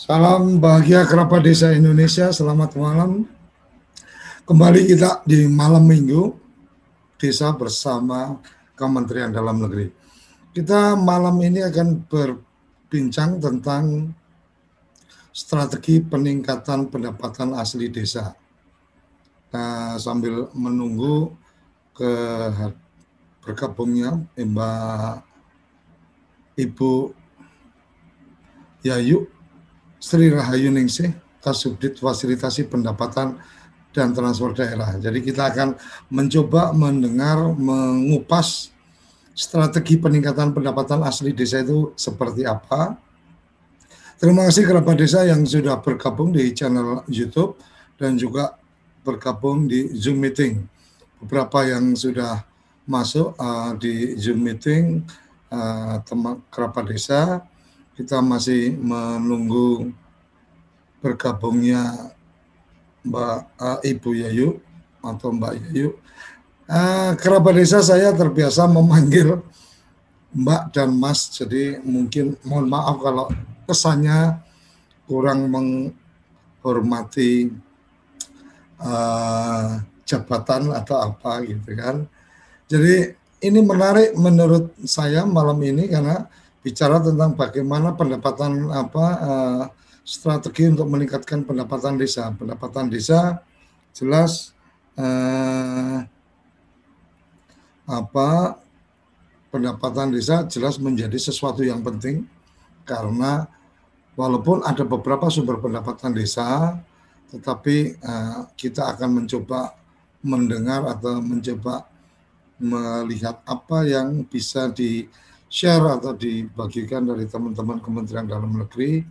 Salam bahagia kerabat desa Indonesia, selamat malam. Kembali kita di malam minggu desa bersama Kementerian Dalam Negeri. Kita malam ini akan berbincang tentang strategi peningkatan pendapatan asli desa. Nah, sambil menunggu ke bergabungnya Mbak Ibu Yayu Sri Rahayu Ningsih, Kasubdit Fasilitasi Pendapatan dan Transfer Daerah. Jadi kita akan mencoba mendengar, mengupas strategi peningkatan pendapatan asli desa itu seperti apa. Terima kasih kerabat desa yang sudah bergabung di channel YouTube dan juga bergabung di Zoom meeting. Beberapa yang sudah masuk uh, di Zoom meeting uh, teman kerabat desa kita masih menunggu bergabungnya Mbak uh, Ibu Yayu atau Mbak Yayu. Uh, kerabat desa saya terbiasa memanggil Mbak dan Mas, jadi mungkin mohon maaf kalau kesannya kurang menghormati uh, jabatan atau apa gitu kan. Jadi ini menarik menurut saya malam ini karena bicara tentang bagaimana pendapatan apa uh, strategi untuk meningkatkan pendapatan desa. Pendapatan desa jelas uh, apa pendapatan desa jelas menjadi sesuatu yang penting karena walaupun ada beberapa sumber pendapatan desa tetapi uh, kita akan mencoba mendengar atau mencoba melihat apa yang bisa di share atau dibagikan dari teman-teman Kementerian Dalam Negeri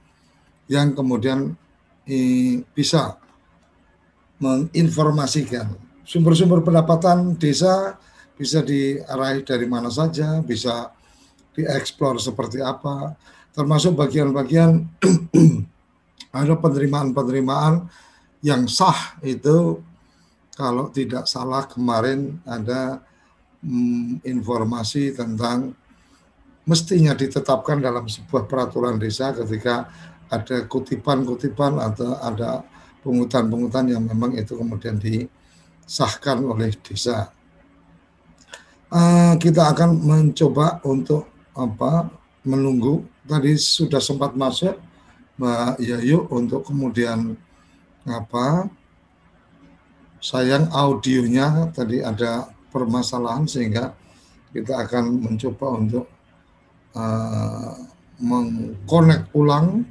yang kemudian bisa menginformasikan sumber-sumber pendapatan desa bisa diarahi dari mana saja, bisa dieksplor seperti apa, termasuk bagian-bagian ada penerimaan-penerimaan yang sah itu kalau tidak salah kemarin ada hmm, informasi tentang mestinya ditetapkan dalam sebuah peraturan desa ketika ada kutipan-kutipan atau ada pungutan-pungutan yang memang itu kemudian disahkan oleh desa. Uh, kita akan mencoba untuk apa menunggu tadi sudah sempat masuk Mbak Yayu untuk kemudian apa sayang audionya tadi ada permasalahan sehingga kita akan mencoba untuk uh, mengkonek ulang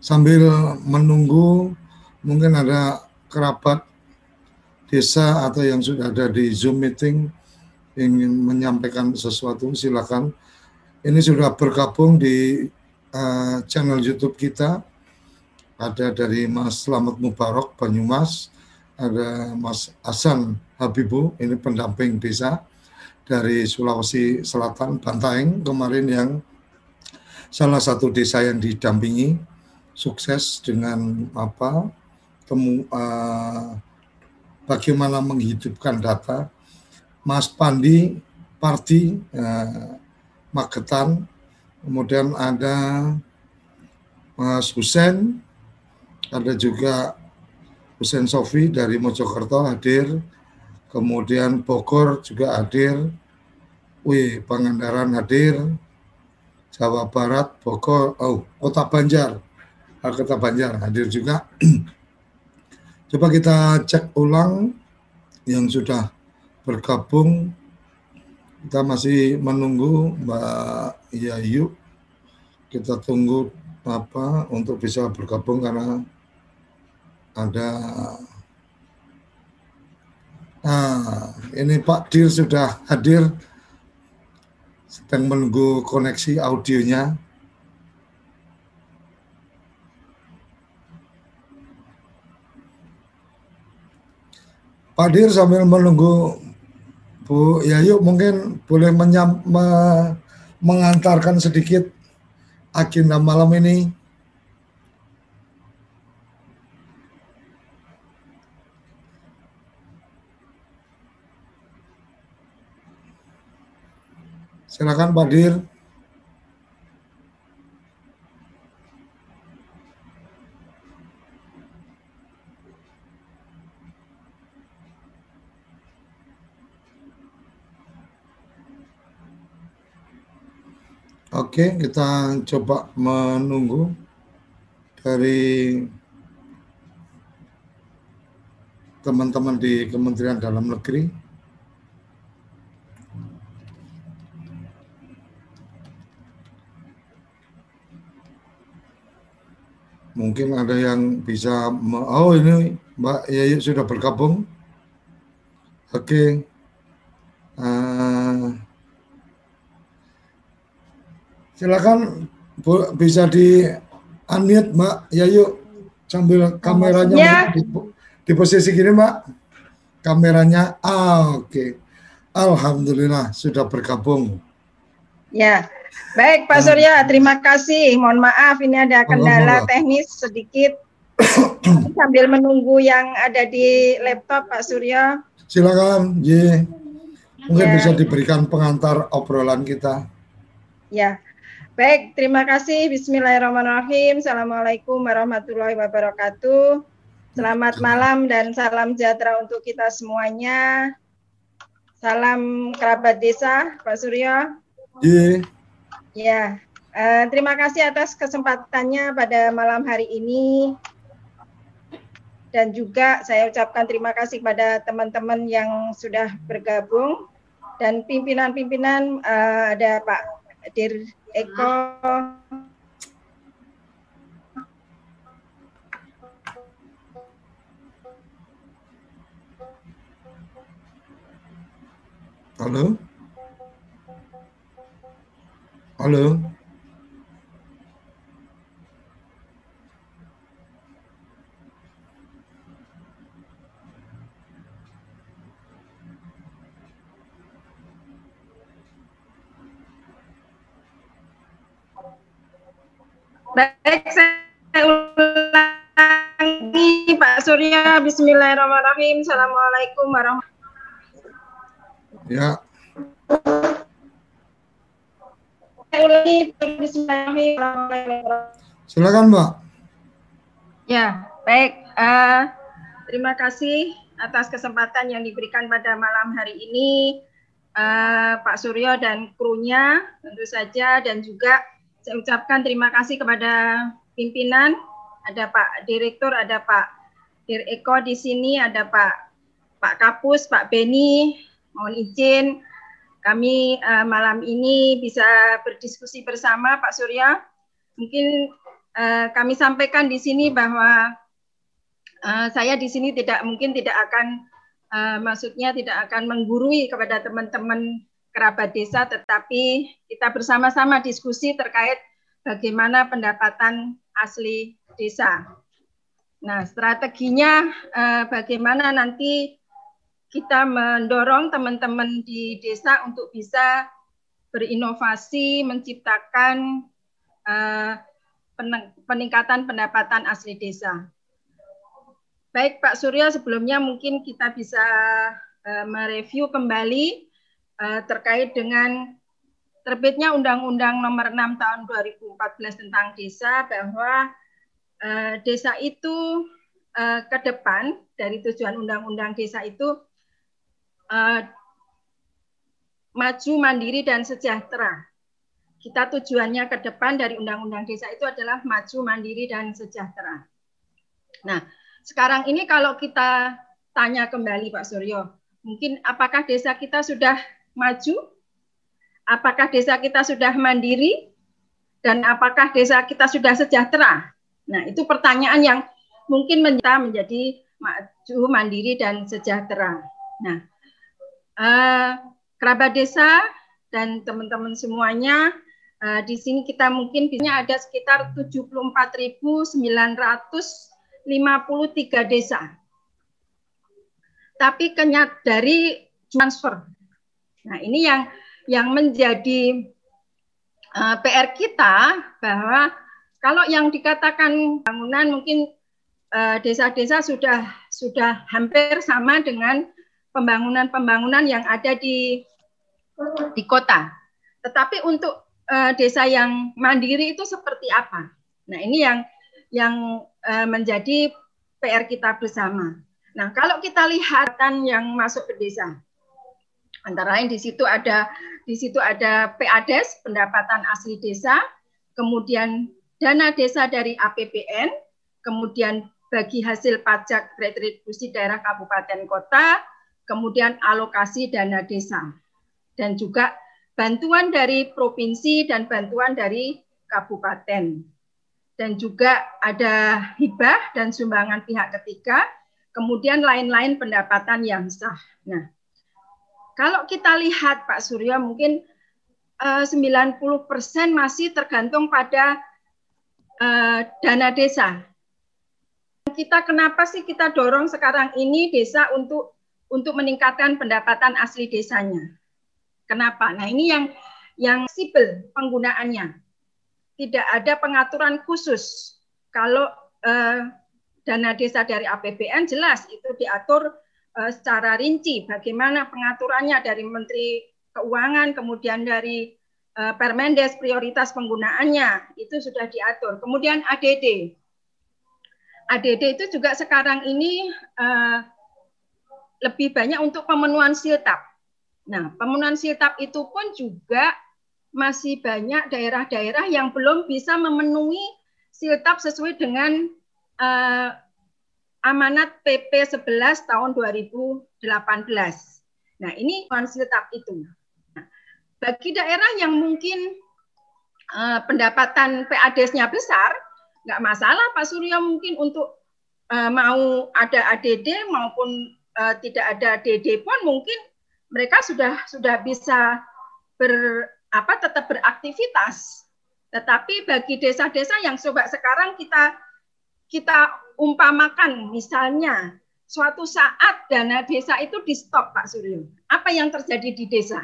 sambil menunggu mungkin ada kerabat desa atau yang sudah ada di Zoom meeting ingin menyampaikan sesuatu silakan. Ini sudah bergabung di uh, channel YouTube kita. Ada dari Mas Selamat Mubarok Banyumas, ada Mas Hasan Habibu, ini pendamping desa dari Sulawesi Selatan, Bantaeng kemarin yang salah satu desa yang didampingi sukses dengan apa temu uh, bagaimana menghidupkan data. Mas Pandi Parti uh, Magetan, kemudian ada Mas Husen, ada juga Husen Sofi dari Mojokerto hadir, kemudian Bogor juga hadir, wih Pangandaran hadir, Jawa Barat, Bogor, oh Kota Banjar, ah, Kota Banjar hadir juga. Coba kita cek ulang yang sudah bergabung. Kita masih menunggu Mbak Yayu. Kita tunggu apa untuk bisa bergabung karena ada Nah, ini Pak Dir sudah hadir, sedang menunggu koneksi audionya. Pak Dir sambil menunggu Bu Yayu mungkin boleh menyam, me, mengantarkan sedikit agenda malam ini. Silakan Pak Dir. Oke, kita coba menunggu dari teman-teman di Kementerian Dalam Negeri. Mungkin ada yang bisa, oh ini Mbak Yayu sudah bergabung. Oke. Uh, silakan bisa di unmute Mbak Yayu sambil kameranya ya. di, di posisi gini Mbak. Kameranya, ah, oke. Okay. Alhamdulillah sudah bergabung. Ya, baik Pak Surya, terima kasih. Mohon maaf ini ada kendala teknis sedikit. Sambil menunggu yang ada di laptop Pak Surya. Silakan, J. Mungkin ya. bisa diberikan pengantar obrolan kita. Ya, baik. Terima kasih. Bismillahirrahmanirrahim. Assalamualaikum warahmatullahi wabarakatuh. Selamat malam dan salam sejahtera untuk kita semuanya. Salam kerabat desa, Pak Surya. Iya. Ya, uh, terima kasih atas kesempatannya pada malam hari ini. Dan juga saya ucapkan terima kasih kepada teman-teman yang sudah bergabung dan pimpinan-pimpinan uh, ada Pak Dir Eko, Halo? Halo? Baik, saya ulangi Pak Surya. Bismillahirrahmanirrahim. Assalamualaikum warahmatullahi Ya. Silakan Mbak. Ya, baik. Uh, terima kasih atas kesempatan yang diberikan pada malam hari ini uh, Pak Suryo dan krunya tentu saja dan juga saya ucapkan terima kasih kepada pimpinan ada Pak Direktur, ada Pak Dir Eko di sini, ada Pak Pak Kapus, Pak Beni, mohon izin kami uh, malam ini bisa berdiskusi bersama Pak Surya. Mungkin uh, kami sampaikan di sini bahwa uh, saya di sini tidak mungkin tidak akan uh, maksudnya tidak akan menggurui kepada teman-teman kerabat desa, tetapi kita bersama-sama diskusi terkait bagaimana pendapatan asli desa. Nah, strateginya uh, bagaimana nanti kita mendorong teman-teman di desa untuk bisa berinovasi, menciptakan uh, peningkatan pendapatan asli desa. Baik Pak Surya, sebelumnya mungkin kita bisa uh, mereview kembali uh, terkait dengan terbitnya Undang-Undang Nomor 6 Tahun 2014 tentang Desa bahwa uh, desa itu uh, ke depan dari tujuan Undang-Undang Desa itu uh, maju, mandiri, dan sejahtera. Kita tujuannya ke depan dari Undang-Undang Desa itu adalah maju, mandiri, dan sejahtera. Nah, sekarang ini kalau kita tanya kembali Pak Suryo, mungkin apakah desa kita sudah maju? Apakah desa kita sudah mandiri? Dan apakah desa kita sudah sejahtera? Nah, itu pertanyaan yang mungkin menjadi maju, mandiri, dan sejahtera. Nah, uh, kerabat desa dan teman-teman semuanya uh, di sini kita mungkin bisa ada sekitar 74.953 desa. Tapi kenyat dari transfer. Nah, ini yang yang menjadi uh, eh, PR kita bahwa kalau yang dikatakan bangunan mungkin desa-desa uh, sudah sudah hampir sama dengan pembangunan-pembangunan yang ada di di kota. Tetapi untuk uh, desa yang mandiri itu seperti apa? Nah, ini yang yang uh, menjadi PR kita bersama. Nah, kalau kita lihat kan yang masuk ke desa. Antara lain di situ ada di situ ada PADES, pendapatan asli desa, kemudian dana desa dari APBN, kemudian bagi hasil pajak retribusi daerah kabupaten kota, kemudian alokasi dana desa, dan juga bantuan dari provinsi dan bantuan dari kabupaten. Dan juga ada hibah dan sumbangan pihak ketiga, kemudian lain-lain pendapatan yang sah. Nah, kalau kita lihat Pak Surya mungkin eh, uh, 90% masih tergantung pada uh, dana desa. Kita kenapa sih kita dorong sekarang ini desa untuk untuk meningkatkan pendapatan asli desanya? Kenapa? Nah, ini yang yang sipil penggunaannya. Tidak ada pengaturan khusus. Kalau uh, dana desa dari APBN jelas itu diatur uh, secara rinci bagaimana pengaturannya dari Menteri Keuangan, kemudian dari uh, Permendes prioritas penggunaannya itu sudah diatur. Kemudian ADD, ADD itu juga sekarang ini uh, lebih banyak untuk pemenuhan siltap. Nah, pemenuhan siltap itu pun juga masih banyak daerah-daerah yang belum bisa memenuhi siltap sesuai dengan uh, amanat PP 11 tahun 2018. Nah, ini konsiltap itu. Nah, bagi daerah yang mungkin uh, pendapatan PADES-nya besar, nggak masalah Pak Surya mungkin untuk uh, mau ada ADD maupun uh, tidak ada DD pun mungkin mereka sudah sudah bisa ber apa tetap beraktivitas. Tetapi bagi desa-desa yang coba sekarang kita kita umpamakan misalnya suatu saat dana desa itu di stop Pak Suryo. Apa yang terjadi di desa?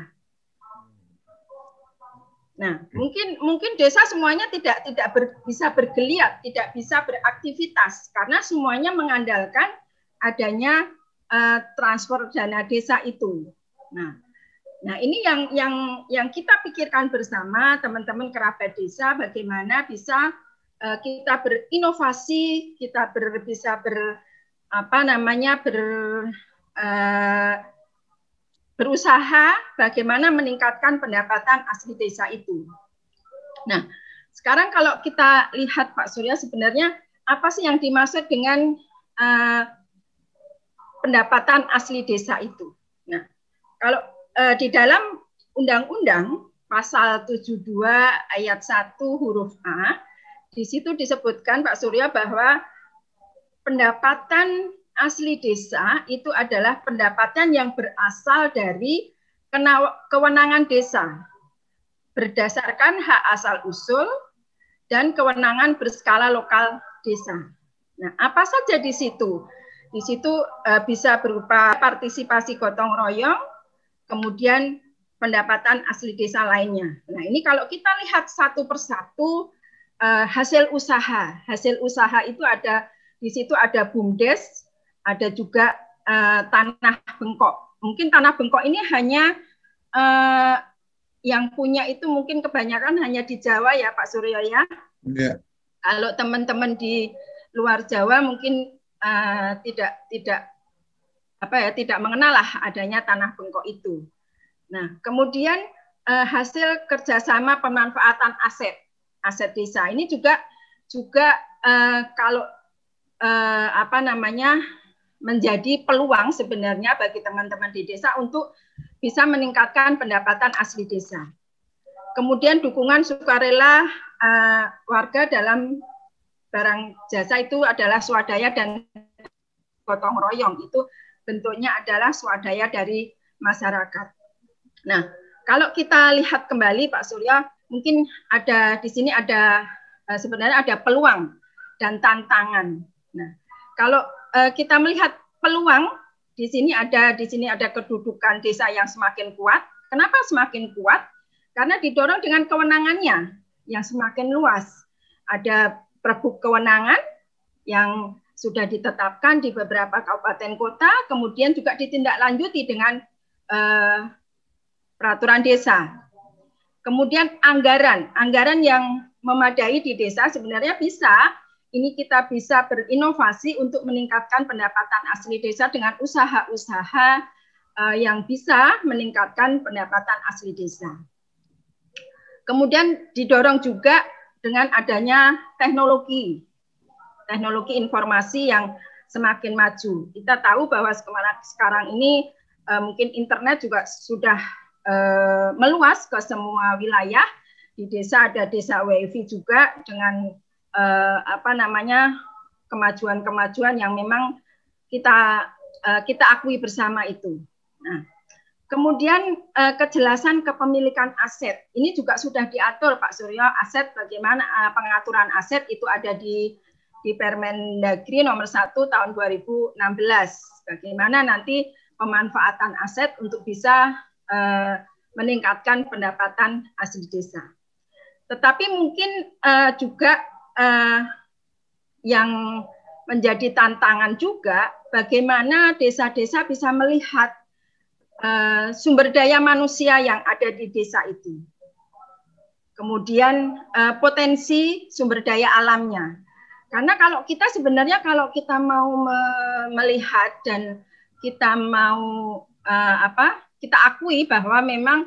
Nah, mungkin mungkin desa semuanya tidak tidak ber, bisa bergeliat, tidak bisa beraktivitas karena semuanya mengandalkan adanya uh, transfer dana desa itu. Nah, nah ini yang yang yang kita pikirkan bersama teman-teman kerabat desa bagaimana bisa Eh, kita berinovasi, kita ber, bisa ber apa namanya ber uh, berusaha bagaimana meningkatkan pendapatan asli desa itu. Nah, sekarang kalau kita lihat Pak Surya sebenarnya apa sih yang dimaksud dengan uh, pendapatan asli desa itu? Nah, kalau uh, di dalam undang-undang pasal 72 ayat 1 huruf A di situ disebutkan Pak Surya bahwa pendapatan asli desa itu adalah pendapatan yang berasal dari kewenangan desa berdasarkan hak asal usul dan kewenangan berskala lokal desa. Nah, apa saja di situ? Di situ uh, bisa berupa partisipasi gotong royong, kemudian pendapatan asli desa lainnya. Nah, ini kalau kita lihat satu persatu uh, hasil usaha. Hasil usaha itu ada di situ ada bumdes, ada juga uh, tanah bengkok. Mungkin tanah bengkok ini hanya uh, yang punya itu mungkin kebanyakan hanya di Jawa ya Pak Suryo ya. Yeah. Kalau teman-teman di luar Jawa mungkin uh, tidak tidak apa ya tidak mengenal lah adanya tanah bengkok itu. Nah kemudian uh, hasil kerjasama pemanfaatan aset aset desa. Ini juga juga uh, kalau uh, apa namanya menjadi peluang sebenarnya bagi teman-teman di desa untuk bisa meningkatkan pendapatan asli desa. Kemudian dukungan sukarela uh, warga dalam barang jasa itu adalah swadaya dan gotong royong. Itu bentuknya adalah swadaya dari masyarakat. Nah, kalau kita lihat kembali Pak Surya, mungkin ada di sini ada uh, sebenarnya ada peluang dan tantangan. Nah, kalau uh, kita melihat peluang di sini ada di sini ada kedudukan desa yang semakin kuat. Kenapa semakin kuat? Karena didorong dengan kewenangannya yang semakin luas. Ada perbuk kewenangan yang sudah ditetapkan di beberapa kabupaten kota, kemudian juga ditindaklanjuti dengan uh, peraturan desa. Kemudian anggaran, anggaran yang memadai di desa sebenarnya bisa ini kita bisa berinovasi untuk meningkatkan pendapatan asli desa dengan usaha-usaha uh, yang bisa meningkatkan pendapatan asli desa. Kemudian didorong juga dengan adanya teknologi, teknologi informasi yang semakin maju. Kita tahu bahwa sekarang ini uh, mungkin internet juga sudah uh, meluas ke semua wilayah. Di desa ada desa WiFi juga dengan uh, apa namanya kemajuan-kemajuan yang memang kita uh, kita akui bersama itu. Nah, kemudian uh, kejelasan kepemilikan aset ini juga sudah diatur Pak Suryo aset bagaimana uh, pengaturan aset itu ada di di Permendagri nomor 1 tahun 2016. Bagaimana nanti pemanfaatan aset untuk bisa uh, meningkatkan pendapatan asli desa. Tetapi mungkin uh, juga uh, yang menjadi tantangan juga bagaimana desa-desa bisa melihat uh, sumber daya manusia yang ada di desa itu. Kemudian uh, potensi sumber daya alamnya. Karena kalau kita sebenarnya kalau kita mau me melihat dan kita mau uh, apa? Kita akui bahwa memang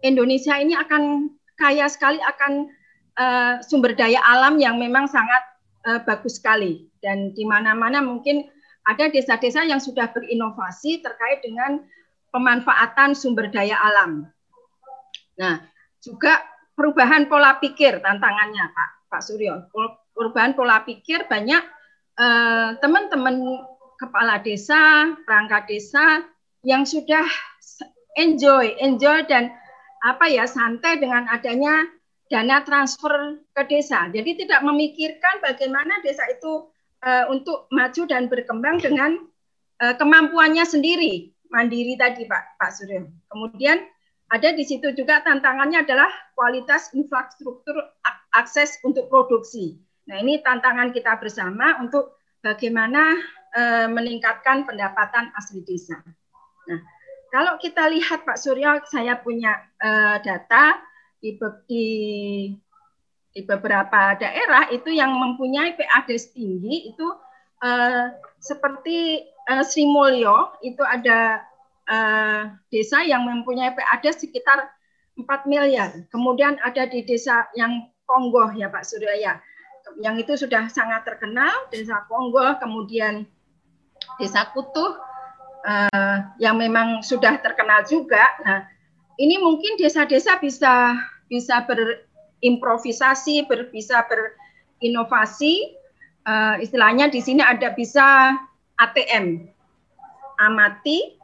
Indonesia ini akan kaya sekali akan uh, sumber daya alam yang memang sangat uh, bagus sekali dan di mana-mana mungkin ada desa-desa yang sudah berinovasi terkait dengan pemanfaatan sumber daya alam. Nah, juga perubahan pola pikir tantangannya Pak Pak Suryo. Perubahan pola pikir banyak eh, teman-teman eh, kepala desa, perangkat desa yang sudah enjoy, enjoy dan apa ya santai dengan adanya dana transfer ke desa. Jadi tidak memikirkan bagaimana desa itu uh, untuk maju dan berkembang dengan uh, kemampuannya sendiri, mandiri tadi Pak Pak Suryo. Kemudian ada di situ juga tantangannya adalah kualitas infrastruktur akses untuk produksi. Nah, ini tantangan kita bersama untuk bagaimana uh, meningkatkan pendapatan asli desa. Nah, kalau kita lihat Pak Suryo, saya punya uh, data di, di di beberapa daerah itu yang mempunyai PAD tinggi itu uh, seperti uh, Sri Mulyo itu ada uh, desa yang mempunyai PAD sekitar 4 miliar. Kemudian ada di desa yang Ponggoh ya Pak Suryaya, yang itu sudah sangat terkenal desa Ponggoh, kemudian desa Kutuh uh, yang memang sudah terkenal juga. Nah, ini mungkin desa-desa bisa bisa berimprovisasi, ber, bisa berinovasi. Uh, istilahnya di sini ada bisa ATM, amati,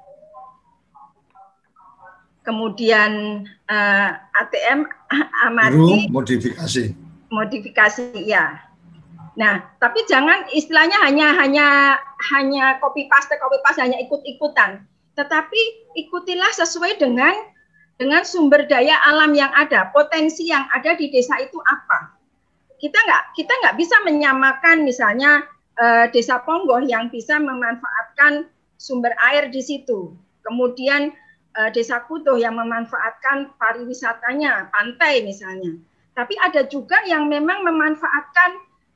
kemudian uh, eh, ATM amati, Guru, modifikasi, modifikasi ya. Nah, tapi jangan istilahnya hanya hanya hanya copy paste copy paste hanya ikut-ikutan, tetapi ikutilah sesuai dengan dengan sumber daya alam yang ada, potensi yang ada di desa itu apa. Kita nggak kita nggak bisa menyamakan misalnya uh, desa Ponggoh yang bisa memanfaatkan sumber air di situ, kemudian uh, desa Kutuh yang memanfaatkan pariwisatanya, pantai misalnya. Tapi ada juga yang memang memanfaatkan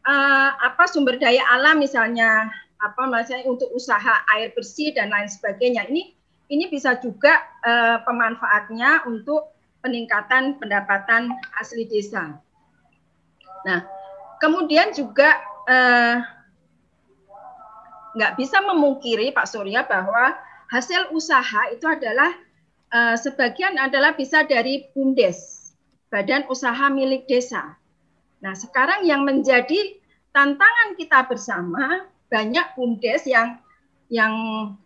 uh, apa sumber daya alam misalnya apa misalnya untuk usaha air bersih dan lain sebagainya. Ini ini bisa juga uh, pemanfaatnya untuk peningkatan pendapatan asli desa. Nah, kemudian juga uh, nggak bisa memungkiri Pak Surya bahwa hasil usaha itu adalah uh, sebagian adalah bisa dari BUMDes, Badan Usaha Milik Desa. Nah, sekarang yang menjadi tantangan kita bersama banyak BUMDes yang yang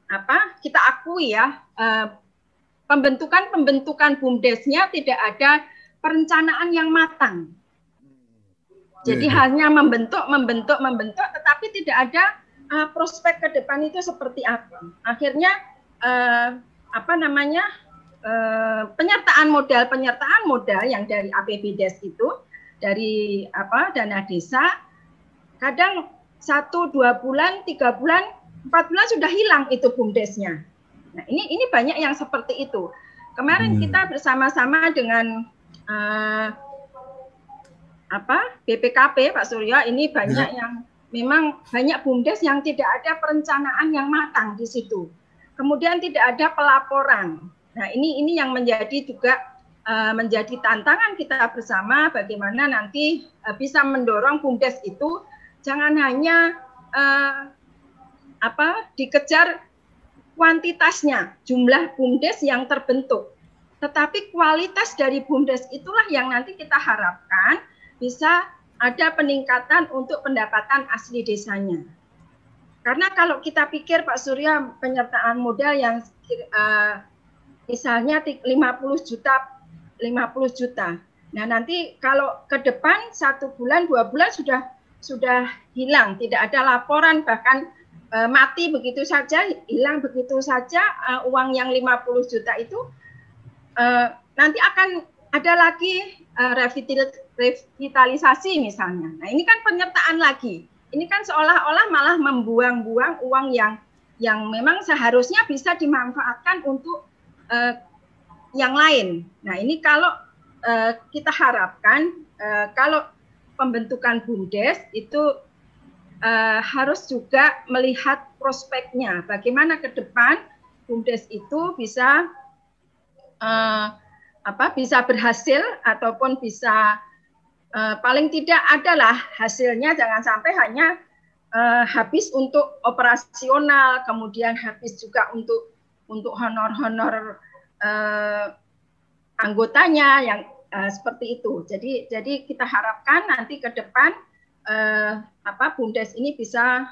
apa kita akui ya pembentukan pembentukan bumdesnya tidak ada perencanaan yang matang. Jadi yeah. hanya membentuk, membentuk, membentuk, tetapi tidak ada uh, prospek ke depan itu seperti apa. Akhirnya uh, apa namanya uh, penyertaan modal, penyertaan modal yang dari APBDes itu dari apa dana desa kadang satu dua bulan tiga bulan empat bulan sudah hilang itu bumdesnya. Nah ini ini banyak yang seperti itu. Kemarin hmm. kita bersama-sama dengan uh, apa BPKP Pak Surya ini banyak ya. yang memang banyak bumdes yang tidak ada perencanaan yang matang di situ. kemudian tidak ada pelaporan. Nah, ini ini yang menjadi juga uh, menjadi tantangan kita bersama bagaimana nanti uh, bisa mendorong BUMDes itu jangan hanya uh, apa dikejar kuantitasnya, jumlah BUMDes yang terbentuk. Tetapi kualitas dari BUMDes itulah yang nanti kita harapkan bisa ada peningkatan untuk pendapatan asli desanya. Karena kalau kita pikir Pak Surya penyertaan modal yang uh, misalnya 50 juta 50 juta. Nah, nanti kalau ke depan satu bulan, dua bulan sudah sudah hilang, tidak ada laporan bahkan e, mati begitu saja, hilang begitu saja e, uang yang 50 juta itu e, nanti akan ada lagi e, revitalisasi misalnya. Nah, ini kan penyertaan lagi. Ini kan seolah-olah malah membuang-buang uang yang yang memang seharusnya bisa dimanfaatkan untuk uh, yang lain. Nah ini kalau uh, kita harapkan uh, kalau pembentukan bumdes itu uh, harus juga melihat prospeknya, bagaimana ke depan bumdes itu bisa uh, apa bisa berhasil ataupun bisa uh, paling tidak adalah hasilnya jangan sampai hanya uh, habis untuk operasional, kemudian habis juga untuk untuk honor-honor uh, anggotanya yang uh, seperti itu. Jadi jadi kita harapkan nanti ke depan uh, apa Bumdes ini bisa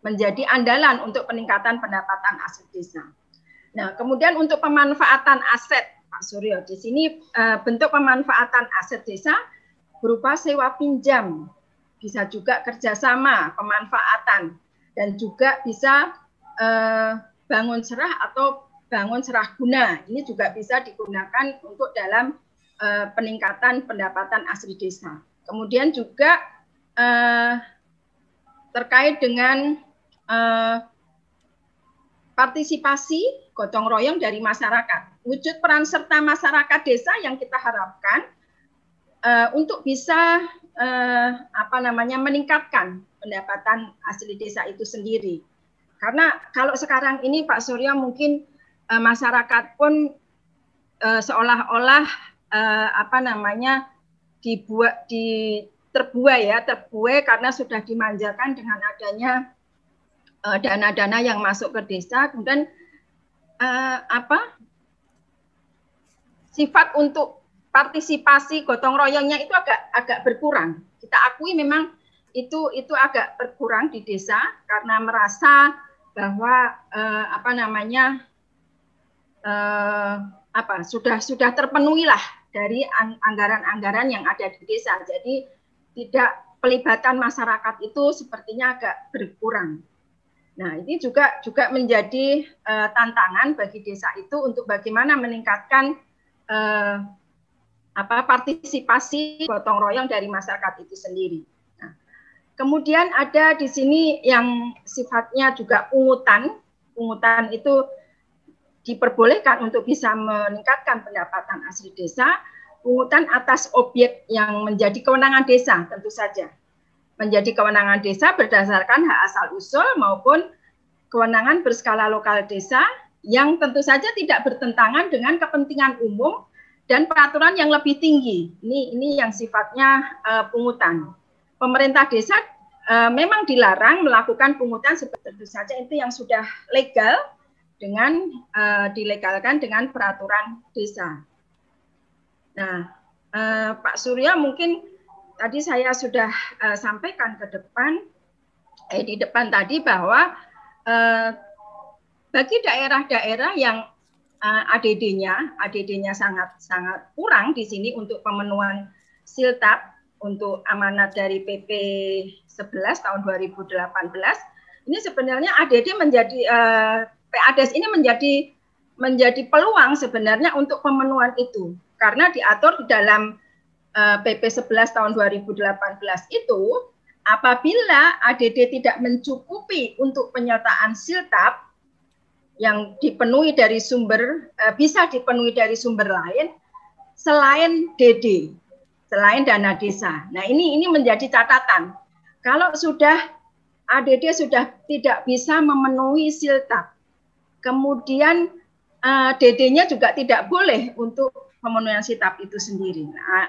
menjadi andalan untuk peningkatan pendapatan aset desa. Nah, kemudian untuk pemanfaatan aset Pak Suryo di sini uh, bentuk pemanfaatan aset desa berupa sewa pinjam, bisa juga kerjasama pemanfaatan dan juga bisa uh, bangun serah atau bangun serah guna. Ini juga bisa digunakan untuk dalam uh, peningkatan pendapatan asli desa. Kemudian juga terkait dengan partisipasi gotong royong dari masyarakat. Wujud peran serta masyarakat desa yang kita harapkan uh, untuk bisa uh, apa namanya meningkatkan pendapatan asli desa itu sendiri. Karena kalau sekarang ini Pak Surya mungkin uh, masyarakat pun uh, seolah-olah uh, apa namanya dibuat di terbuai ya terbuai karena sudah dimanjakan dengan adanya dana-dana uh, yang masuk ke desa kemudian uh, apa sifat untuk partisipasi gotong royongnya itu agak agak berkurang kita akui memang itu itu agak berkurang di desa karena merasa bahwa uh, apa namanya uh, apa sudah sudah terpenuhi lah dari anggaran-anggaran yang ada di desa. Jadi tidak pelibatan masyarakat itu sepertinya agak berkurang. Nah, ini juga juga menjadi uh, tantangan bagi desa itu untuk bagaimana meningkatkan uh, apa partisipasi gotong royong dari masyarakat itu sendiri. Kemudian ada di sini yang sifatnya juga pungutan. Pungutan itu diperbolehkan untuk bisa meningkatkan pendapatan asli desa. Pungutan atas objek yang menjadi kewenangan desa tentu saja. Menjadi kewenangan desa berdasarkan hak asal usul maupun kewenangan berskala lokal desa yang tentu saja tidak bertentangan dengan kepentingan umum dan peraturan yang lebih tinggi. Ini ini yang sifatnya uh, pungutan pemerintah desa uh, memang dilarang melakukan pungutan seperti itu saja itu yang sudah legal dengan uh, dilegalkan dengan peraturan desa. Nah, uh, Pak Surya mungkin tadi saya sudah uh, sampaikan ke depan eh, di depan tadi bahwa uh, bagi daerah-daerah yang uh, ADD-nya ADD-nya sangat sangat kurang di sini untuk pemenuhan siltap untuk amanat dari PP 11 tahun 2018 ini sebenarnya ADD menjadi eh, PADES ini menjadi menjadi peluang sebenarnya untuk pemenuhan itu. Karena diatur di dalam PP 11 tahun 2018 itu apabila ADD tidak mencukupi untuk penyertaan siltap yang dipenuhi dari sumber uh, bisa dipenuhi dari sumber lain selain DD selain dana desa. Nah, ini ini menjadi catatan. Kalau sudah ADD sudah tidak bisa memenuhi siltap, kemudian eh, DD-nya juga tidak boleh untuk pemenuhan sitap itu sendiri. Nah,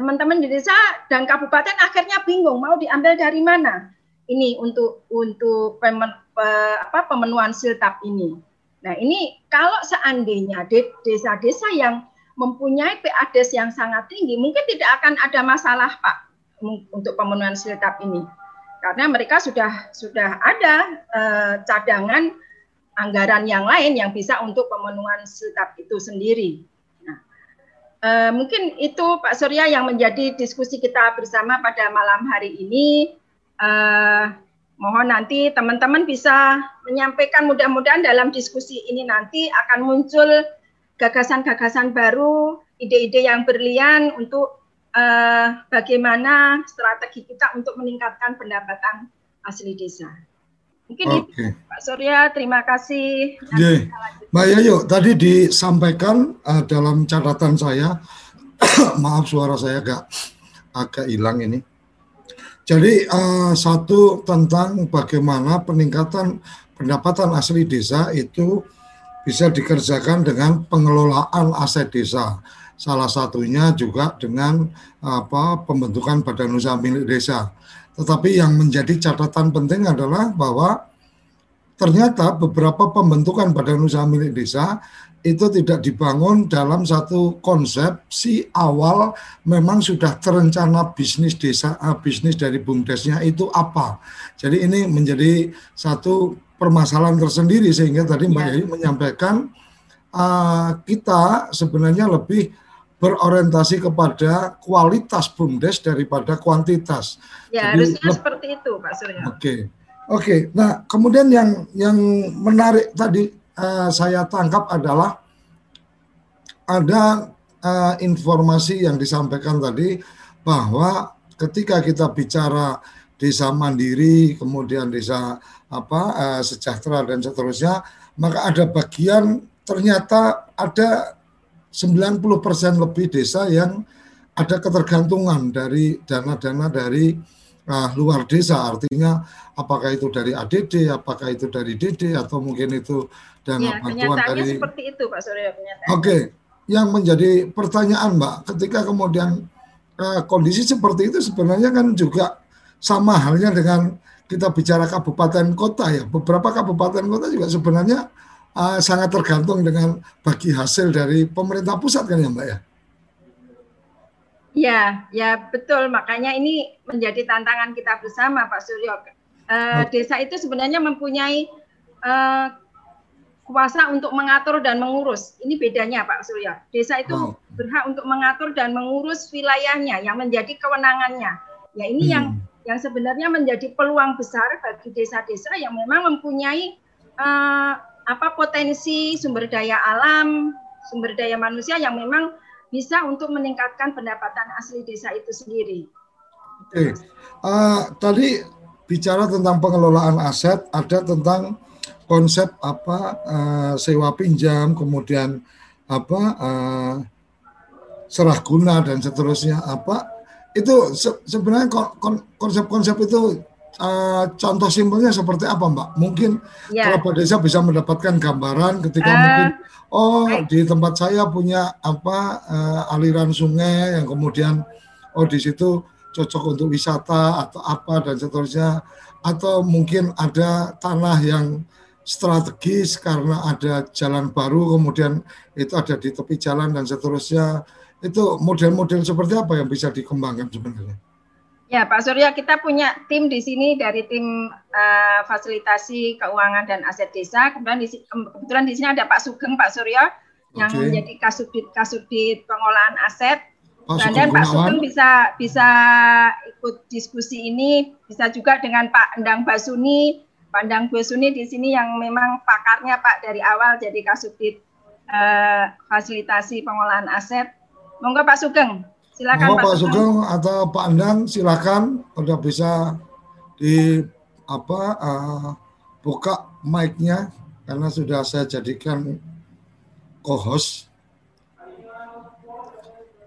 teman-teman di desa dan kabupaten akhirnya bingung mau diambil dari mana ini untuk untuk pemen, pe, apa, pemenuhan siltap ini. Nah ini kalau seandainya desa-desa yang mempunyai PADES yang sangat tinggi, mungkin tidak akan ada masalah Pak untuk pemenuhan siltap ini, karena mereka sudah sudah ada eh, cadangan anggaran yang lain yang bisa untuk pemenuhan siltap itu sendiri. Eh, mungkin itu Pak Surya yang menjadi diskusi kita bersama pada malam hari ini. Eh, mohon nanti teman-teman bisa menyampaikan mudah-mudahan dalam diskusi ini nanti akan muncul gagasan-gagasan baru, ide-ide yang berlian untuk uh, bagaimana strategi kita untuk meningkatkan pendapatan asli desa. Mungkin okay. itu Pak Surya, terima kasih. Yeah. Mbak Yayu, tadi disampaikan uh, dalam catatan saya, maaf suara saya agak agak hilang ini jadi uh, satu tentang bagaimana peningkatan pendapatan asli desa itu bisa dikerjakan dengan pengelolaan aset desa. Salah satunya juga dengan apa pembentukan badan usaha milik desa. Tetapi yang menjadi catatan penting adalah bahwa ternyata beberapa pembentukan badan usaha milik desa itu tidak dibangun dalam satu konsepsi awal memang sudah terencana bisnis desa uh, bisnis dari bumdesnya itu apa. Jadi ini menjadi satu permasalahan tersendiri sehingga tadi Mbak ya. menyampaikan uh, kita sebenarnya lebih berorientasi kepada kualitas bumdes daripada kuantitas. Ya Jadi, harusnya seperti itu Pak Surya. Oke. Okay. Oke, okay. nah kemudian yang yang menarik tadi uh, saya tangkap adalah ada uh, informasi yang disampaikan tadi bahwa ketika kita bicara desa mandiri, kemudian desa apa uh, sejahtera dan seterusnya, maka ada bagian ternyata ada 90% lebih desa yang ada ketergantungan dari dana-dana dari uh, luar desa. Artinya apakah itu dari ADD, apakah itu dari DD atau mungkin itu dana ya, bantuan dari seperti itu Pak Surya Oke. Okay. Yang menjadi pertanyaan Mbak, ketika kemudian uh, kondisi seperti itu sebenarnya kan juga sama halnya dengan kita bicara kabupaten kota ya. Beberapa kabupaten kota juga sebenarnya uh, sangat tergantung dengan bagi hasil dari pemerintah pusat kan ya Mbak ya. Ya, ya betul. Makanya ini menjadi tantangan kita bersama Pak Suryo. Uh, desa itu sebenarnya mempunyai uh, kuasa untuk mengatur dan mengurus. Ini bedanya Pak Surya. Desa itu oh. berhak untuk mengatur dan mengurus wilayahnya yang menjadi kewenangannya. Ya ini hmm. yang yang sebenarnya menjadi peluang besar bagi desa-desa yang memang mempunyai uh, apa potensi sumber daya alam, sumber daya manusia yang memang bisa untuk meningkatkan pendapatan asli desa itu sendiri. Oke, uh, tadi bicara tentang pengelolaan aset, ada tentang konsep apa uh, sewa pinjam, kemudian apa uh, serah guna dan seterusnya. Apa? Itu se sebenarnya konsep-konsep itu uh, contoh simpelnya seperti apa Mbak? Mungkin ya. kalau desa bisa mendapatkan gambaran ketika uh, mungkin oh di tempat saya punya apa uh, aliran sungai yang kemudian oh di situ cocok untuk wisata atau apa dan seterusnya atau mungkin ada tanah yang strategis karena ada jalan baru kemudian itu ada di tepi jalan dan seterusnya itu model-model seperti apa yang bisa dikembangkan sebenarnya? Ya Pak Surya kita punya tim di sini dari tim uh, fasilitasi keuangan dan aset desa. Kemudian di, kebetulan di sini ada Pak Sugeng Pak Surya yang okay. menjadi kasubdit kasubdit pengolahan aset. Pak dan Pak Sugeng bisa bisa ikut diskusi ini bisa juga dengan Pak Endang Basuni. Pandang Bosuni di sini yang memang pakarnya Pak dari awal jadi kasubdit eh, fasilitasi pengolahan aset. Monggo Pak Sugeng, silakan Monggo Pak, Pak Sugeng atau Pak Andang silakan udah bisa di apa uh, buka mic-nya karena sudah saya jadikan co-host.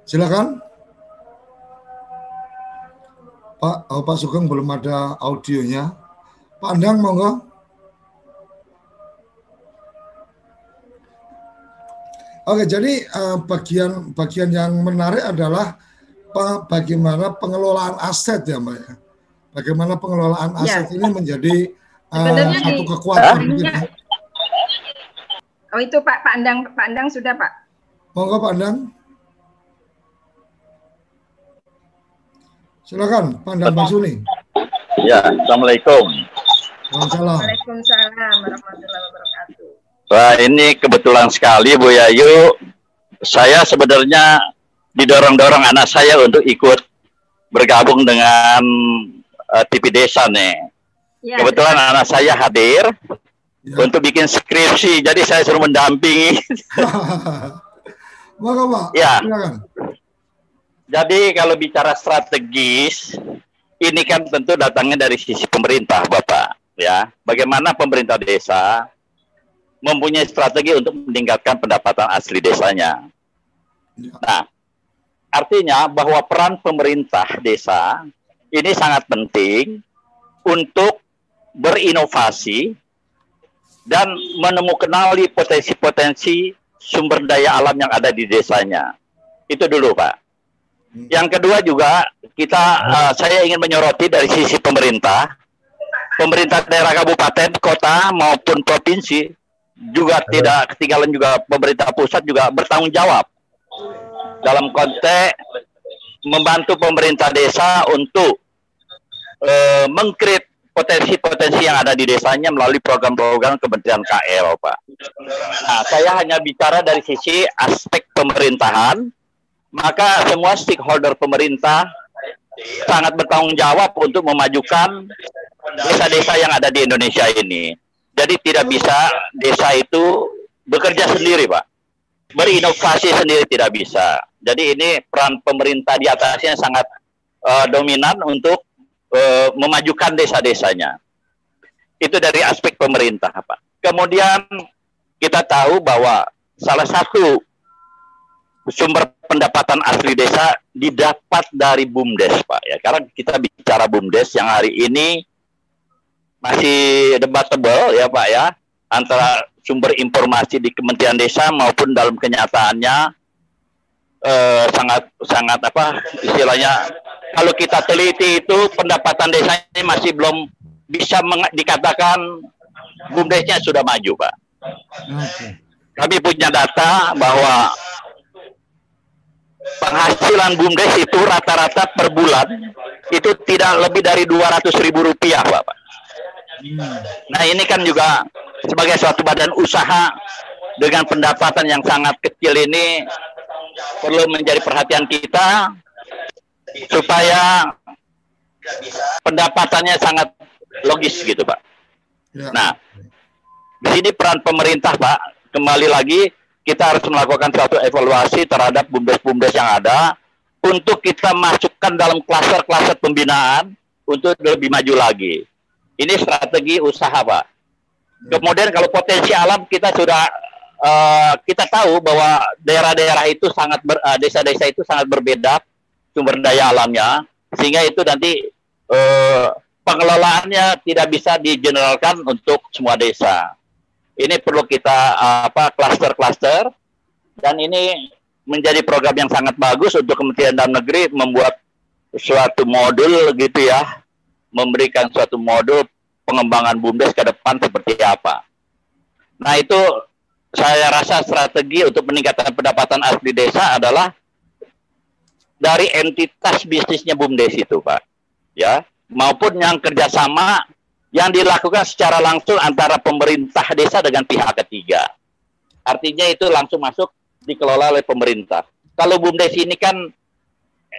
Silakan. Pak, oh, Pak Sugeng belum ada audionya. Pandang monggo. Oke, jadi uh, bagian bagian yang menarik adalah bagaimana pengelolaan aset ya, Mbak ya. Bagaimana pengelolaan ya. aset ya. ini menjadi uh, satu kekuatan. Gitu. Oh itu Pak Pak Andang, Pak Andang sudah Pak. Monggo Pak Andang. Silakan Pak Andang Basuni. Ya, Assalamualaikum. Waalaikumsalam. Waalaikumsalam warahmatullahi wabarakatuh. Wah, ini kebetulan sekali Bu Yayu. Saya sebenarnya didorong-dorong anak saya untuk ikut bergabung dengan uh, TV Desa nih. Ya, kebetulan ya. anak saya hadir ya. untuk bikin skripsi, jadi saya suruh mendampingi. Maka, Pak. Ya. Jadi kalau bicara strategis, ini kan tentu datangnya dari sisi pemerintah, Bapak. Ya, bagaimana pemerintah desa mempunyai strategi untuk meningkatkan pendapatan asli desanya. Ya. Nah, artinya bahwa peran pemerintah desa ini sangat penting untuk berinovasi dan menemukan potensi-potensi sumber daya alam yang ada di desanya. Itu dulu, Pak. Yang kedua juga kita uh, saya ingin menyoroti dari sisi pemerintah, pemerintah daerah kabupaten, kota maupun provinsi juga tidak ketinggalan juga pemerintah pusat juga bertanggung jawab dalam konteks membantu pemerintah desa untuk uh, mengkrit potensi-potensi yang ada di desanya melalui program-program Kementerian KL, Pak. Nah, saya hanya bicara dari sisi aspek pemerintahan, maka semua stakeholder pemerintah sangat bertanggung jawab untuk memajukan desa-desa yang ada di Indonesia ini. Jadi tidak bisa desa itu bekerja sendiri, Pak. Berinovasi sendiri tidak bisa. Jadi ini peran pemerintah di atasnya sangat uh, dominan untuk uh, memajukan desa-desanya. Itu dari aspek pemerintah, Pak. Kemudian kita tahu bahwa salah satu sumber pendapatan asli desa didapat dari BUMDes, Pak. Ya, karena kita bicara BUMDes yang hari ini masih debatable ya Pak ya antara sumber informasi di Kementerian Desa maupun dalam kenyataannya eh, sangat sangat apa istilahnya kalau kita teliti itu pendapatan desa ini masih belum bisa dikatakan bumdesnya sudah maju Pak. Okay. Kami punya data bahwa penghasilan bumdes itu rata-rata per bulan itu tidak lebih dari 200 ribu rupiah Pak. Nah ini kan juga sebagai suatu badan usaha dengan pendapatan yang sangat kecil ini perlu menjadi perhatian kita supaya pendapatannya sangat logis gitu Pak. Ya. Nah di sini peran pemerintah Pak kembali lagi kita harus melakukan suatu evaluasi terhadap bumdes-bumdes yang ada untuk kita masukkan dalam klaster-klaster pembinaan untuk lebih maju lagi. Ini strategi usaha, Pak. Kemudian kalau potensi alam kita sudah uh, kita tahu bahwa daerah-daerah itu sangat desa desa-desa itu sangat berbeda sumber daya alamnya sehingga itu nanti uh, pengelolaannya tidak bisa digeneralkan untuk semua desa. Ini perlu kita uh, apa klaster-klaster dan ini menjadi program yang sangat bagus untuk Kementerian Dalam Negeri membuat suatu modul gitu ya memberikan suatu modul pengembangan BUMDes ke depan seperti apa. Nah itu saya rasa strategi untuk meningkatkan pendapatan asli desa adalah dari entitas bisnisnya BUMDes itu Pak. Ya, maupun yang kerjasama yang dilakukan secara langsung antara pemerintah desa dengan pihak ketiga. Artinya itu langsung masuk dikelola oleh pemerintah. Kalau BUMDes ini kan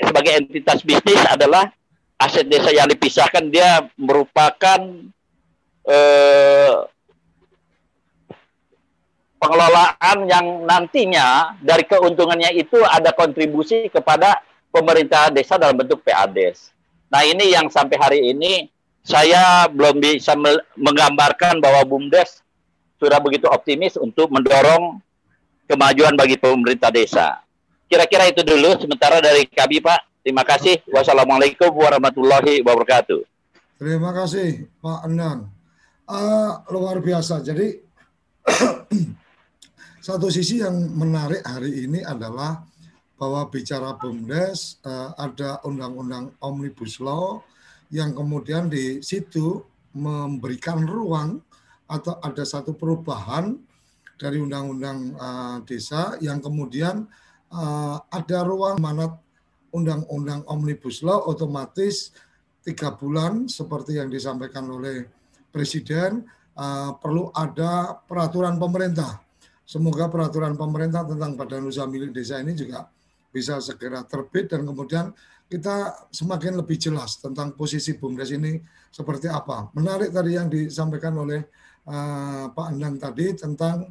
sebagai entitas bisnis adalah aset desa yang dipisahkan dia merupakan eh, pengelolaan yang nantinya dari keuntungannya itu ada kontribusi kepada pemerintah desa dalam bentuk PADES. Nah ini yang sampai hari ini saya belum bisa menggambarkan bahwa BUMDes sudah begitu optimis untuk mendorong kemajuan bagi pemerintah desa. Kira-kira itu dulu sementara dari kami Pak. Terima kasih. Wassalamualaikum warahmatullahi wabarakatuh. Terima kasih Pak Endang. Uh, luar biasa. Jadi satu sisi yang menarik hari ini adalah bahwa bicara BUMDes uh, ada undang-undang Omnibus Law yang kemudian di situ memberikan ruang atau ada satu perubahan dari undang-undang uh, desa yang kemudian uh, ada ruang manat undang-undang Omnibus Law otomatis tiga bulan seperti yang disampaikan oleh Presiden uh, perlu ada peraturan pemerintah. Semoga peraturan pemerintah tentang badan usaha milik desa ini juga bisa segera terbit dan kemudian kita semakin lebih jelas tentang posisi BUMDes ini seperti apa. Menarik tadi yang disampaikan oleh uh, Pak Endang tadi tentang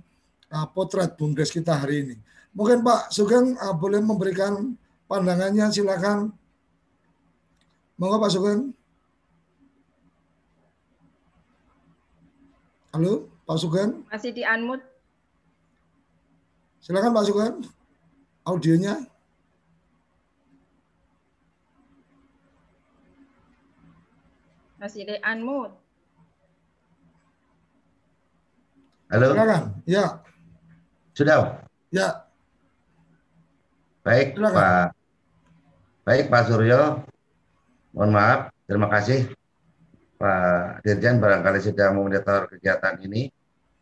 uh, potret BUMDes kita hari ini. Mungkin Pak Sugeng uh, boleh memberikan pandangannya, silakan. Monggo Pak Sugeng. Halo, Pak Sugeng. Masih di unmute. Silakan Pak Sugeng. Audionya. Masih di unmute. Halo. Silakan. Ya. Sudah. Ya. Baik, Silakan. Pak. Baik, Pak Suryo. Mohon maaf. Terima kasih. Pak Dirjen barangkali sudah memonitor kegiatan ini.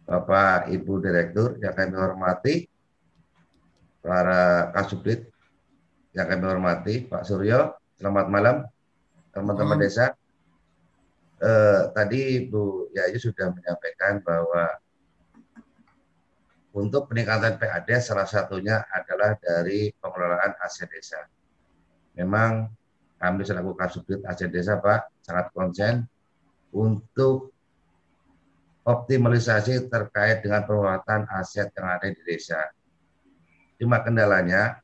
Bapak Ibu Direktur yang kami hormati, para Kasubdit yang kami hormati, Pak Suryo, selamat malam teman-teman desa eh, tadi Bu Yayu sudah menyampaikan bahwa untuk peningkatan PAD salah satunya adalah dari pengelolaan aset desa. Memang kami selaku Kasubdit aset desa Pak sangat konsen untuk optimalisasi terkait dengan pengelolaan aset yang ada di desa. Cuma kendalanya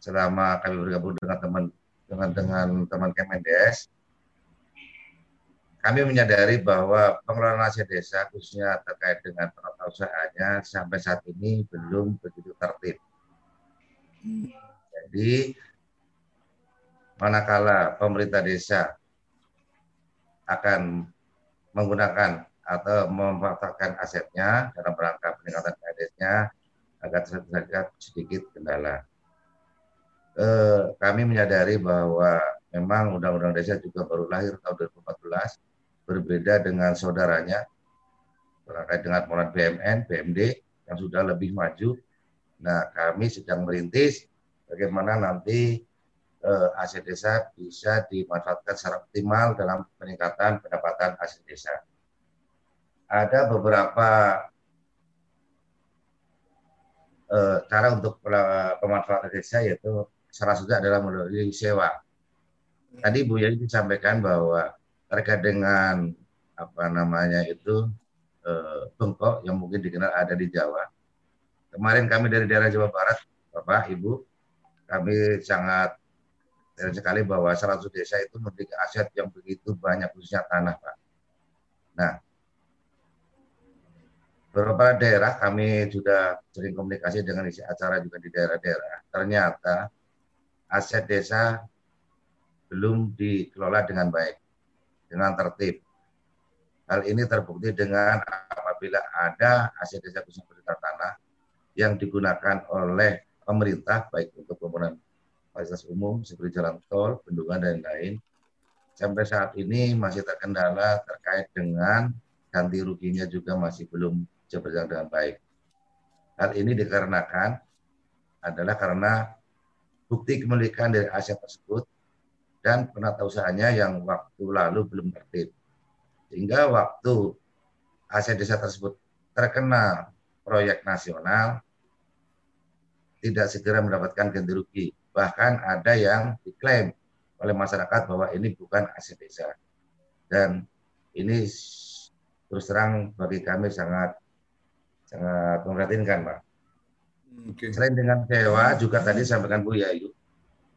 selama kami bergabung dengan teman dengan dengan teman Kemendes, kami menyadari bahwa pengelolaan aset desa khususnya terkait dengan usahanya sampai saat ini belum begitu tertib. Jadi manakala pemerintah desa akan menggunakan atau memanfaatkan asetnya dalam rangka peningkatan asetnya agar terjadi sedikit kendala. Eh, kami menyadari bahwa memang Undang-Undang Desa juga baru lahir tahun 2014 berbeda dengan saudaranya terkait dengan pengelolaan BMN, BMD yang sudah lebih maju. Nah, kami sedang merintis bagaimana nanti eh, aset desa bisa dimanfaatkan secara optimal dalam peningkatan pendapatan aset desa. Ada beberapa eh, cara untuk pemanfaatan desa yaitu salah satunya adalah melalui sewa. Tadi Bu Yadi disampaikan bahwa terkait dengan apa namanya itu eh, bengkok yang mungkin dikenal ada di Jawa. Kemarin kami dari daerah Jawa Barat, Bapak, Ibu, kami sangat sekali bahwa salah satu desa itu memiliki aset yang begitu banyak khususnya tanah, Pak. Nah, beberapa daerah kami sudah sering komunikasi dengan isi acara juga di daerah-daerah. Ternyata aset desa belum dikelola dengan baik dengan tertib. Hal ini terbukti dengan apabila ada aset desa khusus pemerintah tanah yang digunakan oleh pemerintah baik untuk pembangunan fasilitas umum seperti jalan tol, bendungan dan lain-lain. Sampai saat ini masih terkendala terkait dengan ganti ruginya juga masih belum berjalan dengan baik. Hal ini dikarenakan adalah karena bukti kepemilikan dari aset tersebut dan penata usahanya yang waktu lalu belum tertib. Sehingga waktu aset desa tersebut terkena proyek nasional, tidak segera mendapatkan ganti rugi. Bahkan ada yang diklaim oleh masyarakat bahwa ini bukan aset desa. Dan ini terus terang bagi kami sangat sangat memprihatinkan, Pak. Okay. Selain dengan sewa, juga tadi sampaikan Bu Yayu,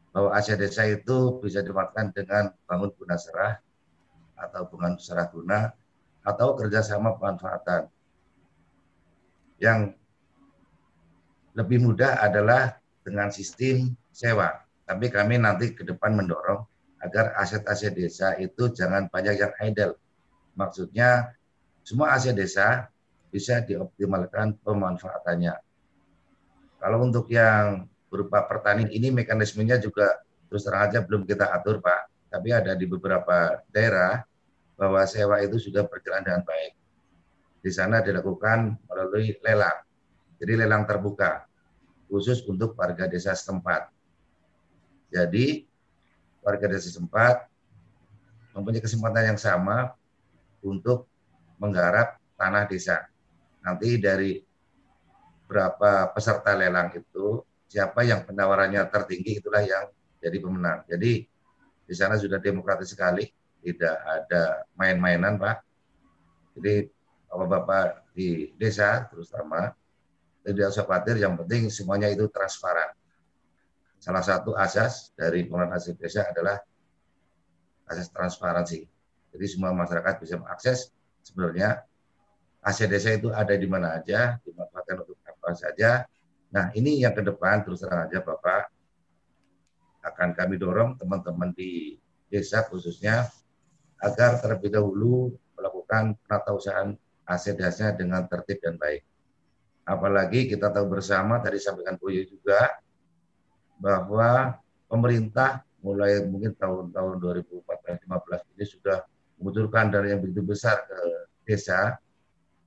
bahwa aset desa itu bisa dimanfaatkan dengan bangun guna serah atau bangun serah guna atau kerjasama pemanfaatan. Yang lebih mudah adalah dengan sistem sewa. Tapi kami nanti ke depan mendorong agar aset-aset desa itu jangan banyak yang idle. Maksudnya semua aset desa bisa dioptimalkan pemanfaatannya. Kalau untuk yang berupa pertanian ini mekanismenya juga terus terang aja belum kita atur Pak. Tapi ada di beberapa daerah bahwa sewa itu sudah berjalan dengan baik. Di sana dilakukan melalui lelang. Jadi lelang terbuka khusus untuk warga desa setempat. Jadi warga desa setempat mempunyai kesempatan yang sama untuk menggarap tanah desa. Nanti dari berapa peserta lelang itu, siapa yang penawarannya tertinggi itulah yang jadi pemenang. Jadi di sana sudah demokratis sekali, tidak ada main-mainan Pak. Jadi bapak-bapak di desa terutama tidak usah khawatir, yang penting semuanya itu transparan. Salah satu asas dari pengelolaan aset desa adalah asas transparansi. Jadi semua masyarakat bisa mengakses sebenarnya aset desa itu ada di mana aja, dimanfaatkan untuk apa saja. Nah ini yang ke depan terus terang aja Bapak akan kami dorong teman-teman di desa khususnya agar terlebih dahulu melakukan penatausahaan aset desanya dengan tertib dan baik. Apalagi kita tahu bersama tadi sampaikan Boyo juga bahwa pemerintah mulai mungkin tahun-tahun 2014-2015 ini sudah membutuhkan dana yang begitu besar ke desa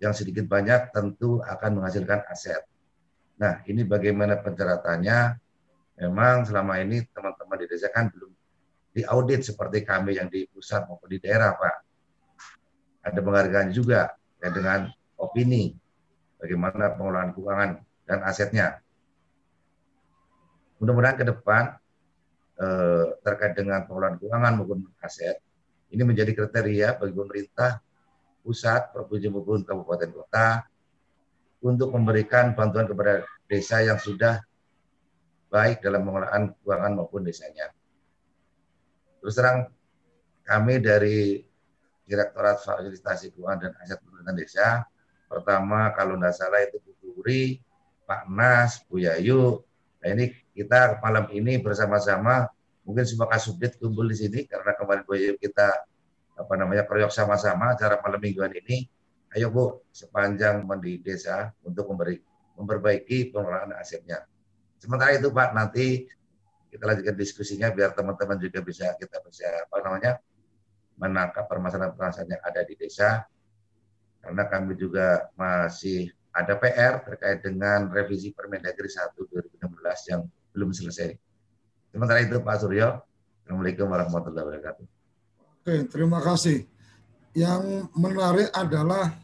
yang sedikit banyak tentu akan menghasilkan aset. Nah, ini bagaimana penceratannya? Memang selama ini teman-teman di desa kan belum diaudit seperti kami yang di pusat maupun di daerah, Pak. Ada penghargaan juga ya dengan opini bagaimana pengelolaan keuangan dan asetnya. Mudah-mudahan ke depan eh, terkait dengan pengelolaan keuangan maupun aset ini menjadi kriteria bagi pemerintah pusat, provinsi maupun kabupaten kota untuk memberikan bantuan kepada desa yang sudah baik dalam pengelolaan keuangan maupun desanya. Terus terang kami dari Direktorat Fasilitasi Keuangan dan Aset Pemerintahan Desa, pertama kalau tidak salah itu Bu Guri, Pak Nas, Bu Yayu. Nah ini kita malam ini bersama-sama mungkin semua kasubdit kumpul di sini karena kemarin Bu Yayu kita apa namanya proyek sama-sama acara malam mingguan ini. Ayo Bu, sepanjang di desa untuk memberi memperbaiki pengelolaan asetnya. Sementara itu Pak, nanti kita lanjutkan diskusinya biar teman-teman juga bisa kita bisa apa namanya menangkap permasalahan-permasalahan yang ada di desa. Karena kami juga masih ada PR terkait dengan revisi Permendagri 1 2016 yang belum selesai. Sementara itu Pak Suryo, Assalamualaikum warahmatullahi wabarakatuh. Oke, terima kasih. Yang menarik adalah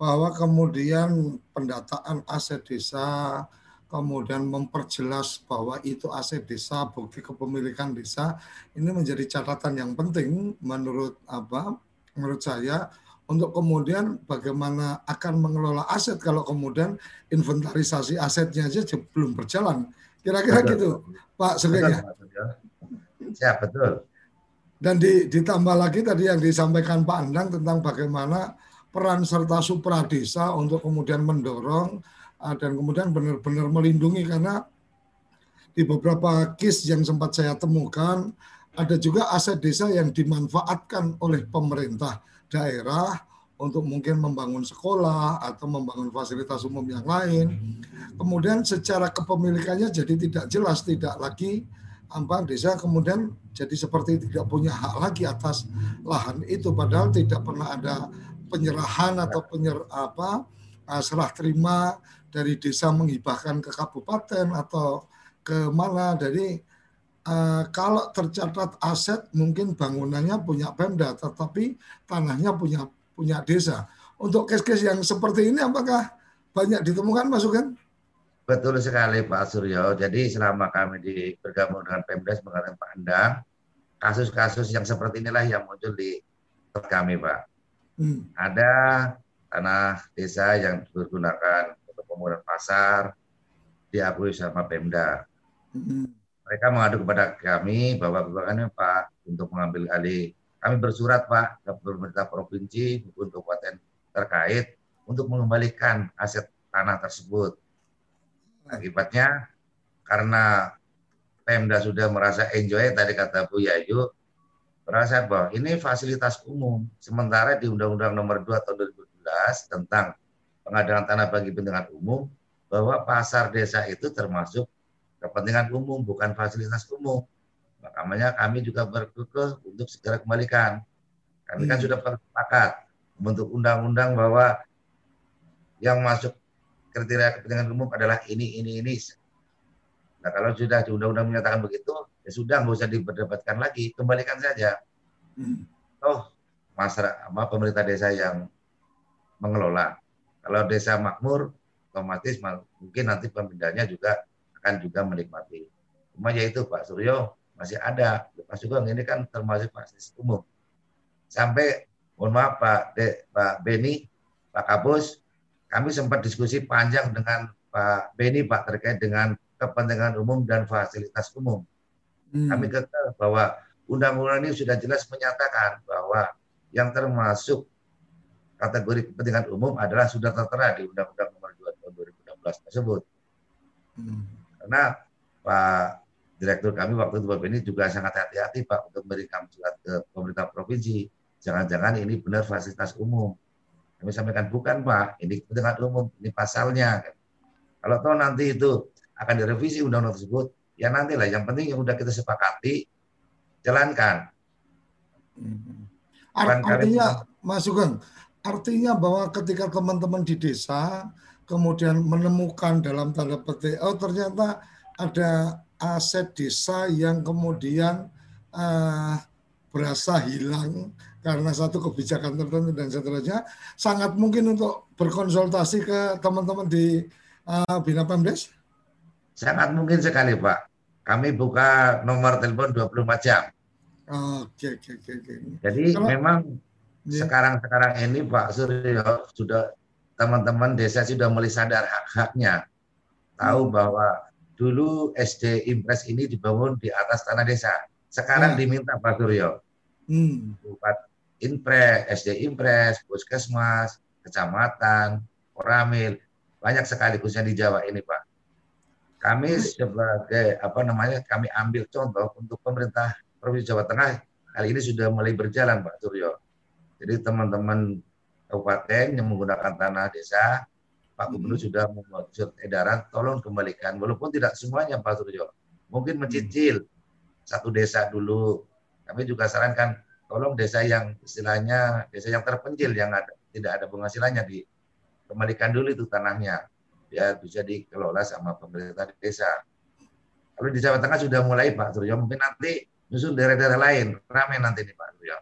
bahwa kemudian pendataan aset desa, kemudian memperjelas bahwa itu aset desa, bukti kepemilikan desa, ini menjadi catatan yang penting menurut apa? Menurut saya untuk kemudian bagaimana akan mengelola aset kalau kemudian inventarisasi asetnya aja belum berjalan. Kira-kira gitu, Pak Sugeng ya. Siap, betul. Dan di, ditambah lagi tadi yang disampaikan Pak Andang tentang bagaimana peran serta supradesa untuk kemudian mendorong uh, dan kemudian benar-benar melindungi. Karena di beberapa case yang sempat saya temukan ada juga aset desa yang dimanfaatkan oleh pemerintah daerah untuk mungkin membangun sekolah atau membangun fasilitas umum yang lain. Kemudian secara kepemilikannya jadi tidak jelas, tidak lagi apa desa kemudian jadi seperti tidak punya hak lagi atas lahan itu. Padahal tidak pernah ada penyerahan atau penyer apa uh, serah terima dari desa menghibahkan ke kabupaten atau ke mana jadi uh, kalau tercatat aset mungkin bangunannya punya Pemda tetapi tanahnya punya punya desa untuk kes-kes yang seperti ini apakah banyak ditemukan masukan? Betul sekali Pak Suryo. Jadi selama kami di bergabung dengan Pemdes mengatakan Pak Endang, kasus-kasus yang seperti inilah yang muncul di kami Pak. Hmm. Ada tanah desa yang digunakan untuk pembangunan pasar diakui sama Pemda. Hmm. Mereka mengadu kepada kami bahwa kebijakannya Pak untuk mengambil alih. Kami bersurat Pak ke pemerintah provinsi maupun kabupaten terkait untuk mengembalikan aset tanah tersebut Akibatnya karena Pemda sudah merasa enjoy tadi kata Bu Yayu, merasa bahwa ini fasilitas umum. Sementara di Undang-Undang Nomor 2 tahun 2012 tentang pengadaan tanah bagi kepentingan umum bahwa pasar desa itu termasuk kepentingan umum, bukan fasilitas umum. Makanya kami juga berkekeh untuk segera kembalikan. Kami kan hmm. sudah bersepakat membentuk undang-undang bahwa yang masuk kriteria kepentingan umum adalah ini, ini, ini. Nah kalau sudah di undang-undang menyatakan begitu, ya sudah nggak usah diperdebatkan lagi, kembalikan saja. Hmm. Oh, masyarakat, apa, pemerintah desa yang mengelola. Kalau desa makmur, otomatis mungkin nanti pemindahnya juga akan juga menikmati. Cuma ya itu Pak Suryo masih ada. Pak Sugeng ini kan termasuk fasilitas umum. Sampai mohon maaf Pak De, Pak Beni, Pak Kabus, kami sempat diskusi panjang dengan Pak Beni Pak terkait dengan kepentingan umum dan fasilitas umum. Hmm. Kami kata bahwa undang-undang ini sudah jelas menyatakan bahwa yang termasuk kategori kepentingan umum adalah sudah tertera di Undang-Undang Nomor 2 tahun 2016 tersebut. Hmm. Karena Pak Direktur kami waktu itu Pak Beni juga sangat hati-hati Pak untuk memberikan surat ke pemerintah provinsi. Jangan-jangan ini benar fasilitas umum. Kami sampaikan bukan Pak, ini kepentingan umum, ini pasalnya. Kalau tahu nanti itu akan direvisi undang-undang tersebut, ya nantilah. Yang penting yang sudah kita sepakati, jalankan. Hmm. Artinya, Mas Sugeng, artinya bahwa ketika teman-teman di desa kemudian menemukan dalam tanda petik, oh ternyata ada aset desa yang kemudian uh, berasa hilang karena satu kebijakan tertentu dan seterusnya, sangat mungkin untuk berkonsultasi ke teman-teman di uh, Bina Pemdes? Sangat mungkin sekali Pak. Kami buka nomor telepon 24 jam. Oke, oke, oke. Jadi Kalau, memang ya. sekarang-sekarang ini Pak Suryo sudah teman-teman desa sudah mulai sadar hak-haknya. Tahu hmm. bahwa dulu SD Impres ini dibangun di atas tanah desa. Sekarang hmm. diminta Pak Suryo. Hmm. Buat Impres, SD Impres, Puskesmas, Kecamatan, Koramil, banyak sekali khususnya di Jawa ini Pak. Kami sebagai apa namanya kami ambil contoh untuk pemerintah Provinsi Jawa Tengah kali ini sudah mulai berjalan Pak Suryo. Jadi teman-teman kabupaten yang menggunakan tanah desa, Pak Gubernur hmm. sudah membuat surat edaran, tolong kembalikan. Walaupun tidak semuanya Pak Suryo. Mungkin mencicil satu desa dulu. Kami juga sarankan, tolong desa yang istilahnya desa yang terpencil yang ada tidak ada penghasilannya dikembalikan dulu itu tanahnya ya bisa dikelola sama pemerintah desa. Kalau di Jawa Tengah sudah mulai Pak Suryo, mungkin nanti nyusul daerah-daerah lain ramai nanti nih Pak Suryo.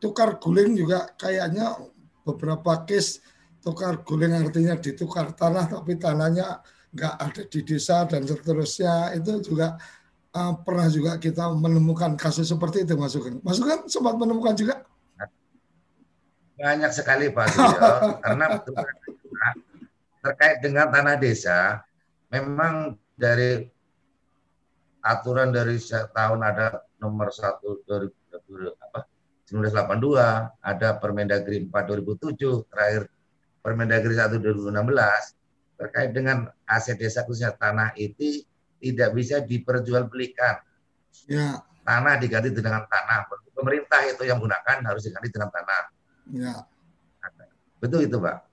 Tukar guling juga kayaknya beberapa case tukar guling artinya ditukar tanah tapi tanahnya nggak ada di desa dan seterusnya itu juga uh, pernah juga kita menemukan kasus seperti itu Mas Sugeng. Mas Sugeng sempat menemukan juga? Banyak sekali Pak Suryo karena terkait dengan tanah desa memang dari aturan dari tahun ada nomor 1 2000 apa 1982, ada Permendagri 4 2007, terakhir Permendagri 1 2016 terkait dengan aset desa khususnya tanah itu tidak bisa diperjualbelikan. Ya. Tanah diganti dengan tanah. Pemerintah itu yang gunakan harus diganti dengan tanah. Ya. Betul itu, Pak.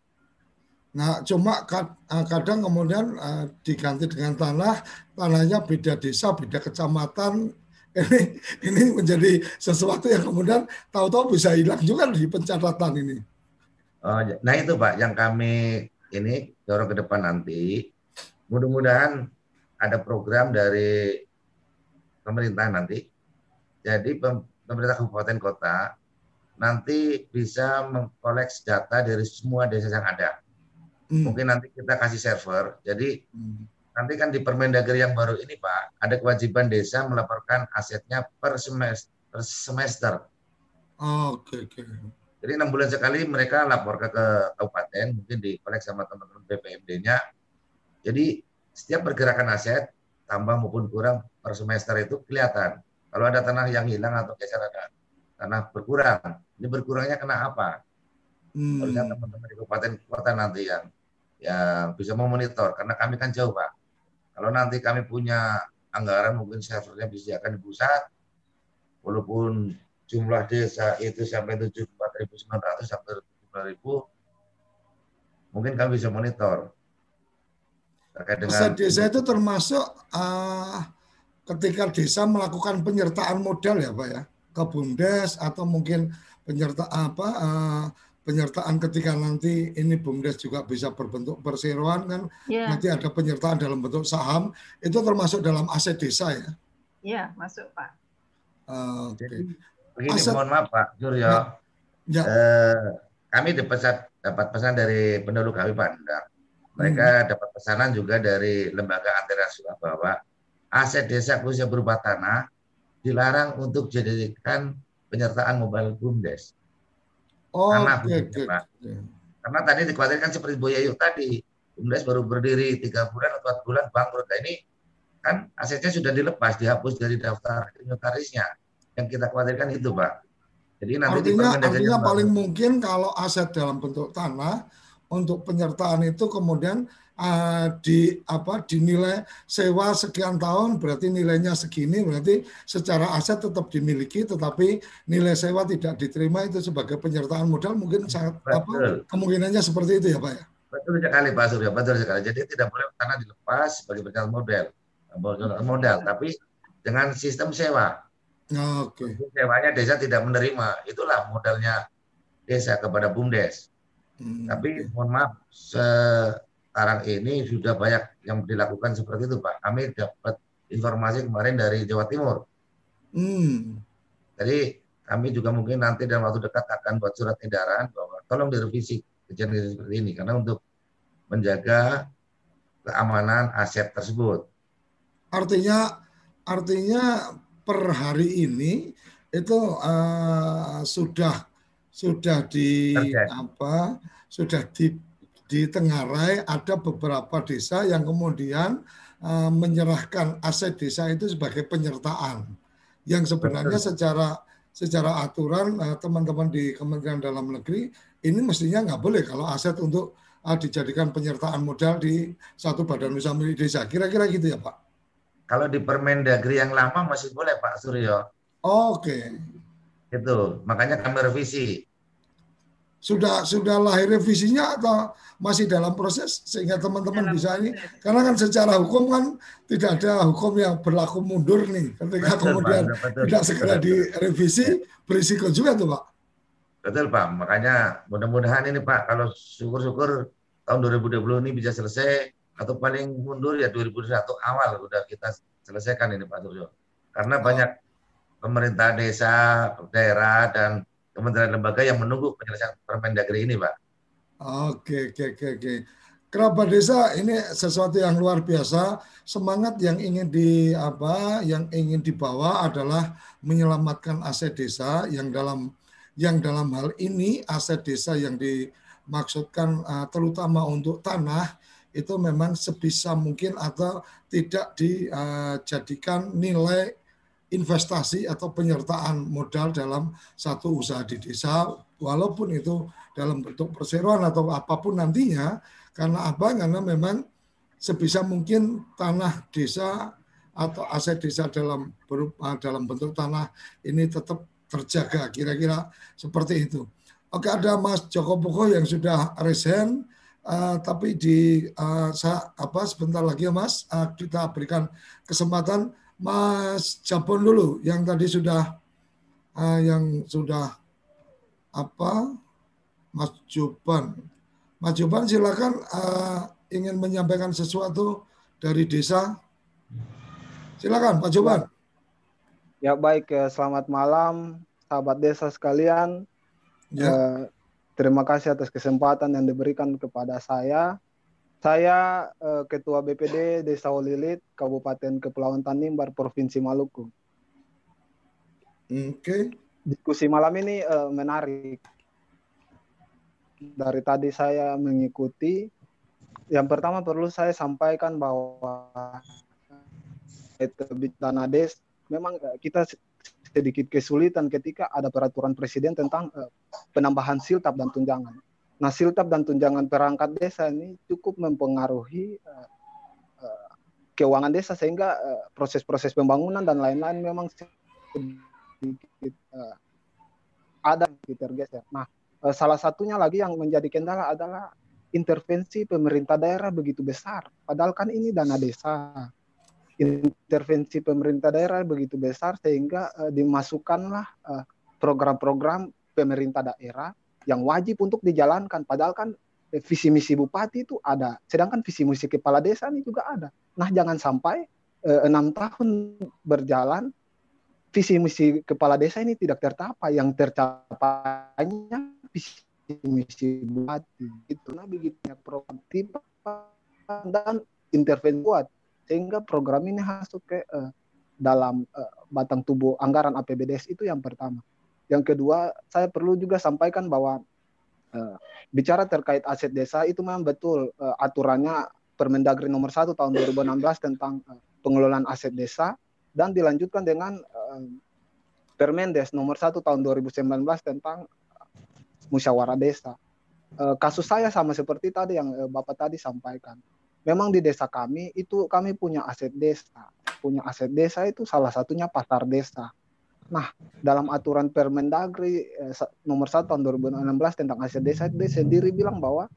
Nah, cuma eh, kadang kemudian uh, diganti dengan tanah, tanahnya beda desa, beda kecamatan. Ini ini menjadi sesuatu yang kemudian tahu-tahu bisa hilang juga di pencatatan ini. Oh, ya. nah itu Pak yang kami ini dorong ke depan nanti. Mudah-mudahan ada program dari pemerintah nanti. Jadi pemerintah kabupaten kota nanti bisa mengkoleks data dari semua desa yang ada Hmm. Mungkin nanti kita kasih server. Jadi hmm. nanti kan di Permendagri yang baru ini Pak, ada kewajiban desa melaporkan asetnya per semester. Per semester. Oh, oke okay, oke. Okay. Jadi enam bulan sekali mereka lapor ke, ke kabupaten, mungkin di kolek sama teman-teman BPMD-nya. Jadi setiap pergerakan aset tambah maupun kurang per semester itu kelihatan. Kalau ada tanah yang hilang atau geser ada tanah berkurang, ini berkurangnya kena apa? Hmm. Harusnya teman-teman di kabupaten kota nanti yang yang bisa memonitor karena kami kan jauh pak. Kalau nanti kami punya anggaran mungkin servernya bisa akan di pusat, walaupun jumlah desa itu sampai 74.900 sampai 75.000, mungkin kami bisa monitor. terkait dengan aset desa itu termasuk uh, ketika desa melakukan penyertaan modal ya Pak ya ke BUMDes atau mungkin penyerta apa uh, penyertaan ketika nanti ini BUMDes juga bisa berbentuk perseroan kan yeah. nanti ada penyertaan dalam bentuk saham itu termasuk dalam aset desa ya? Iya masuk Pak. Uh, Oke. Okay. Begini aset, mohon maaf Pak Suryo. Ya. ya. Uh, kami dapat dapat pesan dari penduduk kami Pak Mereka hmm. dapat pesanan juga dari lembaga rasuah bahwa aset desa khususnya berupa tanah dilarang untuk dijadikan penyertaan mobile bumdes. Oh, Karena okay, okay. Pak. Karena tadi dikhawatirkan seperti Bu Yayu tadi, bumdes baru berdiri tiga bulan atau empat bulan bangkrut. Nah, ini kan asetnya sudah dilepas, dihapus dari daftar inventarisnya. Yang kita khawatirkan itu, Pak. Jadi nanti artinya, artinya paling mungkin kalau aset dalam bentuk tanah untuk penyertaan itu kemudian uh, di apa dinilai sewa sekian tahun berarti nilainya segini berarti secara aset tetap dimiliki tetapi nilai sewa tidak diterima itu sebagai penyertaan modal mungkin sangat apa kemungkinannya seperti itu ya Pak ya. Betul sekali Pak Surya, betul sekali. Jadi tidak boleh tanah dilepas sebagai penyertaan modal modal tapi dengan sistem sewa. Oke. Okay. Sewanya desa tidak menerima, itulah modalnya desa kepada BUMDes. Hmm, Tapi mohon maaf, sekarang ini sudah banyak yang dilakukan seperti itu, Pak. Kami dapat informasi kemarin dari Jawa Timur. Hmm. Jadi kami juga mungkin nanti dalam waktu dekat akan buat surat edaran bahwa tolong direvisi kejadian seperti ini karena untuk menjaga keamanan aset tersebut. Artinya artinya per hari ini itu uh, sudah sudah di Terjadi. apa sudah di di Tenggarai ada beberapa desa yang kemudian uh, menyerahkan aset desa itu sebagai penyertaan yang sebenarnya Betul. secara secara aturan eh, teman-teman di Kementerian Dalam Negeri ini mestinya nggak boleh kalau aset untuk uh, dijadikan penyertaan modal di satu badan usaha milik desa. Kira-kira gitu ya Pak? Kalau di Permendagri yang lama masih boleh Pak Suryo. Oke. Okay. Itu makanya kami revisi sudah sudah lahir revisinya atau masih dalam proses sehingga teman-teman bisa ini? karena kan secara hukum kan tidak ada hukum yang berlaku mundur nih ketika betul, kemudian Pak, betul, tidak segera direvisi berisiko juga tuh Pak. Betul Pak, makanya mudah-mudahan ini Pak kalau syukur-syukur tahun 2020 ini bisa selesai atau paling mundur ya 2021 awal udah kita selesaikan ini Pak Suryo. Karena banyak pemerintah desa, daerah dan kementerian lembaga yang menunggu penyelesaian Permendagri ini, Pak. Oke, oke, oke, oke. Kerabat desa ini sesuatu yang luar biasa. Semangat yang ingin di apa, yang ingin dibawa adalah menyelamatkan aset desa yang dalam yang dalam hal ini aset desa yang dimaksudkan uh, terutama untuk tanah itu memang sebisa mungkin atau tidak dijadikan nilai investasi atau penyertaan modal dalam satu usaha di desa walaupun itu dalam bentuk perseroan atau apa pun nantinya karena apa karena memang sebisa mungkin tanah desa atau aset desa dalam berupa dalam bentuk tanah ini tetap terjaga kira-kira seperti itu. Oke ada Mas Joko Poko yang sudah resign uh, tapi di uh, apa sebentar lagi ya Mas uh, kita berikan kesempatan Mas Japon dulu yang tadi sudah uh, yang sudah apa Mas Joban. Mas Joban silakan uh, ingin menyampaikan sesuatu dari desa. Silakan Pak Joban. Ya baik, ya, selamat malam sahabat desa sekalian. Ya. Uh, terima kasih atas kesempatan yang diberikan kepada saya saya uh, Ketua BPD Desa Olilit, Kabupaten Kepulauan Tanimbar, Provinsi Maluku. Oke. Okay. Diskusi malam ini uh, menarik. Dari tadi saya mengikuti. Yang pertama perlu saya sampaikan bahwa Tanades memang uh, kita sedikit kesulitan ketika ada peraturan presiden tentang penambahan siltap dan tunjangan Nah, siltap dan tunjangan perangkat desa ini cukup mempengaruhi uh, uh, keuangan desa sehingga proses-proses uh, pembangunan dan lain-lain memang sedikit uh, ada tergeser. Nah, uh, salah satunya lagi yang menjadi kendala adalah intervensi pemerintah daerah begitu besar. Padahal kan ini dana desa. Intervensi pemerintah daerah begitu besar sehingga uh, dimasukkanlah uh, program-program pemerintah daerah yang wajib untuk dijalankan. Padahal kan eh, visi misi bupati itu ada, sedangkan visi misi kepala desa ini juga ada. Nah jangan sampai eh, enam tahun berjalan visi misi kepala desa ini tidak tercapai. Yang tercapainya visi misi bupati itu. Nah begitu program dan intervensi kuat sehingga program ini masuk ke uh, dalam uh, batang tubuh anggaran APBDes itu yang pertama. Yang kedua, saya perlu juga sampaikan bahwa uh, bicara terkait aset desa itu memang betul uh, aturannya Permendagri nomor 1 tahun 2016 tentang uh, pengelolaan aset desa dan dilanjutkan dengan uh, Permendes nomor 1 tahun 2019 tentang musyawarah desa. Uh, kasus saya sama seperti tadi yang uh, Bapak tadi sampaikan. Memang di desa kami itu kami punya aset desa. Punya aset desa itu salah satunya pasar desa Nah, dalam aturan Permendagri eh, nomor 1 tahun 2016 tentang aset desa dia sendiri bilang bahwa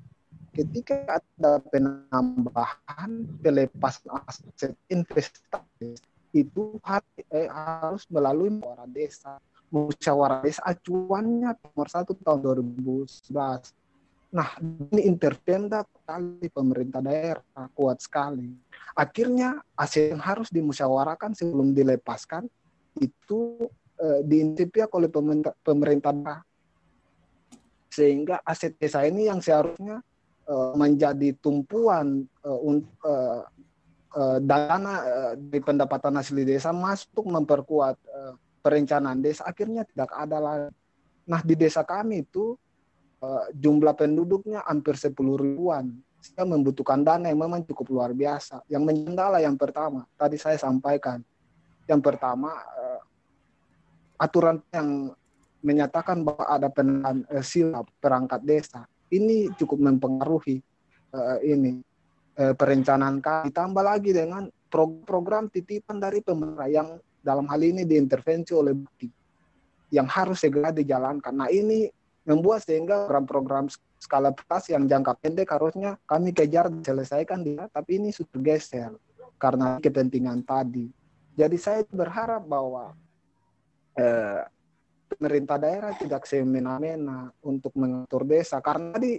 ketika ada penambahan pelepasan aset investasi itu eh, harus melalui musyawarah desa. Musyawarah desa acuannya nomor 1 tahun 2011. Nah, ini intervenda kali pemerintah daerah kuat sekali. Akhirnya aset yang harus dimusyawarahkan sebelum dilepaskan itu uh, diintip oleh pemerintah, sehingga aset desa ini yang seharusnya uh, menjadi tumpuan uh, uh, uh, dana uh, di pendapatan asli desa masuk memperkuat uh, perencanaan desa akhirnya tidak ada lagi. Nah di desa kami itu uh, jumlah penduduknya hampir 10 ribuan. Saya membutuhkan dana yang memang cukup luar biasa. Yang menjendala yang pertama, tadi saya sampaikan. Yang pertama, aturan yang menyatakan bahwa ada penan uh, silap perangkat desa ini cukup mempengaruhi uh, ini uh, perencanaan kami ditambah lagi dengan pro program titipan dari pemerintah yang dalam hal ini diintervensi oleh bukti yang harus segera dijalankan. Nah ini membuat sehingga program-program skala prioritas yang jangka pendek harusnya kami kejar selesaikan dia, tapi ini sudah geser karena kepentingan tadi. Jadi saya berharap bahwa eh, pemerintah daerah tidak semena-mena untuk mengatur desa karena di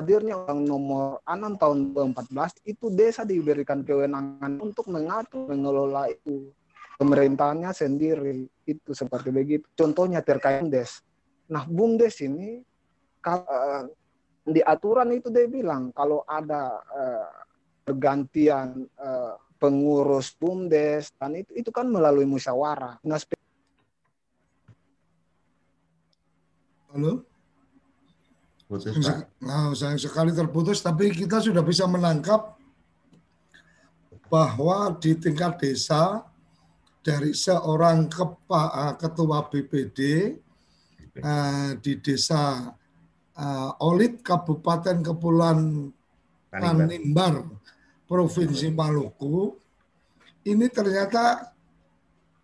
hadirnya Undang Nomor 6 tahun 2014 itu desa diberikan kewenangan untuk mengatur mengelola itu pemerintahannya sendiri itu seperti begitu. Contohnya terkait des nah bumdes ini uh, di aturan itu dia bilang kalau ada uh, pergantian uh, pengurus bumdes dan itu itu kan melalui musyawarah. Nah Halo? Putus, Pak. Nah, sayang sekali terputus, tapi kita sudah bisa menangkap bahwa di tingkat desa dari seorang kepa, eh, ketua BPD uh, eh, di desa uh, Olit Kabupaten Kepulauan Tanimbar, Provinsi Maluku ini ternyata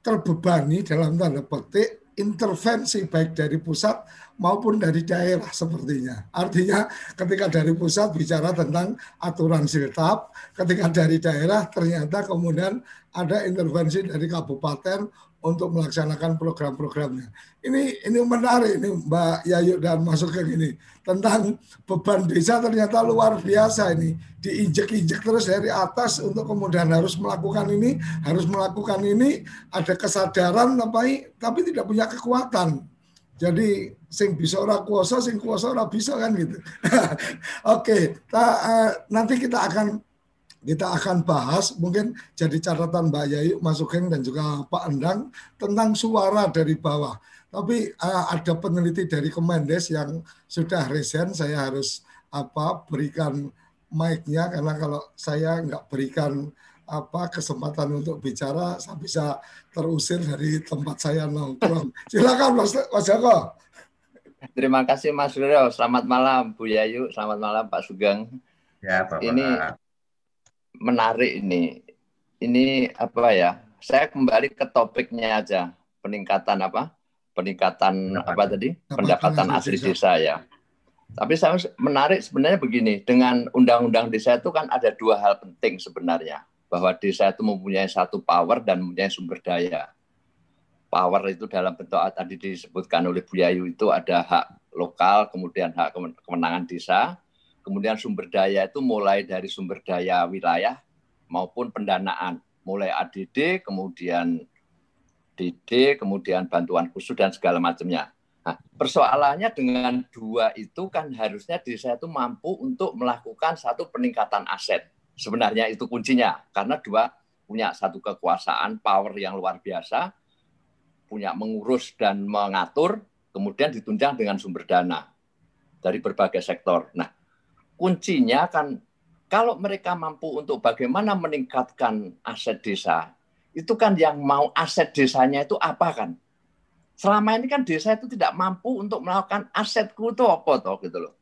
terbebani dalam tanda petik intervensi baik dari pusat maupun dari daerah sepertinya. Artinya ketika dari pusat bicara tentang aturan siltap, ketika dari daerah ternyata kemudian ada intervensi dari kabupaten untuk melaksanakan program-programnya. Ini ini menarik ini Mbak Yayu dan masuk ke gini tentang beban desa ternyata luar biasa ini diinjek-injek terus dari atas untuk kemudian harus melakukan ini harus melakukan ini ada kesadaran tapi tapi tidak punya kekuatan. Jadi sing bisa ora kuasa, sing kuasa ora bisa kan gitu. Oke, okay, uh, nanti kita akan kita akan bahas mungkin jadi catatan Mbak Yayu, Mas Sugeng dan juga Pak Endang tentang suara dari bawah. Tapi uh, ada peneliti dari Kemendes yang sudah resen, saya harus apa berikan mic-nya karena kalau saya nggak berikan apa kesempatan untuk bicara, saya bisa terusir dari tempat saya nongkrong. Silakan Mas, Mas Joko. Terima kasih Mas Ryo. Selamat malam Bu Yayu, selamat malam Pak Sugeng. Ya, Pak. Ini menarik ini. Ini apa ya? Saya kembali ke topiknya aja. Peningkatan apa? Peningkatan apa tadi? Pendapatan asli desa ya. Tapi saya menarik sebenarnya begini, dengan undang-undang desa itu kan ada dua hal penting sebenarnya. Bahwa desa itu mempunyai satu power dan mempunyai sumber daya. Power itu dalam bentuk tadi disebutkan oleh Bu Yayu itu ada hak lokal, kemudian hak kemenangan desa, kemudian sumber daya itu mulai dari sumber daya wilayah maupun pendanaan. Mulai ADD, kemudian DD, kemudian bantuan khusus dan segala macamnya. Nah, persoalannya dengan dua itu kan harusnya desa itu mampu untuk melakukan satu peningkatan aset. Sebenarnya itu kuncinya, karena dua punya satu kekuasaan, power yang luar biasa, punya mengurus dan mengatur, kemudian ditunjang dengan sumber dana dari berbagai sektor. Nah, kuncinya kan kalau mereka mampu untuk bagaimana meningkatkan aset desa, itu kan yang mau aset desanya itu apa kan? selama ini kan desa itu tidak mampu untuk melakukan asetku itu apa toh gitu loh.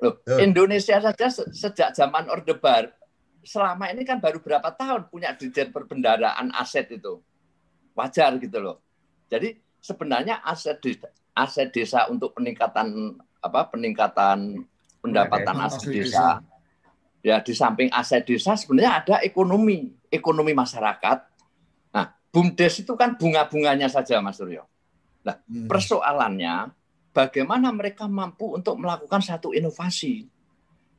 Loh, Indonesia saja sejak zaman Orde Baru selama ini kan baru berapa tahun punya dirjen perbendaraan aset itu. Wajar gitu loh. Jadi sebenarnya aset desa, aset desa untuk peningkatan apa peningkatan pendapatan aset desa. Ya di samping aset desa sebenarnya ada ekonomi, ekonomi masyarakat. Nah, BUMDes itu kan bunga-bunganya saja Mas Suryo Nah, hmm. persoalannya bagaimana mereka mampu untuk melakukan satu inovasi.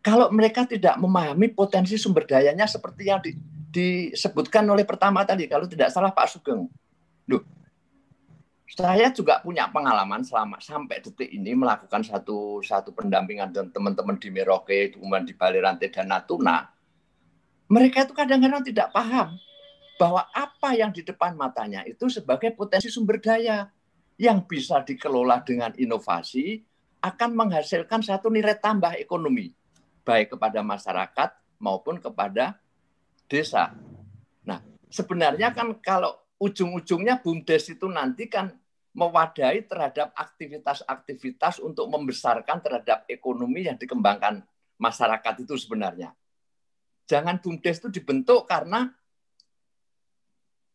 Kalau mereka tidak memahami potensi sumber dayanya seperti yang di, disebutkan oleh pertama tadi, kalau tidak salah Pak Sugeng. Duh, saya juga punya pengalaman selama sampai detik ini melakukan satu satu pendampingan dan teman-teman di Merauke, kemudian di Bali Rantai dan Natuna. Mereka itu kadang-kadang tidak paham bahwa apa yang di depan matanya itu sebagai potensi sumber daya yang bisa dikelola dengan inovasi akan menghasilkan satu nilai tambah ekonomi baik kepada masyarakat maupun kepada desa. Nah, sebenarnya kan kalau ujung-ujungnya BUMDes itu nanti kan mewadahi terhadap aktivitas-aktivitas untuk membesarkan terhadap ekonomi yang dikembangkan masyarakat itu sebenarnya. Jangan BUMDes itu dibentuk karena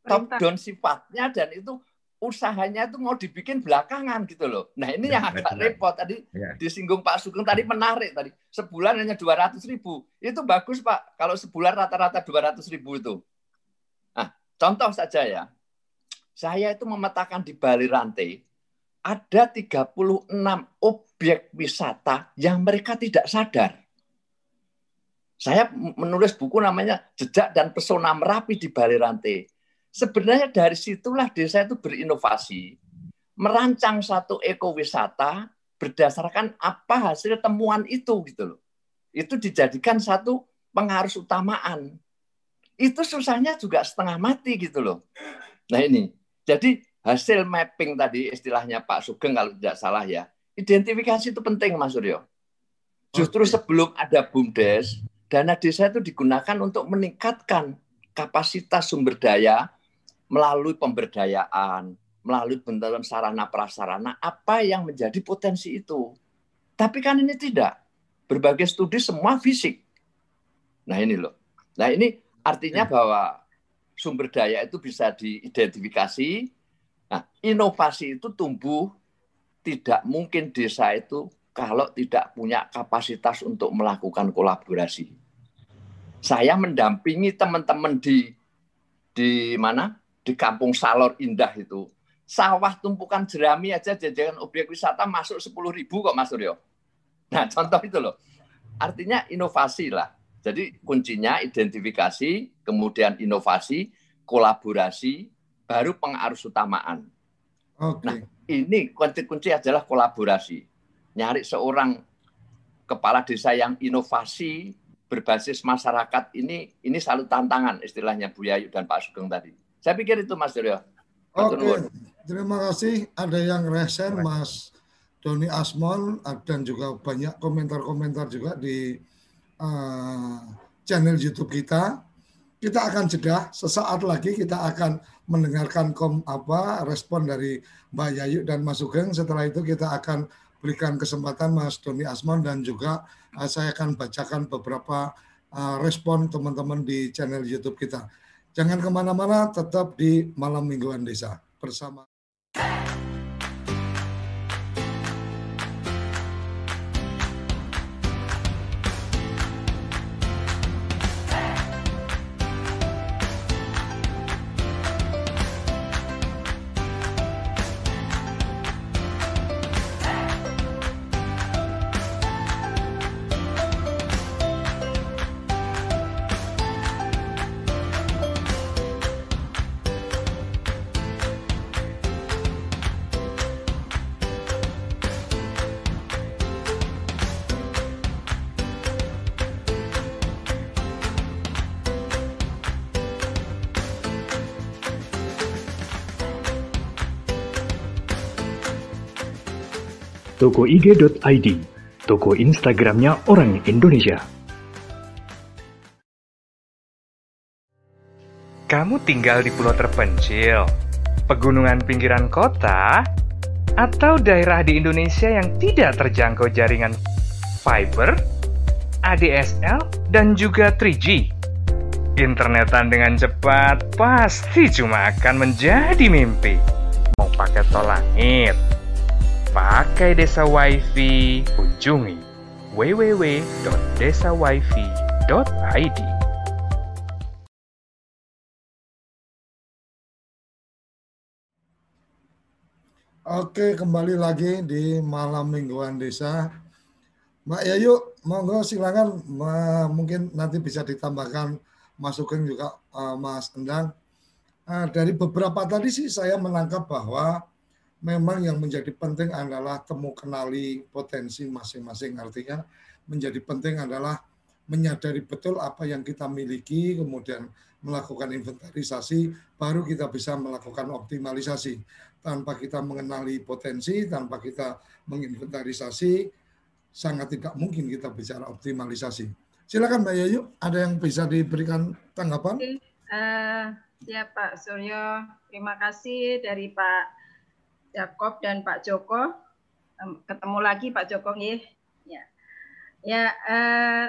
top down sifatnya dan itu usahanya itu mau dibikin belakangan gitu loh. Nah ini ya, yang agak repot tadi ya. disinggung Pak Sugeng tadi menarik tadi sebulan hanya dua ratus ribu itu bagus Pak kalau sebulan rata-rata dua ratus ribu itu. Contoh saja ya saya itu memetakan di Bali Rantai ada 36 objek wisata yang mereka tidak sadar. Saya menulis buku namanya Jejak dan Pesona Merapi di Bali Rantai Sebenarnya dari situlah desa itu berinovasi, merancang satu ekowisata berdasarkan apa hasil temuan itu gitu loh. Itu dijadikan satu pengaruh utamaan. Itu susahnya juga setengah mati gitu loh. Nah ini, jadi hasil mapping tadi istilahnya Pak Sugeng kalau tidak salah ya, identifikasi itu penting Mas Suryo. Justru sebelum ada BUMDes, dana desa itu digunakan untuk meningkatkan kapasitas sumber daya melalui pemberdayaan, melalui bentukan sarana prasarana, apa yang menjadi potensi itu. Tapi kan ini tidak. Berbagai studi semua fisik. Nah ini loh. Nah ini artinya hmm. bahwa sumber daya itu bisa diidentifikasi. Nah, inovasi itu tumbuh tidak mungkin desa itu kalau tidak punya kapasitas untuk melakukan kolaborasi. Saya mendampingi teman-teman di di mana di kampung Salor Indah itu sawah tumpukan jerami aja jajakan objek wisata masuk sepuluh ribu kok Mas Suryo. Nah contoh itu loh. Artinya inovasi lah. Jadi kuncinya identifikasi, kemudian inovasi, kolaborasi, baru pengarus utamaan. Okay. Nah ini kunci-kunci adalah kolaborasi. Nyari seorang kepala desa yang inovasi berbasis masyarakat ini ini selalu tantangan istilahnya Bu Yayu dan Pak Sugeng tadi. Saya pikir itu Mas Suryo. Oke, okay. terima kasih. Ada yang resen Mas Doni Asmol dan juga banyak komentar-komentar juga di uh, channel YouTube kita. Kita akan jeda sesaat lagi kita akan mendengarkan kom apa respon dari Mbak Yayu dan Mas Sugeng. Setelah itu kita akan berikan kesempatan Mas Doni Asmon dan juga uh, saya akan bacakan beberapa uh, respon teman-teman di channel YouTube kita. Jangan ke mana-mana, tetap di Malam Mingguan Desa bersama. tokoig.id, toko Instagramnya orang Indonesia. Kamu tinggal di pulau terpencil, pegunungan pinggiran kota, atau daerah di Indonesia yang tidak terjangkau jaringan fiber, ADSL, dan juga 3G. Internetan dengan cepat pasti cuma akan menjadi mimpi. Mau pakai tol langit, pakai desa wifi, kunjungi www.desawifi.id. Oke, kembali lagi di malam mingguan desa. Mbak Yayu, monggo silakan mungkin nanti bisa ditambahkan Mas Sugeng juga uh, Mas Endang. Uh, dari beberapa tadi sih saya menangkap bahwa memang yang menjadi penting adalah temu kenali potensi masing-masing. Artinya menjadi penting adalah menyadari betul apa yang kita miliki, kemudian melakukan inventarisasi, baru kita bisa melakukan optimalisasi tanpa kita mengenali potensi, tanpa kita menginventarisasi, sangat tidak mungkin kita bicara optimalisasi. Silakan Mbak Yayu, ada yang bisa diberikan tanggapan? Uh, ya Pak Suryo, terima kasih dari Pak Jakob dan Pak Joko. Ketemu lagi Pak Joko ya. Ya, ya uh,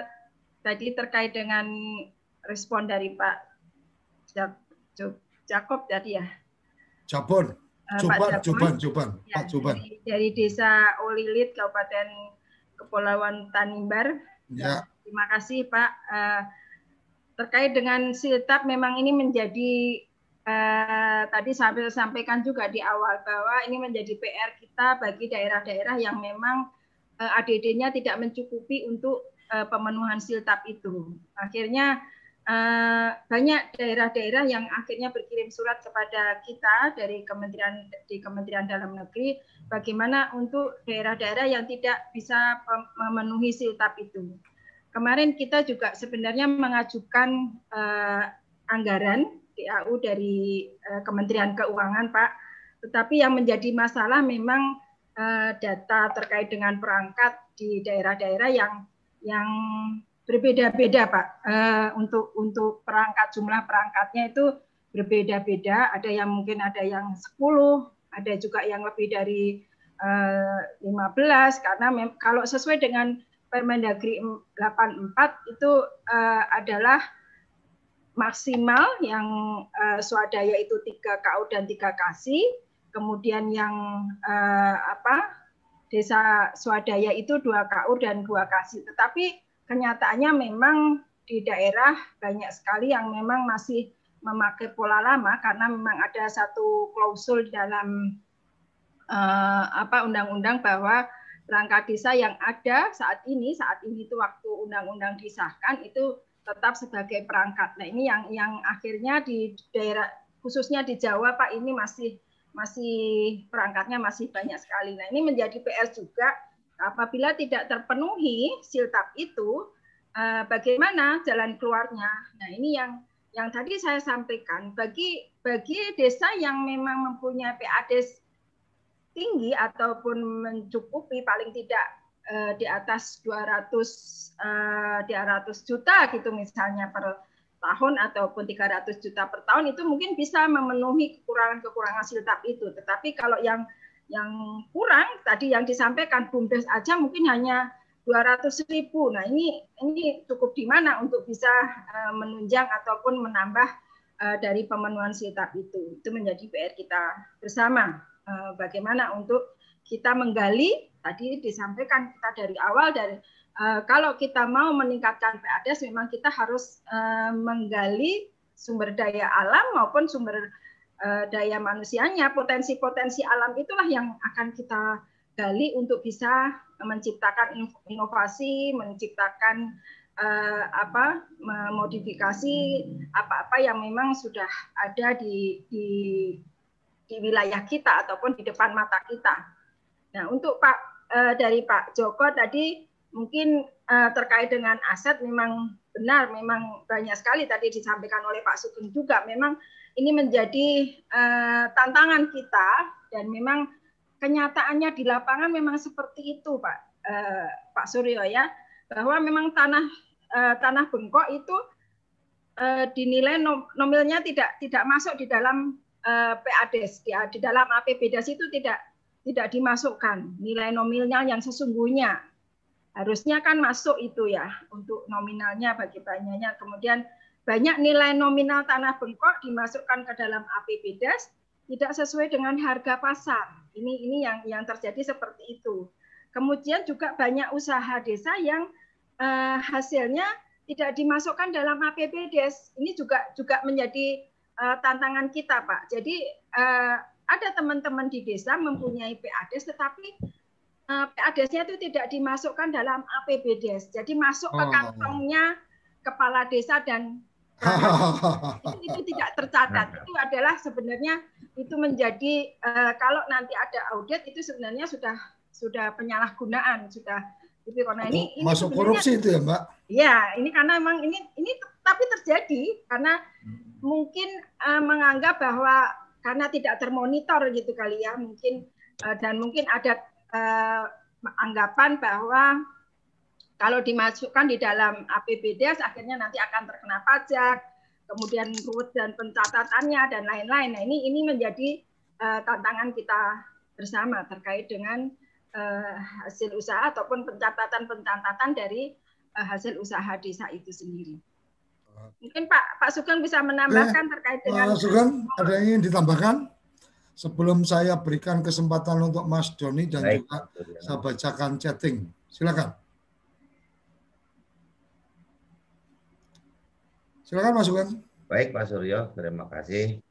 tadi terkait dengan respon dari Pak Jakob tadi ya. Jabon. Coban, Coban, Coban, ya, Pak Coban. Dari, dari Desa Olilit, Kabupaten Kepulauan Tanimbar. Ya. Terima kasih Pak. Uh, terkait dengan siltap memang ini menjadi uh, tadi sampai sampaikan juga di awal bahwa ini menjadi PR kita bagi daerah-daerah yang memang eh, ADD-nya tidak mencukupi untuk uh, pemenuhan siltap itu. Akhirnya uh, banyak daerah-daerah yang akhirnya berkirim surat kepada kita dari Kementerian di Kementerian Dalam Negeri bagaimana untuk daerah-daerah yang tidak bisa memenuhi siltap itu. Kemarin kita juga sebenarnya mengajukan uh, anggaran DAU dari uh, Kementerian Keuangan, Pak. Tetapi yang menjadi masalah memang uh, data terkait dengan perangkat di daerah-daerah yang yang berbeda-beda Pak. Uh, untuk untuk perangkat jumlah perangkatnya itu berbeda-beda. Ada yang mungkin ada yang 10 ada juga yang lebih dari uh, eh, 15 karena kalau sesuai dengan Permendagri 84 itu uh, adalah maksimal yang uh, swadaya itu tiga KU dan tiga kasih kemudian yang uh, apa desa swadaya itu dua KU dan dua kasih tetapi kenyataannya memang di daerah banyak sekali yang memang masih memakai pola lama karena memang ada satu klausul dalam uh, apa undang-undang bahwa perangkat desa yang ada saat ini saat ini itu waktu undang-undang disahkan itu tetap sebagai perangkat. Nah ini yang yang akhirnya di daerah khususnya di Jawa Pak ini masih masih perangkatnya masih banyak sekali. Nah ini menjadi PR juga apabila tidak terpenuhi siltap itu, eh, bagaimana jalan keluarnya? Nah ini yang yang tadi saya sampaikan bagi bagi desa yang memang mempunyai PAD tinggi ataupun mencukupi paling tidak eh, di atas 200 eh, di 200 juta gitu misalnya per tahun ataupun 300 juta per tahun itu mungkin bisa memenuhi kekurangan-kekurangan siltap itu. Tetapi kalau yang yang kurang tadi yang disampaikan bumdes aja mungkin hanya 200 ribu. Nah ini ini cukup di mana untuk bisa uh, menunjang ataupun menambah dari pemenuhan sitab itu. Itu menjadi PR kita bersama. Bagaimana untuk kita menggali tadi disampaikan kita dari awal dari uh, kalau kita mau meningkatkan PADES memang kita harus uh, menggali sumber daya alam maupun sumber uh, daya manusianya, potensi-potensi alam itulah yang akan kita gali untuk bisa menciptakan inovasi, menciptakan uh, apa memodifikasi apa-apa yang memang sudah ada di, di di wilayah kita ataupun di depan mata kita. Nah, untuk Pak uh, dari Pak Joko tadi mungkin uh, terkait dengan aset memang benar, memang banyak sekali tadi disampaikan oleh Pak Sugeng juga. Memang ini menjadi uh, tantangan kita dan memang kenyataannya di lapangan memang seperti itu, Pak uh, Pak Suryo ya, bahwa memang tanah uh, tanah bengkok itu uh, dinilai nom nomilnya tidak tidak masuk di dalam uh, PADES, ya, di dalam APBDes itu tidak tidak dimasukkan nilai nominalnya yang sesungguhnya. Harusnya kan masuk itu ya untuk nominalnya bagi banyaknya. Kemudian banyak nilai nominal tanah bengkok dimasukkan ke dalam APBDes tidak sesuai dengan harga pasar. Ini ini yang yang terjadi seperti itu. Kemudian juga banyak usaha desa yang uh, hasilnya tidak dimasukkan dalam APBDes. Ini juga juga menjadi uh, tantangan kita, Pak. Jadi uh, ada teman-teman di desa mempunyai PADES tetapi uh, PADES-nya itu tidak dimasukkan dalam APBDes. Jadi masuk ke oh. kantongnya kepala desa dan itu, itu tidak tercatat. Itu adalah sebenarnya itu menjadi uh, kalau nanti ada audit itu sebenarnya sudah sudah penyalahgunaan, sudah itu karena ini, ini masuk korupsi itu ya, Mbak? Ya, ini karena memang ini ini tapi terjadi karena hmm. mungkin uh, menganggap bahwa karena tidak termonitor gitu kali ya mungkin uh, dan mungkin ada uh, anggapan bahwa kalau dimasukkan di dalam APBDes akhirnya nanti akan terkena pajak kemudian ruwet dan pencatatannya dan lain-lain nah ini ini menjadi uh, tantangan kita bersama terkait dengan uh, hasil usaha ataupun pencatatan-pencatatan dari uh, hasil usaha desa itu sendiri. Mungkin Pak Pak Sugeng bisa menambahkan terkait dengan Pak Sugeng ada yang ingin ditambahkan sebelum saya berikan kesempatan untuk Mas Doni dan Baik. juga saya bacakan chatting. Silakan. Silakan Mas Sugeng. Baik Pak Suryo, terima kasih.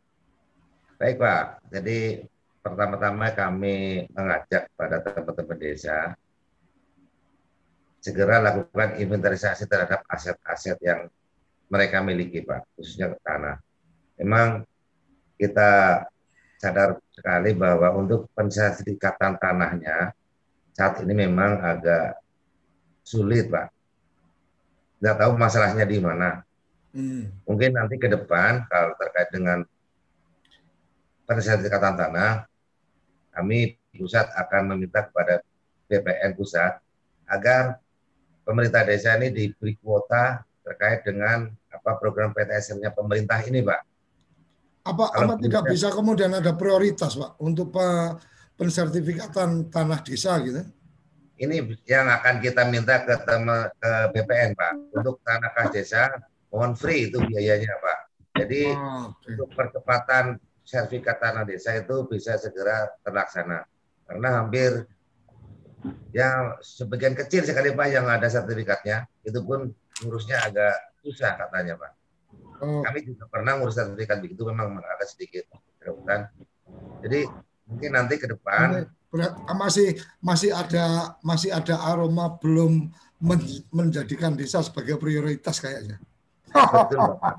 Baik Pak, jadi pertama-tama kami mengajak pada teman-teman desa segera lakukan inventarisasi terhadap aset-aset yang mereka miliki, Pak, khususnya tanah. Memang kita sadar sekali bahwa untuk pensertifikatan tanahnya saat ini memang agak sulit, Pak. Tidak tahu masalahnya di mana. Hmm. Mungkin nanti ke depan kalau terkait dengan pensertifikatan tanah, kami pusat akan meminta kepada BPN pusat agar pemerintah desa ini diberi kuota terkait dengan apa program PTSM-nya pemerintah ini, Pak. Apa, apa tidak bisa kemudian ada prioritas, Pak, untuk pensertifikatan tanah desa gitu? Ini yang akan kita minta ke, tema, ke BPN, Pak. Untuk tanah kas desa, mohon free itu biayanya, Pak. Jadi oh, okay. untuk percepatan sertifikat tanah desa itu bisa segera terlaksana. Karena hampir ya sebagian kecil sekali Pak yang ada sertifikatnya, itu pun ngurusnya agak susah katanya Pak. Oh. Kami juga pernah ngurus sertifikat begitu memang agak sedikit kerebutan. Jadi mungkin nanti ke depan ah, masih masih ada masih ada aroma belum men, menjadikan desa sebagai prioritas kayaknya. Betul, Pak.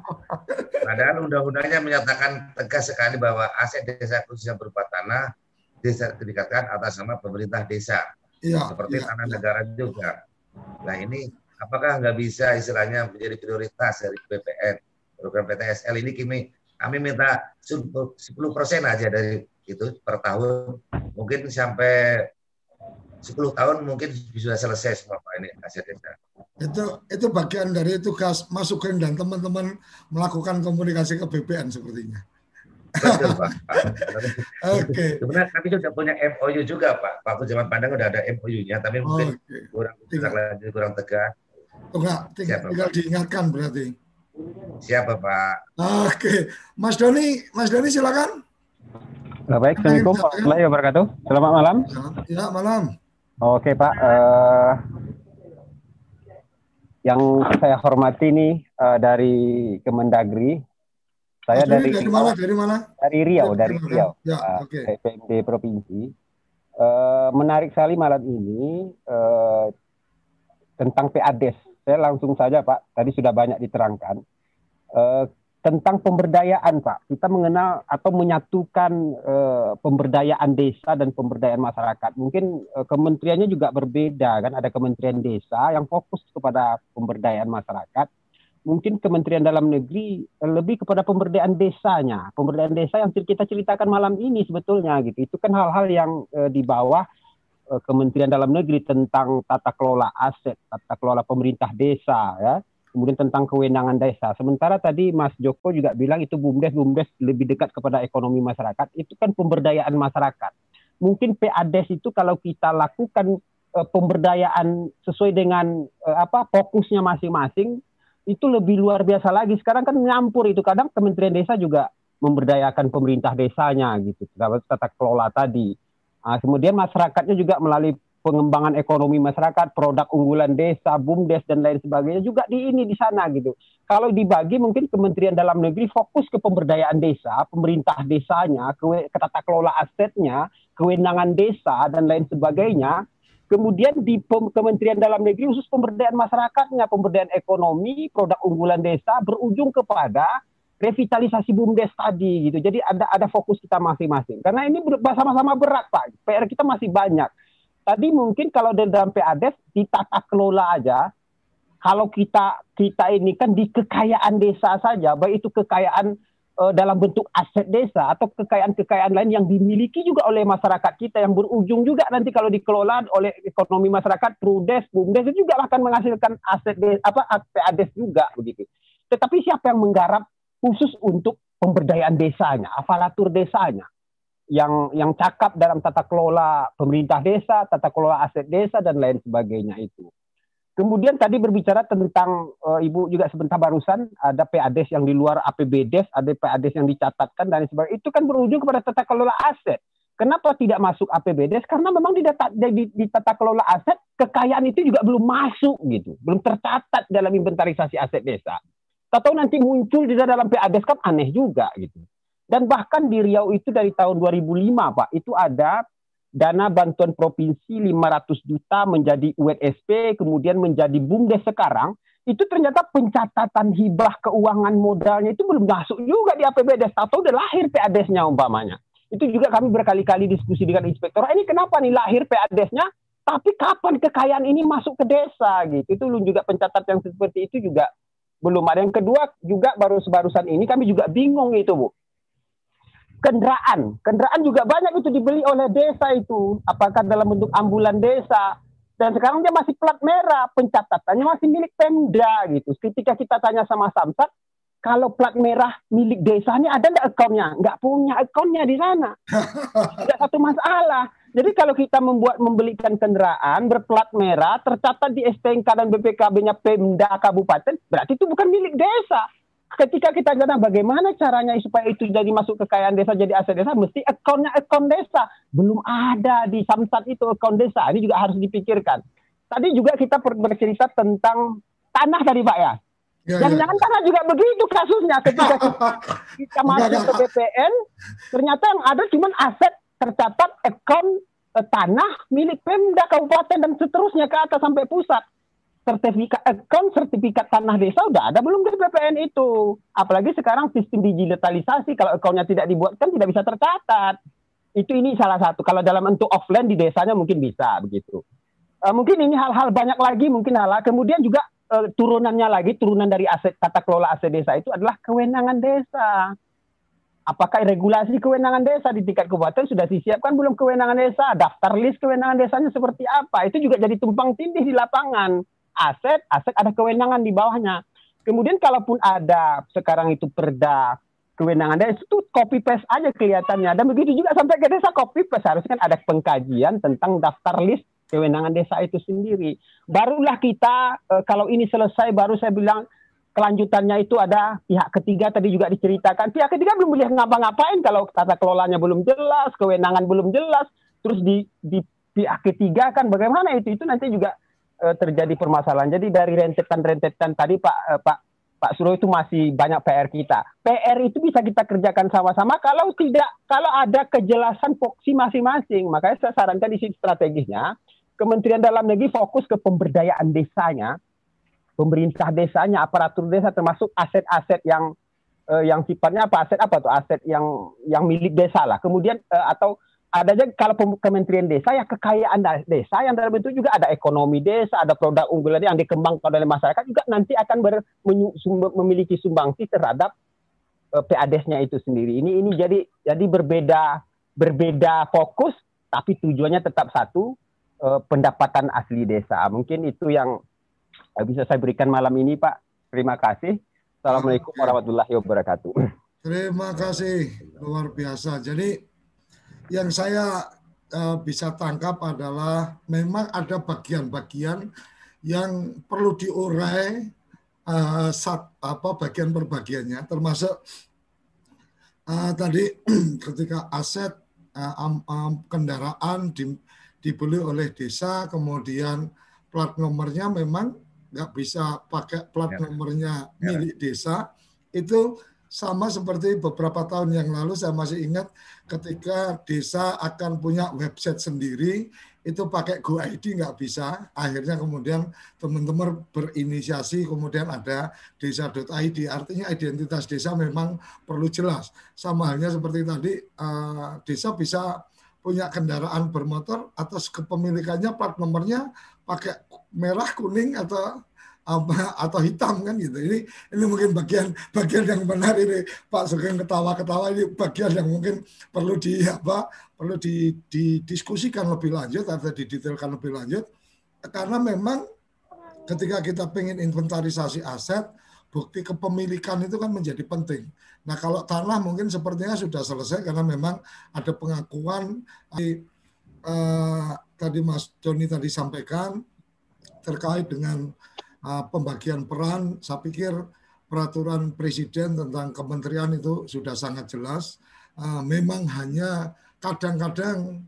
Padahal undang-undangnya menyatakan tegas sekali bahwa aset desa khusus yang berupa tanah desa dikatakan atas nama pemerintah desa. Ya, seperti ya, tanah ya. negara juga. Nah ini apakah nggak bisa istilahnya menjadi prioritas dari BPN program PTSL ini kami kami minta 10 persen aja dari itu per tahun mungkin sampai 10 tahun mungkin bisa selesai semua Pak ini aset desa. Itu itu bagian dari tugas masukin dan teman-teman melakukan komunikasi ke BPN sepertinya. Betul Pak. Oke. Okay. Sebenarnya kami sudah punya MOU juga Pak. Pak Zaman Pandang udah ada MOU-nya, tapi mungkin okay. kurang kurang, kurang tegas. Enggak, tinggal, tinggal diingatkan berarti. Siapa Pak? Oke, Mas Doni, Mas Doni silakan. Nah, baik, Assalamualaikum warahmatullahi wabarakatuh. Selamat malam. Ya, malam. Oke Pak, uh, yang saya hormati nih uh, dari Kemendagri, saya dari, dari mana? Dari mana? Dari Riau, dari, dari Riau, ya, uh, okay. PMD provinsi. Uh, menarik sekali malam ini uh, tentang PADES saya langsung saja Pak, tadi sudah banyak diterangkan. Uh, tentang pemberdayaan Pak, kita mengenal atau menyatukan uh, pemberdayaan desa dan pemberdayaan masyarakat. Mungkin uh, kementeriannya juga berbeda kan, ada kementerian desa yang fokus kepada pemberdayaan masyarakat, mungkin Kementerian Dalam Negeri lebih kepada pemberdayaan desanya, pemberdayaan desa yang kita ceritakan malam ini sebetulnya gitu. Itu kan hal-hal yang uh, di bawah Kementerian Dalam Negeri tentang tata kelola aset, tata kelola pemerintah desa ya. Kemudian tentang kewenangan desa. Sementara tadi Mas Joko juga bilang itu BUMDes BUMDes lebih dekat kepada ekonomi masyarakat. Itu kan pemberdayaan masyarakat. Mungkin PADES itu kalau kita lakukan uh, pemberdayaan sesuai dengan uh, apa fokusnya masing-masing itu lebih luar biasa lagi. Sekarang kan nyampur itu kadang Kementerian Desa juga memberdayakan pemerintah desanya gitu, tata kelola tadi. Nah, kemudian masyarakatnya juga melalui pengembangan ekonomi masyarakat, produk unggulan desa, bumdes dan lain sebagainya juga di ini di sana gitu. Kalau dibagi mungkin Kementerian Dalam Negeri fokus ke pemberdayaan desa, pemerintah desanya, ke, ke tata kelola asetnya, kewenangan desa dan lain sebagainya. Kemudian di Kementerian Dalam Negeri khusus pemberdayaan masyarakatnya, pemberdayaan ekonomi, produk unggulan desa berujung kepada revitalisasi bumdes tadi gitu. Jadi ada ada fokus kita masing-masing. Karena ini sama-sama berat Pak. PR kita masih banyak. Tadi mungkin kalau dalam PADES di tata kelola aja, kalau kita kita ini kan di kekayaan desa saja, baik itu kekayaan uh, dalam bentuk aset desa atau kekayaan-kekayaan lain yang dimiliki juga oleh masyarakat kita yang berujung juga nanti kalau dikelola oleh ekonomi masyarakat Prudes, Bumdes juga akan menghasilkan aset desa, apa PADES juga begitu. Tetapi siapa yang menggarap khusus untuk pemberdayaan desanya, aparatur desanya yang yang cakap dalam tata kelola pemerintah desa, tata kelola aset desa dan lain sebagainya itu. Kemudian tadi berbicara tentang uh, Ibu juga sebentar barusan ada PADES yang di luar APBDes, ada PADES yang dicatatkan dan sebagainya. Itu kan berujung kepada tata kelola aset. Kenapa tidak masuk APBDes? Karena memang di, data, di, di tata kelola aset kekayaan itu juga belum masuk gitu, belum tercatat dalam inventarisasi aset desa. Atau nanti muncul di dalam PADES kan aneh juga gitu. Dan bahkan di Riau itu dari tahun 2005 Pak, itu ada dana bantuan provinsi 500 juta menjadi UNSP, kemudian menjadi BUMDes sekarang, itu ternyata pencatatan hibah keuangan modalnya itu belum masuk juga di APBD atau udah lahir PADES-nya umpamanya. Itu juga kami berkali-kali diskusi dengan inspektor, ini kenapa nih lahir PADES-nya, tapi kapan kekayaan ini masuk ke desa gitu. Itu juga pencatat yang seperti itu juga belum ada. Yang kedua juga baru sebarusan ini kami juga bingung itu Bu kendaraan. Kendaraan juga banyak itu dibeli oleh desa itu. Apakah dalam bentuk ambulan desa. Dan sekarang dia masih plat merah. Pencatatannya masih milik Pemda gitu. Ketika kita tanya sama Samsat, kalau plat merah milik desa ini ada nggak akunnya? Nggak punya akunnya di sana. Tidak satu masalah. Jadi kalau kita membuat membelikan kendaraan berplat merah tercatat di STNK dan BPKB-nya Pemda Kabupaten, berarti itu bukan milik desa. Ketika kita bilang bagaimana caranya supaya itu jadi masuk kekayaan desa jadi aset desa? Mesti akunnya akun desa. Belum ada di samsat itu akun desa. Ini juga harus dipikirkan. Tadi juga kita bercerita tentang tanah tadi pak ya? Ya, Jangan-jangan ya. karena juga begitu kasusnya. Ketika kita masuk ke BPN, ternyata yang ada cuma aset tercatat akun eh, tanah milik Pemda kabupaten dan seterusnya ke atas sampai pusat. Sertifikat account sertifikat tanah desa udah ada belum di BPN itu. Apalagi sekarang sistem digitalisasi kalau akunnya tidak dibuatkan tidak bisa tercatat. Itu ini salah satu. Kalau dalam bentuk offline di desanya mungkin bisa begitu. Uh, mungkin ini hal-hal banyak lagi mungkin hal, -hal. kemudian juga uh, turunannya lagi turunan dari aset tata kelola aset desa itu adalah kewenangan desa apakah regulasi kewenangan desa di tingkat kabupaten sudah disiapkan belum kewenangan desa daftar list kewenangan desanya seperti apa itu juga jadi tumpang tindih di lapangan aset, aset ada kewenangan di bawahnya. Kemudian kalaupun ada sekarang itu perda kewenangan desa itu copy paste aja kelihatannya. Dan begitu juga sampai ke desa copy paste harusnya kan ada pengkajian tentang daftar list kewenangan desa itu sendiri. Barulah kita eh, kalau ini selesai baru saya bilang kelanjutannya itu ada pihak ketiga tadi juga diceritakan. Pihak ketiga belum boleh ngapa-ngapain kalau tata kelolanya belum jelas, kewenangan belum jelas, terus di di pihak ketiga kan bagaimana itu itu nanti juga uh, terjadi permasalahan. Jadi dari rentetan-rentetan tadi Pak uh, Pak Pak Suruh itu masih banyak PR kita. PR itu bisa kita kerjakan sama-sama kalau tidak kalau ada kejelasan foksi masing-masing. Makanya saya sarankan di sini strategisnya Kementerian Dalam Negeri fokus ke pemberdayaan desanya, pemerintah desanya, aparatur desa termasuk aset-aset yang uh, yang sifatnya apa aset apa tuh aset yang yang milik desa lah. Kemudian uh, atau adanya kalau Kementerian Desa ya kekayaan desa yang dalam bentuk juga ada ekonomi desa, ada produk unggulan yang dikembangkan oleh masyarakat juga nanti akan ber, memiliki sumbangsi terhadap uh, eh, PADES-nya itu sendiri. Ini ini jadi jadi berbeda berbeda fokus tapi tujuannya tetap satu uh, pendapatan asli desa. Mungkin itu yang bisa saya berikan malam ini Pak. Terima kasih. Assalamualaikum warahmatullahi wabarakatuh. Terima kasih luar biasa. Jadi yang saya uh, bisa tangkap adalah memang ada bagian-bagian yang perlu diurai uh, apa bagian perbagiannya termasuk uh, tadi ketika aset uh, um, um, kendaraan di, dibeli oleh desa kemudian plat nomornya memang nggak bisa pakai plat ya. nomornya ya. milik desa itu sama seperti beberapa tahun yang lalu saya masih ingat ketika desa akan punya website sendiri itu pakai Go ID nggak bisa akhirnya kemudian teman-teman berinisiasi kemudian ada desa.id artinya identitas desa memang perlu jelas sama halnya seperti tadi uh, desa bisa punya kendaraan bermotor atas kepemilikannya plat nomornya pakai merah kuning atau apa atau hitam kan gitu. Ini ini mungkin bagian bagian yang benar ini Pak Sugeng ketawa-ketawa ini bagian yang mungkin perlu di apa perlu di, didiskusikan lebih lanjut atau didetailkan lebih lanjut karena memang ketika kita pengen inventarisasi aset bukti kepemilikan itu kan menjadi penting. Nah kalau tanah mungkin sepertinya sudah selesai karena memang ada pengakuan di, eh, tadi Mas Joni tadi sampaikan terkait dengan uh, pembagian peran, saya pikir peraturan presiden tentang kementerian itu sudah sangat jelas. Uh, memang hanya kadang-kadang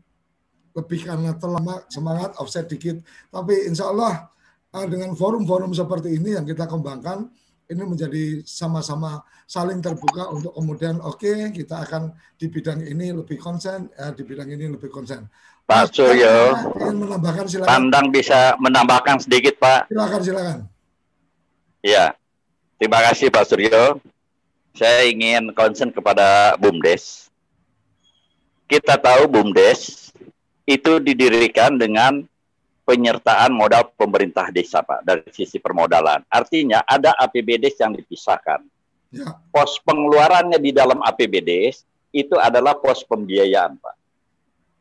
lebih karena terlama semangat offset dikit. Tapi insya Allah uh, dengan forum-forum seperti ini yang kita kembangkan, ini menjadi sama-sama saling terbuka untuk kemudian oke okay, kita akan di bidang ini lebih konsen, uh, di bidang ini lebih konsen. Pak Suryo, menambahkan silakan. Pandang bisa menambahkan sedikit Pak. Silakan silakan. Ya, terima kasih Pak Suryo. Saya ingin concern kepada BUMDes. Kita tahu BUMDes itu didirikan dengan penyertaan modal pemerintah desa Pak dari sisi permodalan. Artinya ada APBD yang dipisahkan. Ya. Pos pengeluarannya di dalam APBD itu adalah pos pembiayaan Pak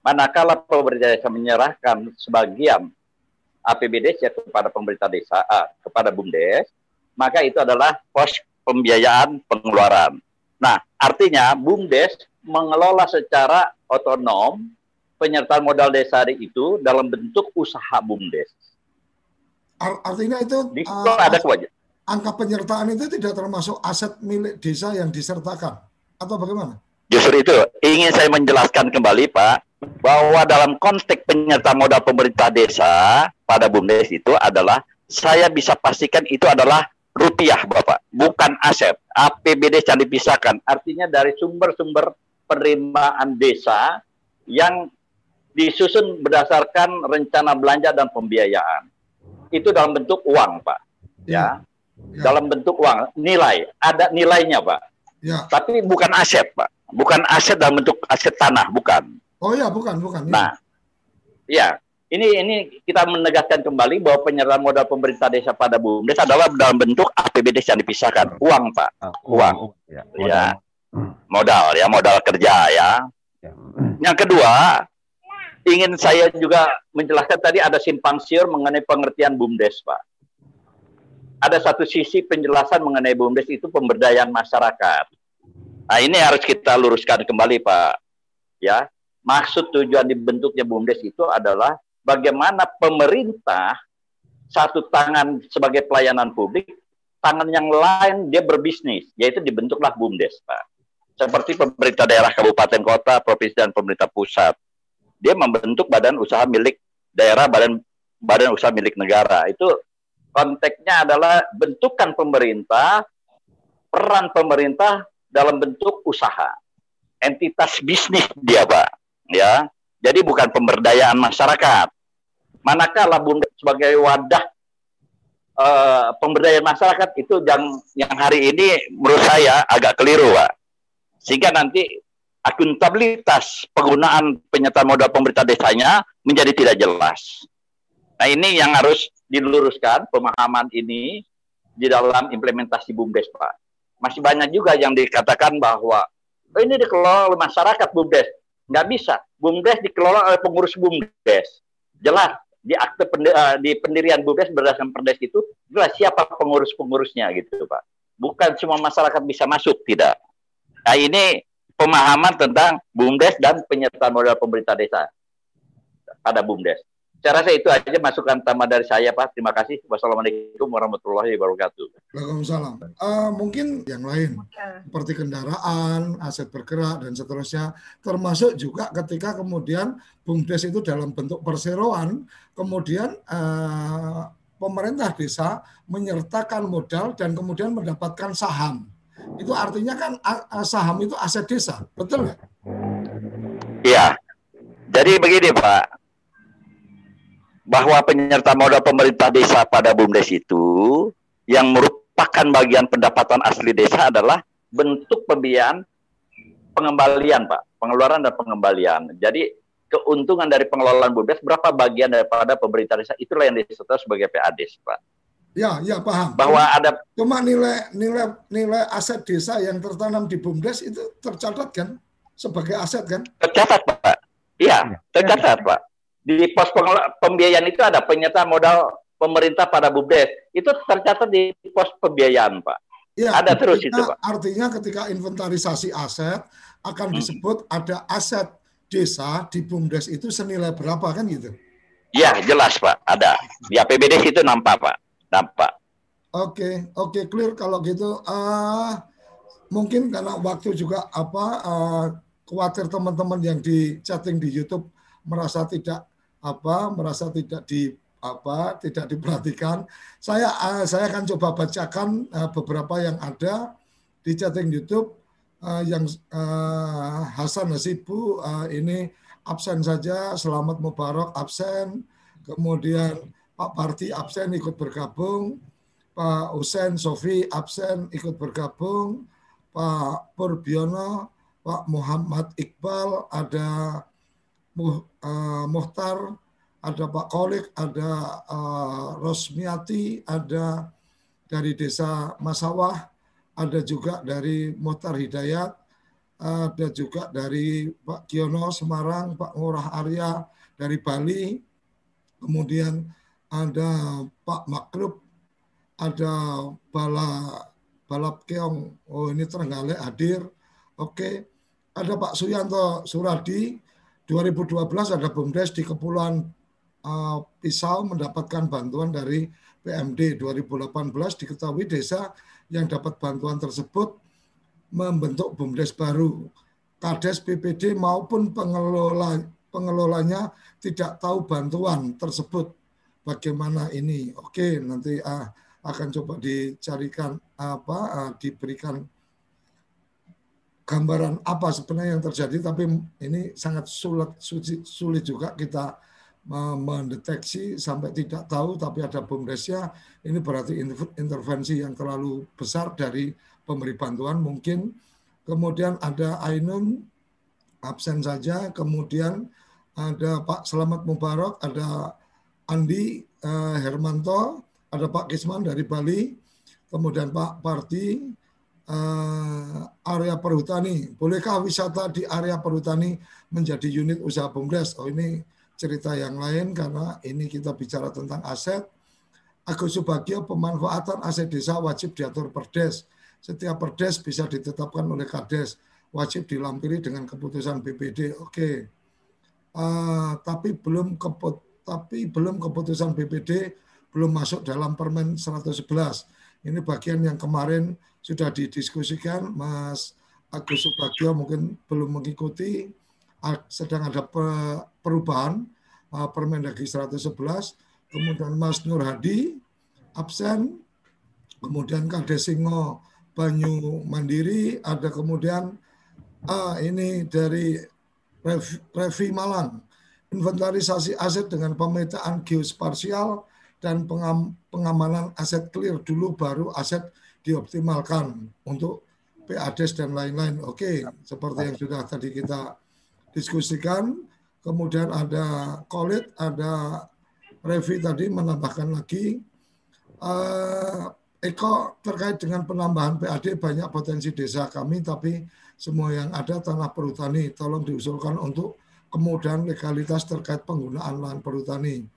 manakala pemerintah desa menyerahkan sebagian APBD ya kepada pemerintah desa, uh, kepada BUMDes, maka itu adalah pos pembiayaan pengeluaran. Nah, artinya BUMDes mengelola secara otonom penyertaan modal desa itu dalam bentuk usaha BUMDes. Artinya itu Di uh, ada kewajiban. Angka penyertaan itu tidak termasuk aset milik desa yang disertakan atau bagaimana? Justru itu ingin saya menjelaskan kembali Pak bahwa dalam konteks penyertaan modal pemerintah desa pada BUMDes itu adalah saya bisa pastikan itu adalah rupiah Bapak, bukan aset. APBD yang dipisahkan. Artinya dari sumber-sumber penerimaan desa yang disusun berdasarkan rencana belanja dan pembiayaan. Itu dalam bentuk uang, Pak. Ya. ya. Dalam bentuk uang, nilai, ada nilainya, Pak. Ya. Tapi bukan aset, Pak. Bukan aset dalam bentuk aset tanah, bukan. Oh ya, bukan, bukan. Nah, ya, ini ini kita menegaskan kembali bahwa penyerahan modal pemerintah desa pada BUMDes adalah dalam bentuk APBD yang dipisahkan, uang Pak, ah, uang, ya, modal. ya, modal ya, modal kerja ya. ya. Yang kedua, ingin saya juga menjelaskan tadi ada simpang siur mengenai pengertian BUMDes Pak. Ada satu sisi penjelasan mengenai BUMDes itu pemberdayaan masyarakat. Nah ini harus kita luruskan kembali Pak. Ya, maksud tujuan dibentuknya BUMDes itu adalah bagaimana pemerintah satu tangan sebagai pelayanan publik, tangan yang lain dia berbisnis, yaitu dibentuklah BUMDes, Pak. Seperti pemerintah daerah kabupaten kota, provinsi dan pemerintah pusat. Dia membentuk badan usaha milik daerah, badan badan usaha milik negara. Itu konteksnya adalah bentukan pemerintah, peran pemerintah dalam bentuk usaha. Entitas bisnis dia, Pak ya. Jadi bukan pemberdayaan masyarakat. Manakala Bunda sebagai wadah uh, pemberdayaan masyarakat itu yang yang hari ini menurut saya agak keliru, Pak. Sehingga nanti akuntabilitas penggunaan penyertaan modal pemerintah desanya menjadi tidak jelas. Nah ini yang harus diluruskan pemahaman ini di dalam implementasi BUMDes Pak. Masih banyak juga yang dikatakan bahwa oh, ini dikelola oleh masyarakat BUMDes. Nggak bisa. BUMDes dikelola oleh pengurus BUMDes. Jelas di akte eh, di pendirian BUMDes berdasarkan perdes itu jelas siapa pengurus-pengurusnya gitu Pak. Bukan semua masyarakat bisa masuk, tidak. Nah ini pemahaman tentang BUMDes dan penyertaan modal pemerintah desa pada BUMDes. Saya rasa itu aja masukan tambah dari saya, Pak. Terima kasih. Wassalamualaikum warahmatullahi wabarakatuh. Waalaikumsalam. Uh, mungkin yang lain, seperti kendaraan, aset bergerak, dan seterusnya. Termasuk juga ketika kemudian BUMDes itu dalam bentuk perseroan, kemudian uh, pemerintah desa menyertakan modal dan kemudian mendapatkan saham itu artinya kan saham itu aset desa, betul nggak? Iya. Jadi begini Pak, bahwa penyerta modal pemerintah desa pada BUMDes itu yang merupakan bagian pendapatan asli desa adalah bentuk pembiayaan pengembalian Pak, pengeluaran dan pengembalian. Jadi keuntungan dari pengelolaan BUMDes berapa bagian daripada pemerintah desa itulah yang disebut sebagai PADES Pak. Ya, ya paham. Bahwa ada cuma nilai nilai nilai aset desa yang tertanam di BUMDes itu tercatat kan sebagai aset kan? Tercatat, Pak. Iya, ya. tercatat, Pak. Di pos pembiayaan itu ada penyertaan modal pemerintah pada BUMDes. Itu tercatat di pos pembiayaan, Pak. Ya, ada terus itu, Pak. Artinya ketika inventarisasi aset akan hmm. disebut ada aset desa di BUMDes itu senilai berapa kan gitu? Iya, jelas, Pak. Ada. Di APBD itu nampak, Pak tampak. Oke, okay, oke okay, clear kalau gitu. Uh, mungkin karena waktu juga apa uh, khawatir teman-teman yang di chatting di YouTube merasa tidak apa merasa tidak di apa tidak diperhatikan. Saya uh, saya akan coba bacakan uh, beberapa yang ada di chatting YouTube uh, yang Hasan Nasibu uh, ini absen saja, Selamat Mubarak absen, kemudian Pak Parti absen ikut bergabung, Pak Husen Sofi absen ikut bergabung, Pak Purbiono, Pak Muhammad Iqbal, ada Muhtar, ada Pak Kolik, ada uh, Rosmiati, ada dari Desa Masawah, ada juga dari Muhtar Hidayat, ada juga dari Pak Kiono Semarang, Pak Ngurah Arya dari Bali, kemudian ada Pak Makrub, ada Bala Balap Keong, oh ini Terenggalek hadir, oke. Ada Pak Suyanto Suradi, 2012 ada BUMDes di Kepulauan uh, Pisau mendapatkan bantuan dari PMD 2018 diketahui desa yang dapat bantuan tersebut membentuk BUMDes baru. Kades PPD maupun pengelola pengelolanya tidak tahu bantuan tersebut bagaimana ini. Oke, nanti uh, akan coba dicarikan apa uh, diberikan gambaran apa sebenarnya yang terjadi tapi ini sangat sulit sulit juga kita mendeteksi sampai tidak tahu tapi ada bumdesnya ini berarti intervensi yang terlalu besar dari pemberi bantuan mungkin. Kemudian ada Ainun absen saja. Kemudian ada Pak Selamat Mubarak ada Andi uh, Hermanto, ada Pak Kisman dari Bali, kemudian Pak Parti, uh, area perhutani. Bolehkah wisata di area perhutani menjadi unit usaha BUMDes? Oh ini cerita yang lain karena ini kita bicara tentang aset. Agus Subagio, pemanfaatan aset desa wajib diatur perdes. Setiap perdes bisa ditetapkan oleh Kades, wajib dilampiri dengan keputusan BPD. Oke, okay. uh, tapi belum keput tapi belum keputusan BPD belum masuk dalam Permen 111. Ini bagian yang kemarin sudah didiskusikan, Mas Agus Subagio mungkin belum mengikuti, sedang ada perubahan Permendagri 111, kemudian Mas Nur Hadi absen, kemudian Kadesingo Banyu Mandiri, ada kemudian ah, ini dari Revi Malang, inventarisasi aset dengan pemetaan geospasial dan pengam, pengamanan aset clear. Dulu baru aset dioptimalkan untuk PADES dan lain-lain. Oke, seperti yang sudah tadi kita diskusikan. Kemudian ada Kolit, ada Revi tadi menambahkan lagi. Uh, Eko terkait dengan penambahan PAD banyak potensi desa kami, tapi semua yang ada tanah perhutani tolong diusulkan untuk kemudahan legalitas terkait penggunaan lahan perhutani.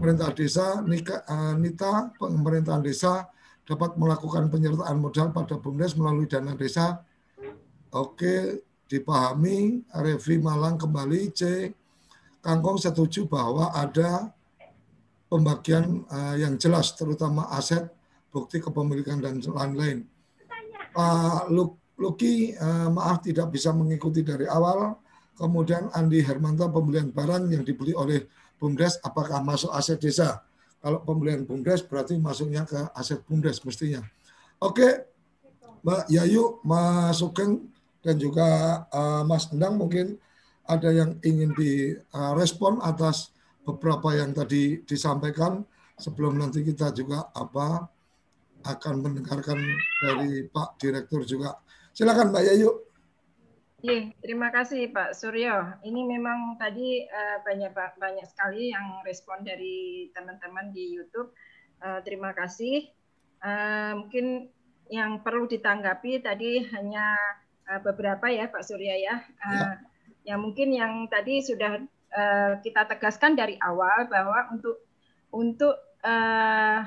Pemerintah desa, eh, Nita, pemerintahan desa dapat melakukan penyertaan modal pada BUMDes melalui dana desa. Oke, dipahami. Revi Malang kembali. C. Kangkong setuju bahwa ada pembagian uh, yang jelas, terutama aset, bukti kepemilikan, dan lain-lain. Pak uh, Luki, uh, maaf tidak bisa mengikuti dari awal. Kemudian Andi Hermanto, pembelian barang yang dibeli oleh BUMDes, apakah masuk aset desa? Kalau pembelian BUMDes berarti masuknya ke aset BUMDes mestinya. Oke, Mbak Yayu, Mas Sugeng, dan juga uh, Mas Endang mungkin ada yang ingin direspon uh, atas beberapa yang tadi disampaikan sebelum nanti kita juga apa akan mendengarkan dari Pak Direktur juga. Silakan Mbak Yayu. Iya, terima kasih Pak Suryo. Ini memang tadi uh, banyak banyak sekali yang respon dari teman-teman di YouTube. Uh, terima kasih. Uh, mungkin yang perlu ditanggapi tadi hanya uh, beberapa ya Pak Surya ya. Uh, ya. Yang mungkin yang tadi sudah uh, kita tegaskan dari awal bahwa untuk untuk uh,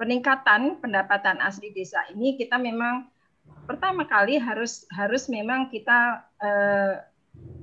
peningkatan pendapatan asli desa ini kita memang pertama kali harus harus memang kita uh,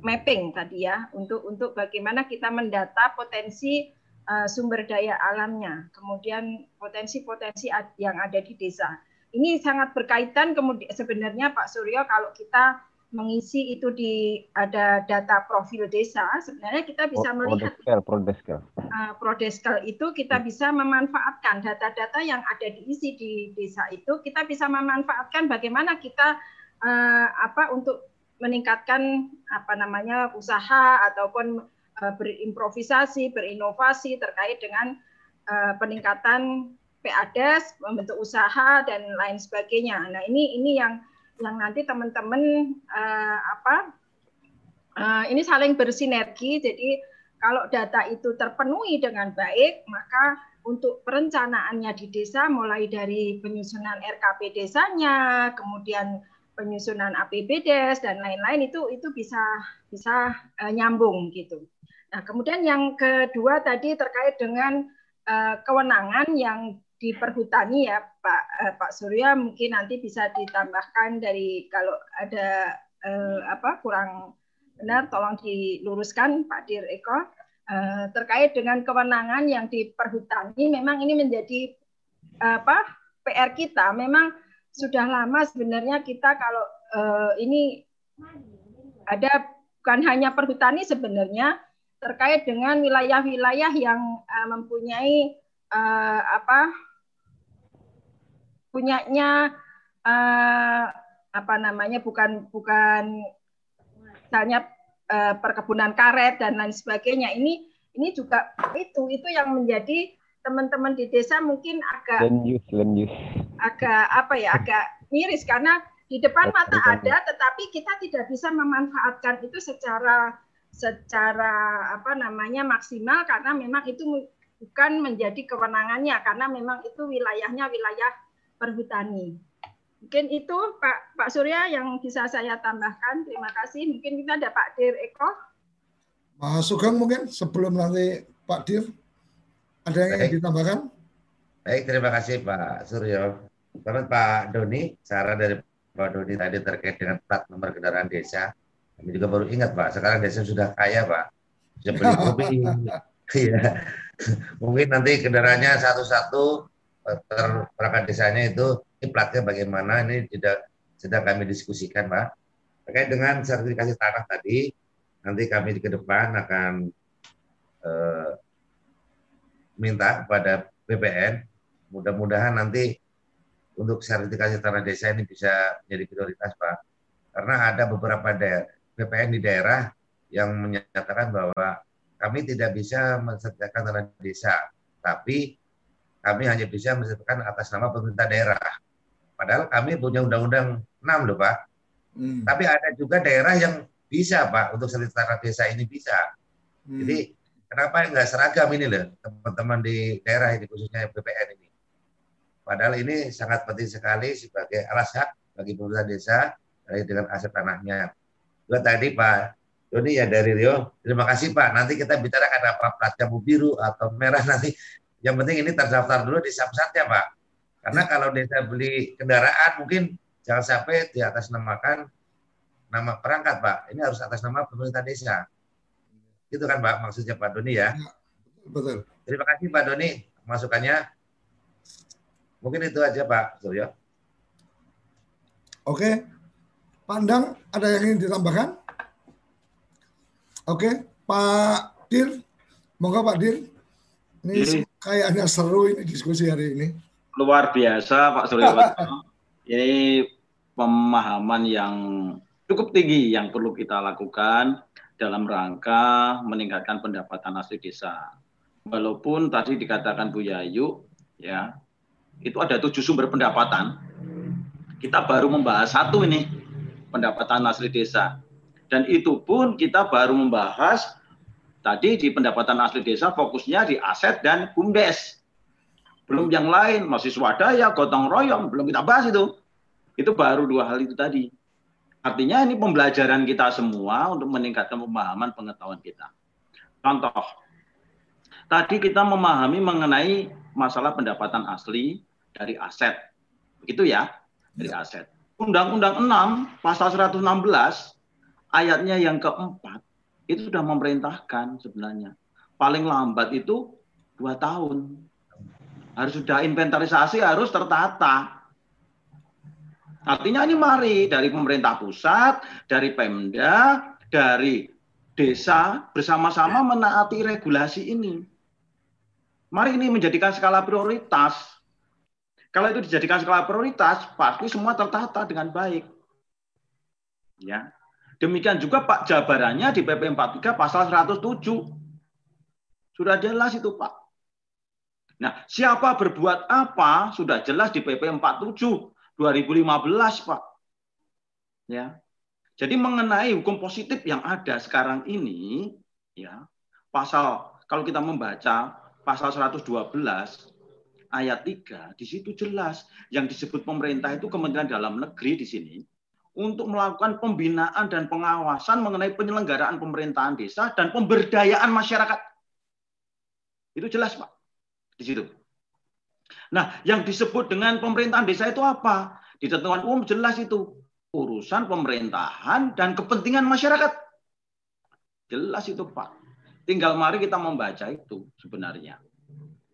mapping tadi ya untuk untuk bagaimana kita mendata potensi uh, sumber daya alamnya, kemudian potensi-potensi yang ada di desa. Ini sangat berkaitan kemudian sebenarnya Pak Suryo kalau kita mengisi itu di ada data profil desa, sebenarnya kita bisa melihat prodeskel, prodeskel. Uh, prodeskel itu kita hmm. bisa memanfaatkan data-data yang ada diisi di desa itu, kita bisa memanfaatkan bagaimana kita uh, apa untuk meningkatkan apa namanya usaha ataupun uh, berimprovisasi, berinovasi terkait dengan uh, peningkatan PADES, membentuk usaha dan lain sebagainya. Nah ini ini yang yang nanti teman-teman uh, apa uh, ini saling bersinergi. Jadi kalau data itu terpenuhi dengan baik, maka untuk perencanaannya di desa mulai dari penyusunan RKP desanya, kemudian penyusunan APBDes dan lain-lain itu itu bisa bisa uh, nyambung gitu. Nah, kemudian yang kedua tadi terkait dengan uh, kewenangan yang di perhutani ya Pak eh, Pak Surya mungkin nanti bisa ditambahkan dari kalau ada eh, apa kurang benar tolong diluruskan Pak Dir Eko. Eh, terkait dengan kewenangan yang di perhutani memang ini menjadi apa PR kita. Memang sudah lama sebenarnya kita kalau eh, ini ada bukan hanya perhutani sebenarnya terkait dengan wilayah-wilayah yang uh, mempunyai uh, apa punyanya uh, apa namanya bukan bukan misalnya uh, perkebunan karet dan lain sebagainya. Ini ini juga itu itu yang menjadi teman-teman di desa mungkin agak agak apa ya agak miris. Karena di depan mata ada tetapi kita tidak bisa memanfaatkan itu secara secara apa namanya maksimal. Karena memang itu bukan menjadi kewenangannya. Karena memang itu wilayahnya wilayah perhutani. Mungkin itu Pak Pak Surya yang bisa saya tambahkan. Terima kasih. Mungkin kita ada Pak Dir Eko. Mas Sugeng mungkin sebelum nanti Pak Dir ada yang ingin ditambahkan? Baik, terima kasih Pak Suryo. Selamat Pak Doni, saran dari Pak Doni tadi terkait dengan plat nomor kendaraan desa. Kami juga baru ingat Pak, sekarang desa sudah kaya Pak. Sudah beli mobil. Iya. Mungkin nanti kendaraannya satu-satu perangkat desanya itu ini platnya bagaimana ini tidak sedang kami diskusikan Pak. Terkait dengan sertifikasi tanah tadi nanti kami ke depan akan eh, minta kepada BPN mudah-mudahan nanti untuk sertifikasi tanah desa ini bisa menjadi prioritas Pak. Karena ada beberapa daerah, BPN di daerah yang menyatakan bahwa kami tidak bisa mensertifikasikan tanah desa tapi kami hanya bisa mensertifikasikan atas nama pemerintah daerah. Padahal kami punya undang-undang 6 loh Pak. Hmm. Tapi ada juga daerah yang bisa Pak untuk sekretariat desa ini bisa. Hmm. Jadi kenapa nggak seragam ini loh teman-teman di daerah ini khususnya BPN ini. Padahal ini sangat penting sekali sebagai alas hak bagi pemerintah desa dengan aset tanahnya. Juga tadi Pak Doni ya dari Rio, terima kasih Pak. Nanti kita bicarakan apa plat jambu biru atau merah nanti. Yang penting ini terdaftar dulu di samsatnya Pak. Karena kalau desa beli kendaraan mungkin jangan sampai di atas namakan nama perangkat Pak. Ini harus atas nama pemerintah desa. Itu kan Pak maksudnya Pak Doni ya. ya betul. Terima kasih Pak Doni masukannya. Mungkin itu aja Pak Suryo. Oke. Pandang ada yang ingin ditambahkan? Oke, Pak Dir. Moga Pak Dir. Ini kayaknya seru ini diskusi hari ini luar biasa Pak Surya ini pemahaman yang cukup tinggi yang perlu kita lakukan dalam rangka meningkatkan pendapatan asli desa. Walaupun tadi dikatakan Bu Yayu, ya itu ada tujuh sumber pendapatan. Kita baru membahas satu ini pendapatan asli desa. Dan itu pun kita baru membahas tadi di pendapatan asli desa fokusnya di aset dan bumdes. Belum yang lain, masih swadaya, gotong royong, belum kita bahas itu. Itu baru dua hal itu tadi. Artinya ini pembelajaran kita semua untuk meningkatkan pemahaman pengetahuan kita. Contoh, tadi kita memahami mengenai masalah pendapatan asli dari aset. Begitu ya, dari aset. Undang-Undang 6, pasal 116, ayatnya yang keempat, itu sudah memerintahkan sebenarnya. Paling lambat itu dua tahun harus sudah inventarisasi, harus tertata. Artinya ini mari dari pemerintah pusat, dari Pemda, dari desa bersama-sama menaati regulasi ini. Mari ini menjadikan skala prioritas. Kalau itu dijadikan skala prioritas, pasti semua tertata dengan baik. Ya. Demikian juga Pak jabarannya di PP 43 pasal 107. Sudah jelas itu Pak. Nah, siapa berbuat apa sudah jelas di PP 47 2015, Pak. Ya. Jadi mengenai hukum positif yang ada sekarang ini, ya, pasal kalau kita membaca pasal 112 ayat 3 di situ jelas yang disebut pemerintah itu Kementerian Dalam Negeri di sini untuk melakukan pembinaan dan pengawasan mengenai penyelenggaraan pemerintahan desa dan pemberdayaan masyarakat. Itu jelas, Pak di situ. Nah, yang disebut dengan pemerintahan desa itu apa? Di ketentuan umum jelas itu urusan pemerintahan dan kepentingan masyarakat. Jelas itu, Pak. Tinggal mari kita membaca itu sebenarnya.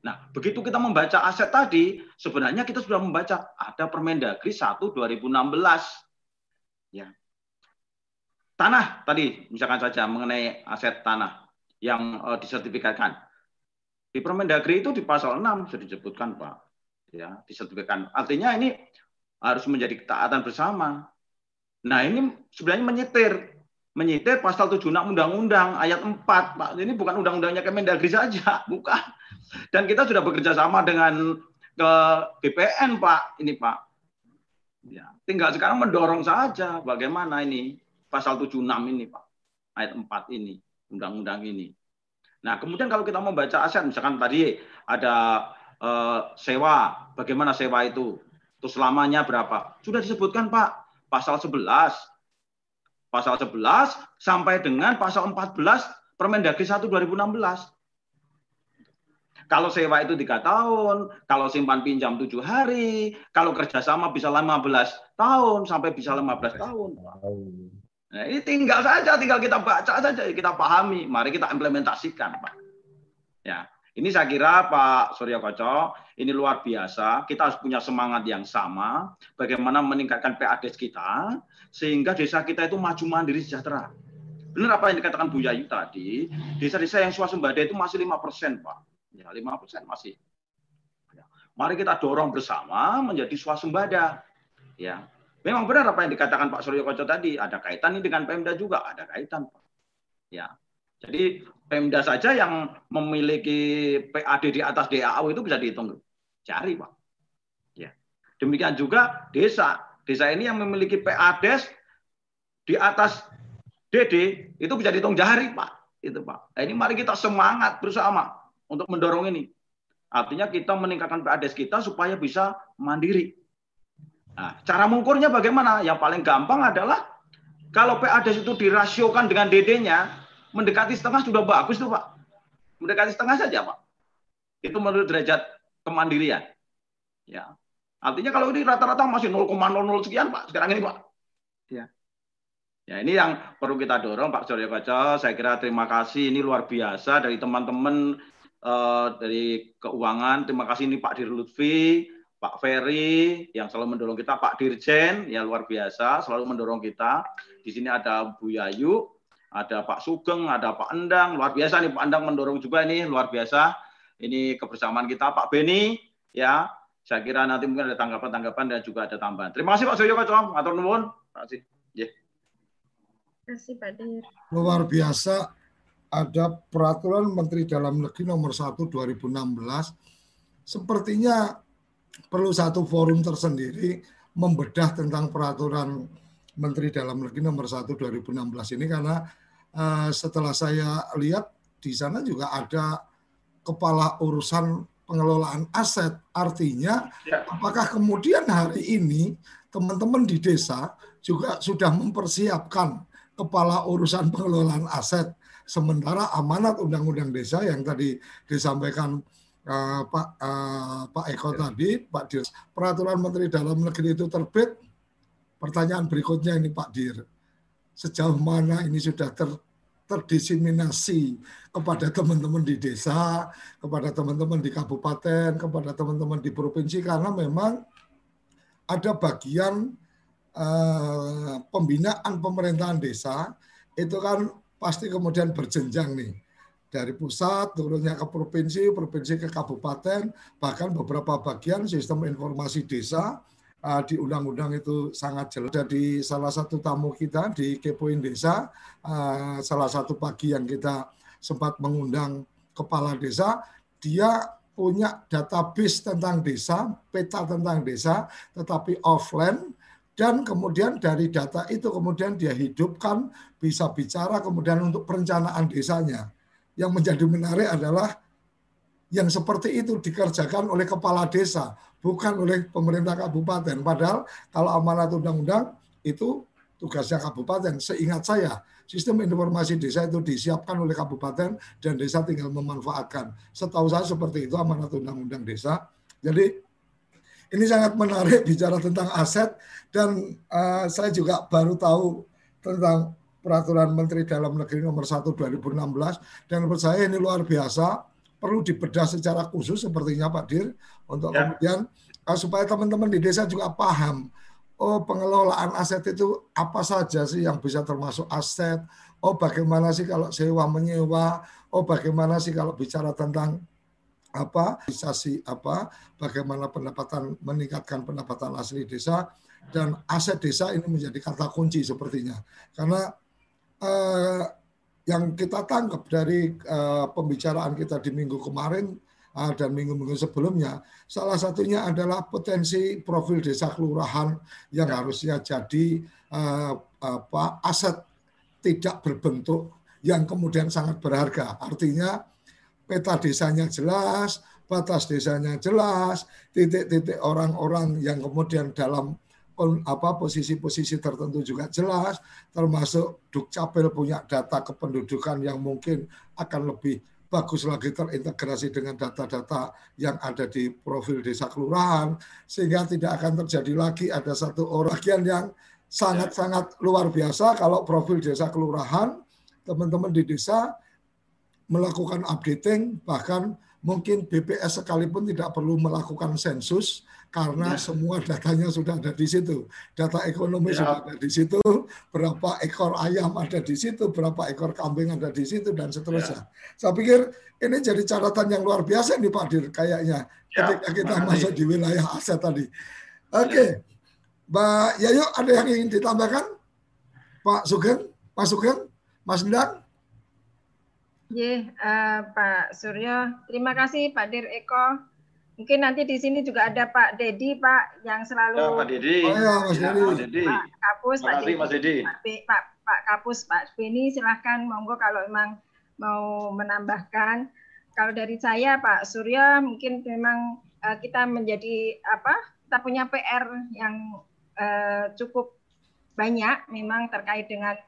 Nah, begitu kita membaca aset tadi, sebenarnya kita sudah membaca ada Permendagri 1 2016. Ya. Tanah tadi misalkan saja mengenai aset tanah yang uh, disertifikatkan. Di Permendagri itu di pasal 6 sudah disebutkan, Pak. Ya, disertifikatkan. Artinya ini harus menjadi ketaatan bersama. Nah, ini sebenarnya menyetir. Menyetir pasal 76 Undang-Undang ayat 4, Pak. Ini bukan undang-undangnya Kemendagri saja, bukan. Dan kita sudah bekerja sama dengan ke BPN, Pak. Ini, Pak. Ya, tinggal sekarang mendorong saja bagaimana ini pasal 76 ini, Pak. Ayat 4 ini, undang-undang ini. Nah, kemudian kalau kita membaca aset, misalkan tadi ada uh, sewa, bagaimana sewa itu? Terus selamanya berapa? Sudah disebutkan Pak, pasal 11. Pasal 11 sampai dengan pasal 14 Permendagri 1 2016. Kalau sewa itu tiga tahun, kalau simpan pinjam tujuh hari, kalau kerjasama bisa 15 tahun sampai bisa 15 tahun. Nah, ini tinggal saja, tinggal kita baca saja, kita pahami. Mari kita implementasikan, Pak. Ya, ini saya kira Pak Surya Koco, ini luar biasa. Kita harus punya semangat yang sama. Bagaimana meningkatkan PADES kita, sehingga desa kita itu maju mandiri sejahtera. Benar apa yang dikatakan Bu Yayu tadi, desa-desa yang swasembada itu masih 5%, Pak. Ya, 5% masih. Ya. Mari kita dorong bersama menjadi swasembada. Ya, Memang benar apa yang dikatakan Pak Suryo Koco tadi, ada kaitan ini dengan Pemda juga, ada kaitan Pak. Ya. Jadi Pemda saja yang memiliki PAD di atas DAU itu bisa dihitung. Cari Pak. Ya. Demikian juga desa. Desa ini yang memiliki PADES di atas DD itu bisa dihitung jari, Pak. Itu, Pak. Nah, ini mari kita semangat bersama untuk mendorong ini. Artinya kita meningkatkan PADES kita supaya bisa mandiri. Nah, cara mengukurnya bagaimana? Yang paling gampang adalah kalau PADES itu dirasiokan dengan DD-nya, mendekati setengah sudah bagus tuh Pak. Mendekati setengah saja Pak. Itu menurut derajat kemandirian. Ya. Artinya kalau ini rata-rata masih 0,00 sekian Pak sekarang ini Pak. Ya. Ya ini yang perlu kita dorong Pak Surya Kaca. Saya kira terima kasih ini luar biasa dari teman-teman uh, dari keuangan. Terima kasih ini Pak Dir Lutfi, Pak Ferry yang selalu mendorong kita, Pak Dirjen ya luar biasa selalu mendorong kita. Di sini ada Bu Yayu, ada Pak Sugeng, ada Pak Endang, luar biasa nih Pak Endang mendorong juga ini luar biasa. Ini kebersamaan kita Pak Beni ya saya kira nanti mungkin ada tanggapan-tanggapan dan juga ada tambahan. Terima kasih Pak Soyo Ketua, atur nuwun. Terima kasih. Yeah. Terima kasih Pak Dir. Luar biasa ada peraturan Menteri Dalam Negeri nomor 1 2016 sepertinya perlu satu forum tersendiri membedah tentang peraturan Menteri Dalam Negeri nomor 1 2016 ini karena uh, setelah saya lihat di sana juga ada kepala urusan pengelolaan aset. Artinya, ya. apakah kemudian hari ini teman-teman di desa juga sudah mempersiapkan kepala urusan pengelolaan aset, sementara amanat undang-undang desa yang tadi disampaikan uh, Pak uh, Pak Eko ya. tadi, Pak Dir, peraturan Menteri Dalam Negeri itu terbit. Pertanyaan berikutnya ini Pak Dir, sejauh mana ini sudah ter, terdiseminasi kepada teman-teman di desa, kepada teman-teman di kabupaten, kepada teman-teman di provinsi karena memang ada bagian uh, pembinaan pemerintahan desa itu kan pasti kemudian berjenjang nih dari pusat turunnya ke provinsi, provinsi ke kabupaten, bahkan beberapa bagian sistem informasi desa uh, di undang-undang itu sangat jelas. Jadi salah satu tamu kita di Kepoin Desa, uh, salah satu pagi yang kita sempat mengundang kepala desa, dia punya database tentang desa, peta tentang desa, tetapi offline, dan kemudian dari data itu kemudian dia hidupkan, bisa bicara kemudian untuk perencanaan desanya. Yang menjadi menarik adalah yang seperti itu dikerjakan oleh kepala desa, bukan oleh pemerintah kabupaten. Padahal kalau amanat undang-undang itu tugasnya kabupaten. Seingat saya, sistem informasi desa itu disiapkan oleh kabupaten dan desa tinggal memanfaatkan. Setahu saya seperti itu amanat undang-undang desa. Jadi ini sangat menarik bicara tentang aset dan uh, saya juga baru tahu tentang peraturan Menteri Dalam Negeri nomor 1 2016 dan menurut saya ini luar biasa perlu dibedah secara khusus sepertinya Pak Dir untuk ya. kemudian uh, supaya teman-teman di desa juga paham oh pengelolaan aset itu apa saja sih yang bisa termasuk aset oh bagaimana sih kalau sewa menyewa oh bagaimana sih kalau bicara tentang apa sih apa bagaimana pendapatan meningkatkan pendapatan asli desa dan aset desa ini menjadi kata kunci sepertinya karena uh, yang kita tangkap dari uh, pembicaraan kita di minggu kemarin uh, dan minggu-minggu sebelumnya, salah satunya adalah potensi profil desa kelurahan yang ya. harusnya jadi uh, apa aset tidak berbentuk yang kemudian sangat berharga. Artinya peta desanya jelas, batas desanya jelas, titik-titik orang-orang yang kemudian dalam apa posisi-posisi tertentu juga jelas termasuk Dukcapil punya data kependudukan yang mungkin akan lebih bagus lagi terintegrasi dengan data-data yang ada di profil desa kelurahan sehingga tidak akan terjadi lagi ada satu orang yang sangat-sangat luar biasa. Kalau profil desa kelurahan teman-teman di desa melakukan updating bahkan mungkin BPS sekalipun tidak perlu melakukan sensus karena ya. semua datanya sudah ada di situ. Data ekonomi ya. sudah ada di situ, berapa ekor ayam ada di situ, berapa ekor kambing ada di situ dan seterusnya. Ya. Saya pikir ini jadi catatan yang luar biasa nih Pak Dir kayaknya ya. ketika kita Makasih. masuk di wilayah aset tadi. Oke. Okay. Ya. Mbak Yayu ada yang ingin ditambahkan? Pak Sugeng, Pak Sugeng, Mas Ndang? Yeah, uh, Pak Suryo. Terima kasih Pak Dir Eko. Mungkin nanti di sini juga ada Pak Dedi, Pak, yang selalu ya, Pak Dedi. Oh ya, Mas Dedi. Pak Dedi. Pak Kapus, Pak Dedi. Mas Dedi. Pak, Pak, Pak Kapus, Pak Beni, silahkan monggo kalau memang mau menambahkan. Kalau dari saya, Pak Surya, mungkin memang uh, kita menjadi apa? Kita punya PR yang uh, cukup banyak, memang terkait dengan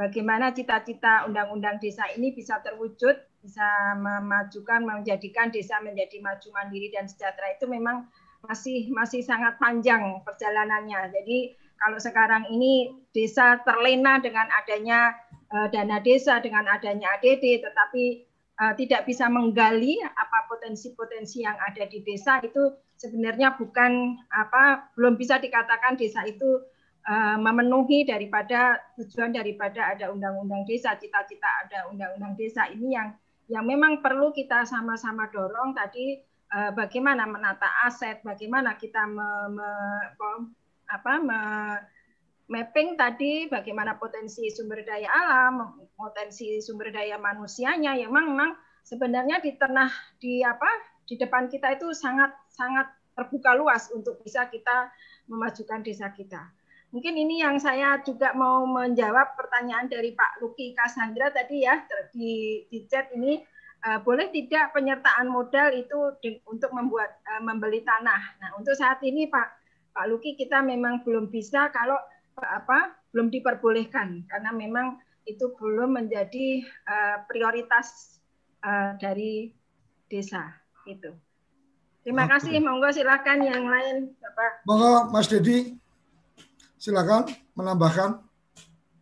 bagaimana cita-cita undang-undang desa ini bisa terwujud bisa memajukan menjadikan desa menjadi maju mandiri dan sejahtera itu memang masih masih sangat panjang perjalanannya. Jadi kalau sekarang ini desa terlena dengan adanya uh, dana desa dengan adanya ADD tetapi uh, tidak bisa menggali apa potensi-potensi yang ada di desa itu sebenarnya bukan apa belum bisa dikatakan desa itu uh, memenuhi daripada tujuan daripada ada undang-undang desa, cita-cita ada undang-undang desa ini yang yang memang perlu kita sama-sama dorong tadi eh, bagaimana menata aset, bagaimana kita me, me, apa, me, mapping tadi bagaimana potensi sumber daya alam, potensi sumber daya manusianya yang memang, memang sebenarnya di tengah di apa di depan kita itu sangat sangat terbuka luas untuk bisa kita memajukan desa kita. Mungkin ini yang saya juga mau menjawab pertanyaan dari Pak Luki Kasandra tadi ya di, di chat ini uh, boleh tidak penyertaan modal itu di, untuk membuat uh, membeli tanah. Nah untuk saat ini Pak Pak Luki kita memang belum bisa kalau apa belum diperbolehkan karena memang itu belum menjadi uh, prioritas uh, dari desa itu. Terima Oke. kasih, monggo silakan yang lain, Bapak. Monggo, Mas Dedi. Silakan menambahkan.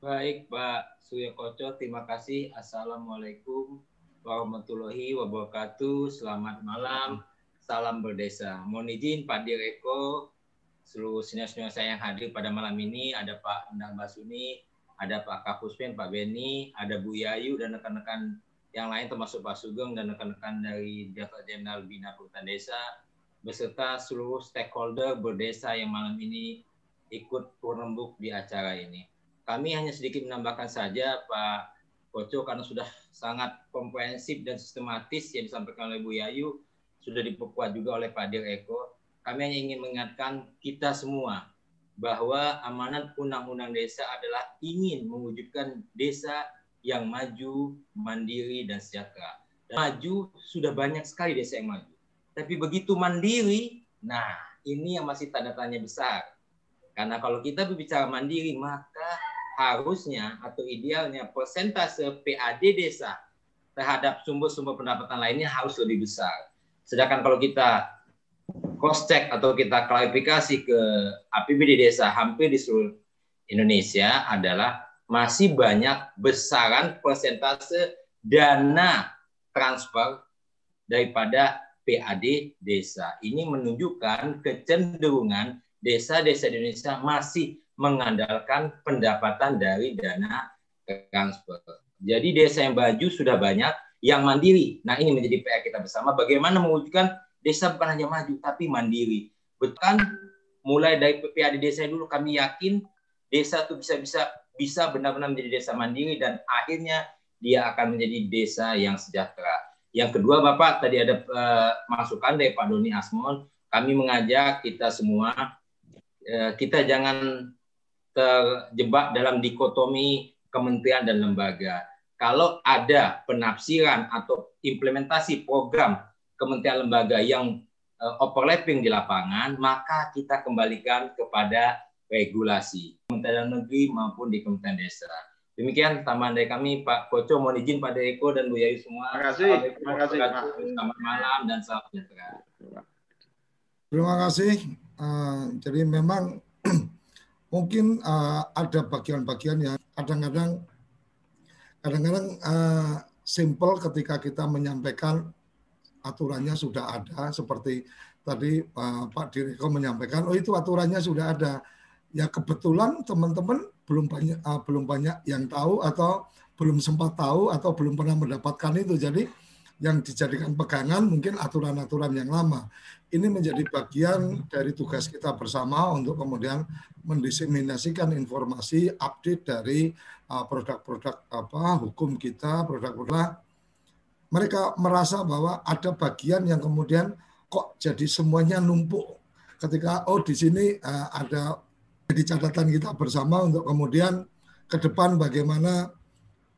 Baik, Pak Surya Koco, terima kasih. Assalamualaikum warahmatullahi wabarakatuh. Selamat malam. Salam berdesa. Mohon izin Pak Direko, seluruh senior-senior saya yang hadir pada malam ini, ada Pak Endang Basuni, ada Pak Kapuspen, Pak Beni, ada Bu Yayu, dan rekan-rekan yang lain termasuk Pak Sugeng dan rekan-rekan dari Direktur Jenderal Bina Perhutanan Desa, beserta seluruh stakeholder berdesa yang malam ini ikut turun di acara ini. Kami hanya sedikit menambahkan saja Pak Koco karena sudah sangat komprehensif dan sistematis yang disampaikan oleh Bu Yayu, sudah diperkuat juga oleh Pak Dir Eko. Kami hanya ingin mengingatkan kita semua bahwa amanat undang-undang desa adalah ingin mewujudkan desa yang maju, mandiri, dan sejahtera. Dan maju sudah banyak sekali desa yang maju. Tapi begitu mandiri, nah ini yang masih tanda tanya besar karena kalau kita berbicara mandiri, maka harusnya atau idealnya persentase PAD desa terhadap sumber-sumber pendapatan lainnya harus lebih besar. Sedangkan kalau kita cross check atau kita klarifikasi ke APBD desa hampir di seluruh Indonesia adalah masih banyak besaran persentase dana transfer daripada PAD desa. Ini menunjukkan kecenderungan desa-desa di Indonesia masih mengandalkan pendapatan dari dana transfer. Jadi desa yang baju sudah banyak, yang mandiri. Nah ini menjadi PR kita bersama. Bagaimana mewujudkan desa bukan hanya maju tapi mandiri. Betul mulai dari PPAD desa dulu kami yakin desa itu bisa bisa benar-benar menjadi desa mandiri dan akhirnya dia akan menjadi desa yang sejahtera. Yang kedua Bapak tadi ada uh, masukan dari Pak Doni Asmon, kami mengajak kita semua kita jangan terjebak dalam dikotomi kementerian dan lembaga. Kalau ada penafsiran atau implementasi program kementerian lembaga yang eh, overlapping di lapangan, maka kita kembalikan kepada regulasi Kementerian Negeri maupun di Kementerian Desa. Demikian tambahan dari kami, Pak Koco. Mohon izin Pak Eko dan Bu Yayu semua. Terima kasih. Terima kasih, Pak. Selamat malam dan salam sejahtera. Terima kasih. Uh, jadi memang mungkin uh, ada bagian-bagian yang kadang-kadang kadang-kadang uh, simple ketika kita menyampaikan aturannya sudah ada seperti tadi uh, Pak Direko menyampaikan oh itu aturannya sudah ada ya kebetulan teman-teman belum banyak uh, belum banyak yang tahu atau belum sempat tahu atau belum pernah mendapatkan itu jadi yang dijadikan pegangan mungkin aturan-aturan yang lama. Ini menjadi bagian dari tugas kita bersama untuk kemudian mendiseminasikan informasi update dari uh, produk-produk apa hukum kita, produk-produk. Mereka merasa bahwa ada bagian yang kemudian kok jadi semuanya numpuk ketika oh di sini uh, ada di catatan kita bersama untuk kemudian ke depan bagaimana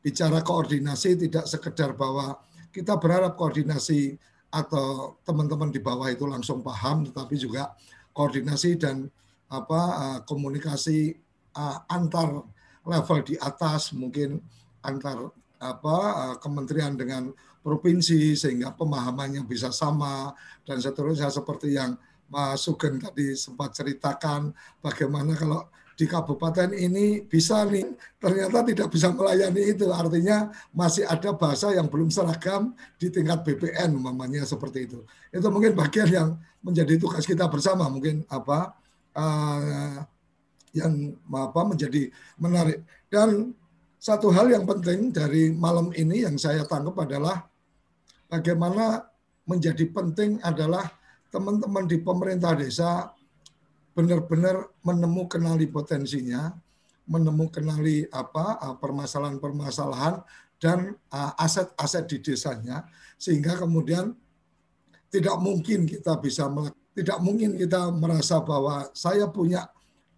bicara koordinasi tidak sekedar bahwa kita berharap koordinasi atau teman-teman di bawah itu langsung paham tetapi juga koordinasi dan apa uh, komunikasi uh, antar level di atas mungkin antar apa uh, kementerian dengan provinsi sehingga pemahamannya bisa sama dan seterusnya seperti yang Mas Sugeng tadi sempat ceritakan bagaimana kalau di kabupaten ini bisa nih. Ternyata tidak bisa melayani itu. Artinya masih ada bahasa yang belum seragam di tingkat BPN umpamanya seperti itu. Itu mungkin bagian yang menjadi tugas kita bersama. Mungkin apa uh, yang apa menjadi menarik. Dan satu hal yang penting dari malam ini yang saya tangkap adalah bagaimana menjadi penting adalah teman-teman di pemerintah desa benar-benar menemukan potensinya, menemukan apa uh, permasalahan-permasalahan dan uh, aset-aset di desanya sehingga kemudian tidak mungkin kita bisa tidak mungkin kita merasa bahwa saya punya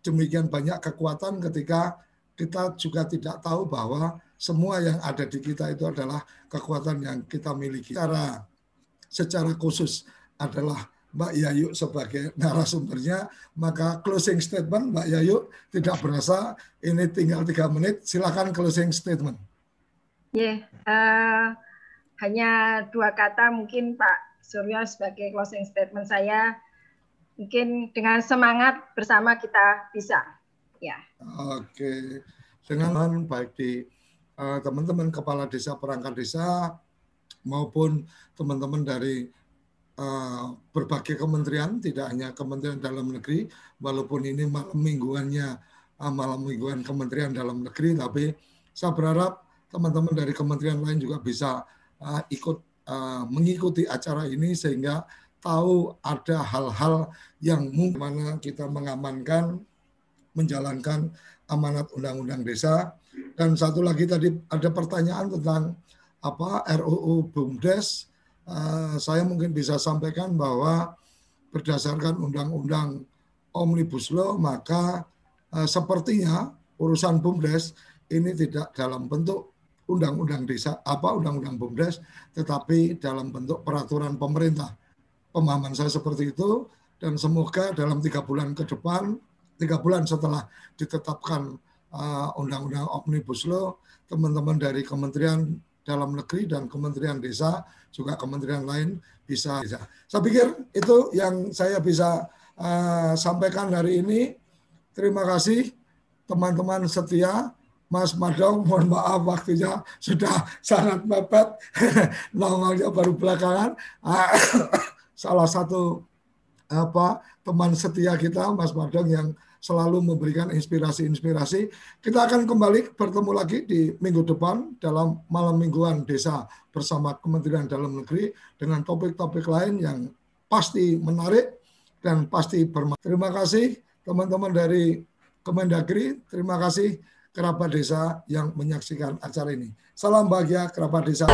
demikian banyak kekuatan ketika kita juga tidak tahu bahwa semua yang ada di kita itu adalah kekuatan yang kita miliki. Secara secara khusus adalah Mbak Yayu sebagai narasumbernya, maka closing statement Mbak Yayu tidak berasa ini tinggal tiga menit, silakan closing statement. Ya, yeah, uh, hanya dua kata mungkin Pak Suryo sebagai closing statement saya, mungkin dengan semangat bersama kita bisa. Ya. Oke, dengan baik di eh, teman-teman uh, kepala desa perangkat desa maupun teman-teman dari Eh, berbagai kementerian, tidak hanya Kementerian Dalam Negeri, walaupun ini malam mingguannya uh, malam mingguan Kementerian Dalam Negeri, tapi saya berharap teman-teman dari kementerian lain juga bisa uh, ikut mengikuti acara ini sehingga tahu ada hal-hal yang mungkin mana kita mengamankan, menjalankan amanat undang-undang desa. Dan satu lagi tadi ada pertanyaan tentang apa RUU BUMDes Eh, saya mungkin bisa sampaikan bahwa berdasarkan undang-undang Omnibus Law maka uh, sepertinya urusan BUMDes ini tidak dalam bentuk undang-undang desa apa undang-undang BUMDes tetapi dalam bentuk peraturan pemerintah. Pemahaman saya seperti itu dan semoga dalam tiga bulan ke depan, tiga bulan setelah ditetapkan uh, undang-undang Omnibus Law, teman-teman dari Kementerian Dalam Negeri dan Kementerian Desa juga kementerian lain bisa. Saya pikir itu yang saya bisa uh, sampaikan hari ini. Terima kasih teman-teman setia. Mas Madong, mohon maaf waktunya sudah sangat mepet. Nongolnya baru belakangan. Uh, salah satu apa teman setia kita, Mas Madong yang selalu memberikan inspirasi-inspirasi. Kita akan kembali bertemu lagi di minggu depan dalam malam mingguan desa bersama Kementerian Dalam Negeri dengan topik-topik lain yang pasti menarik dan pasti bermanfaat. Terima kasih teman-teman dari Kemendagri, terima kasih kerabat desa yang menyaksikan acara ini. Salam bahagia kerabat desa.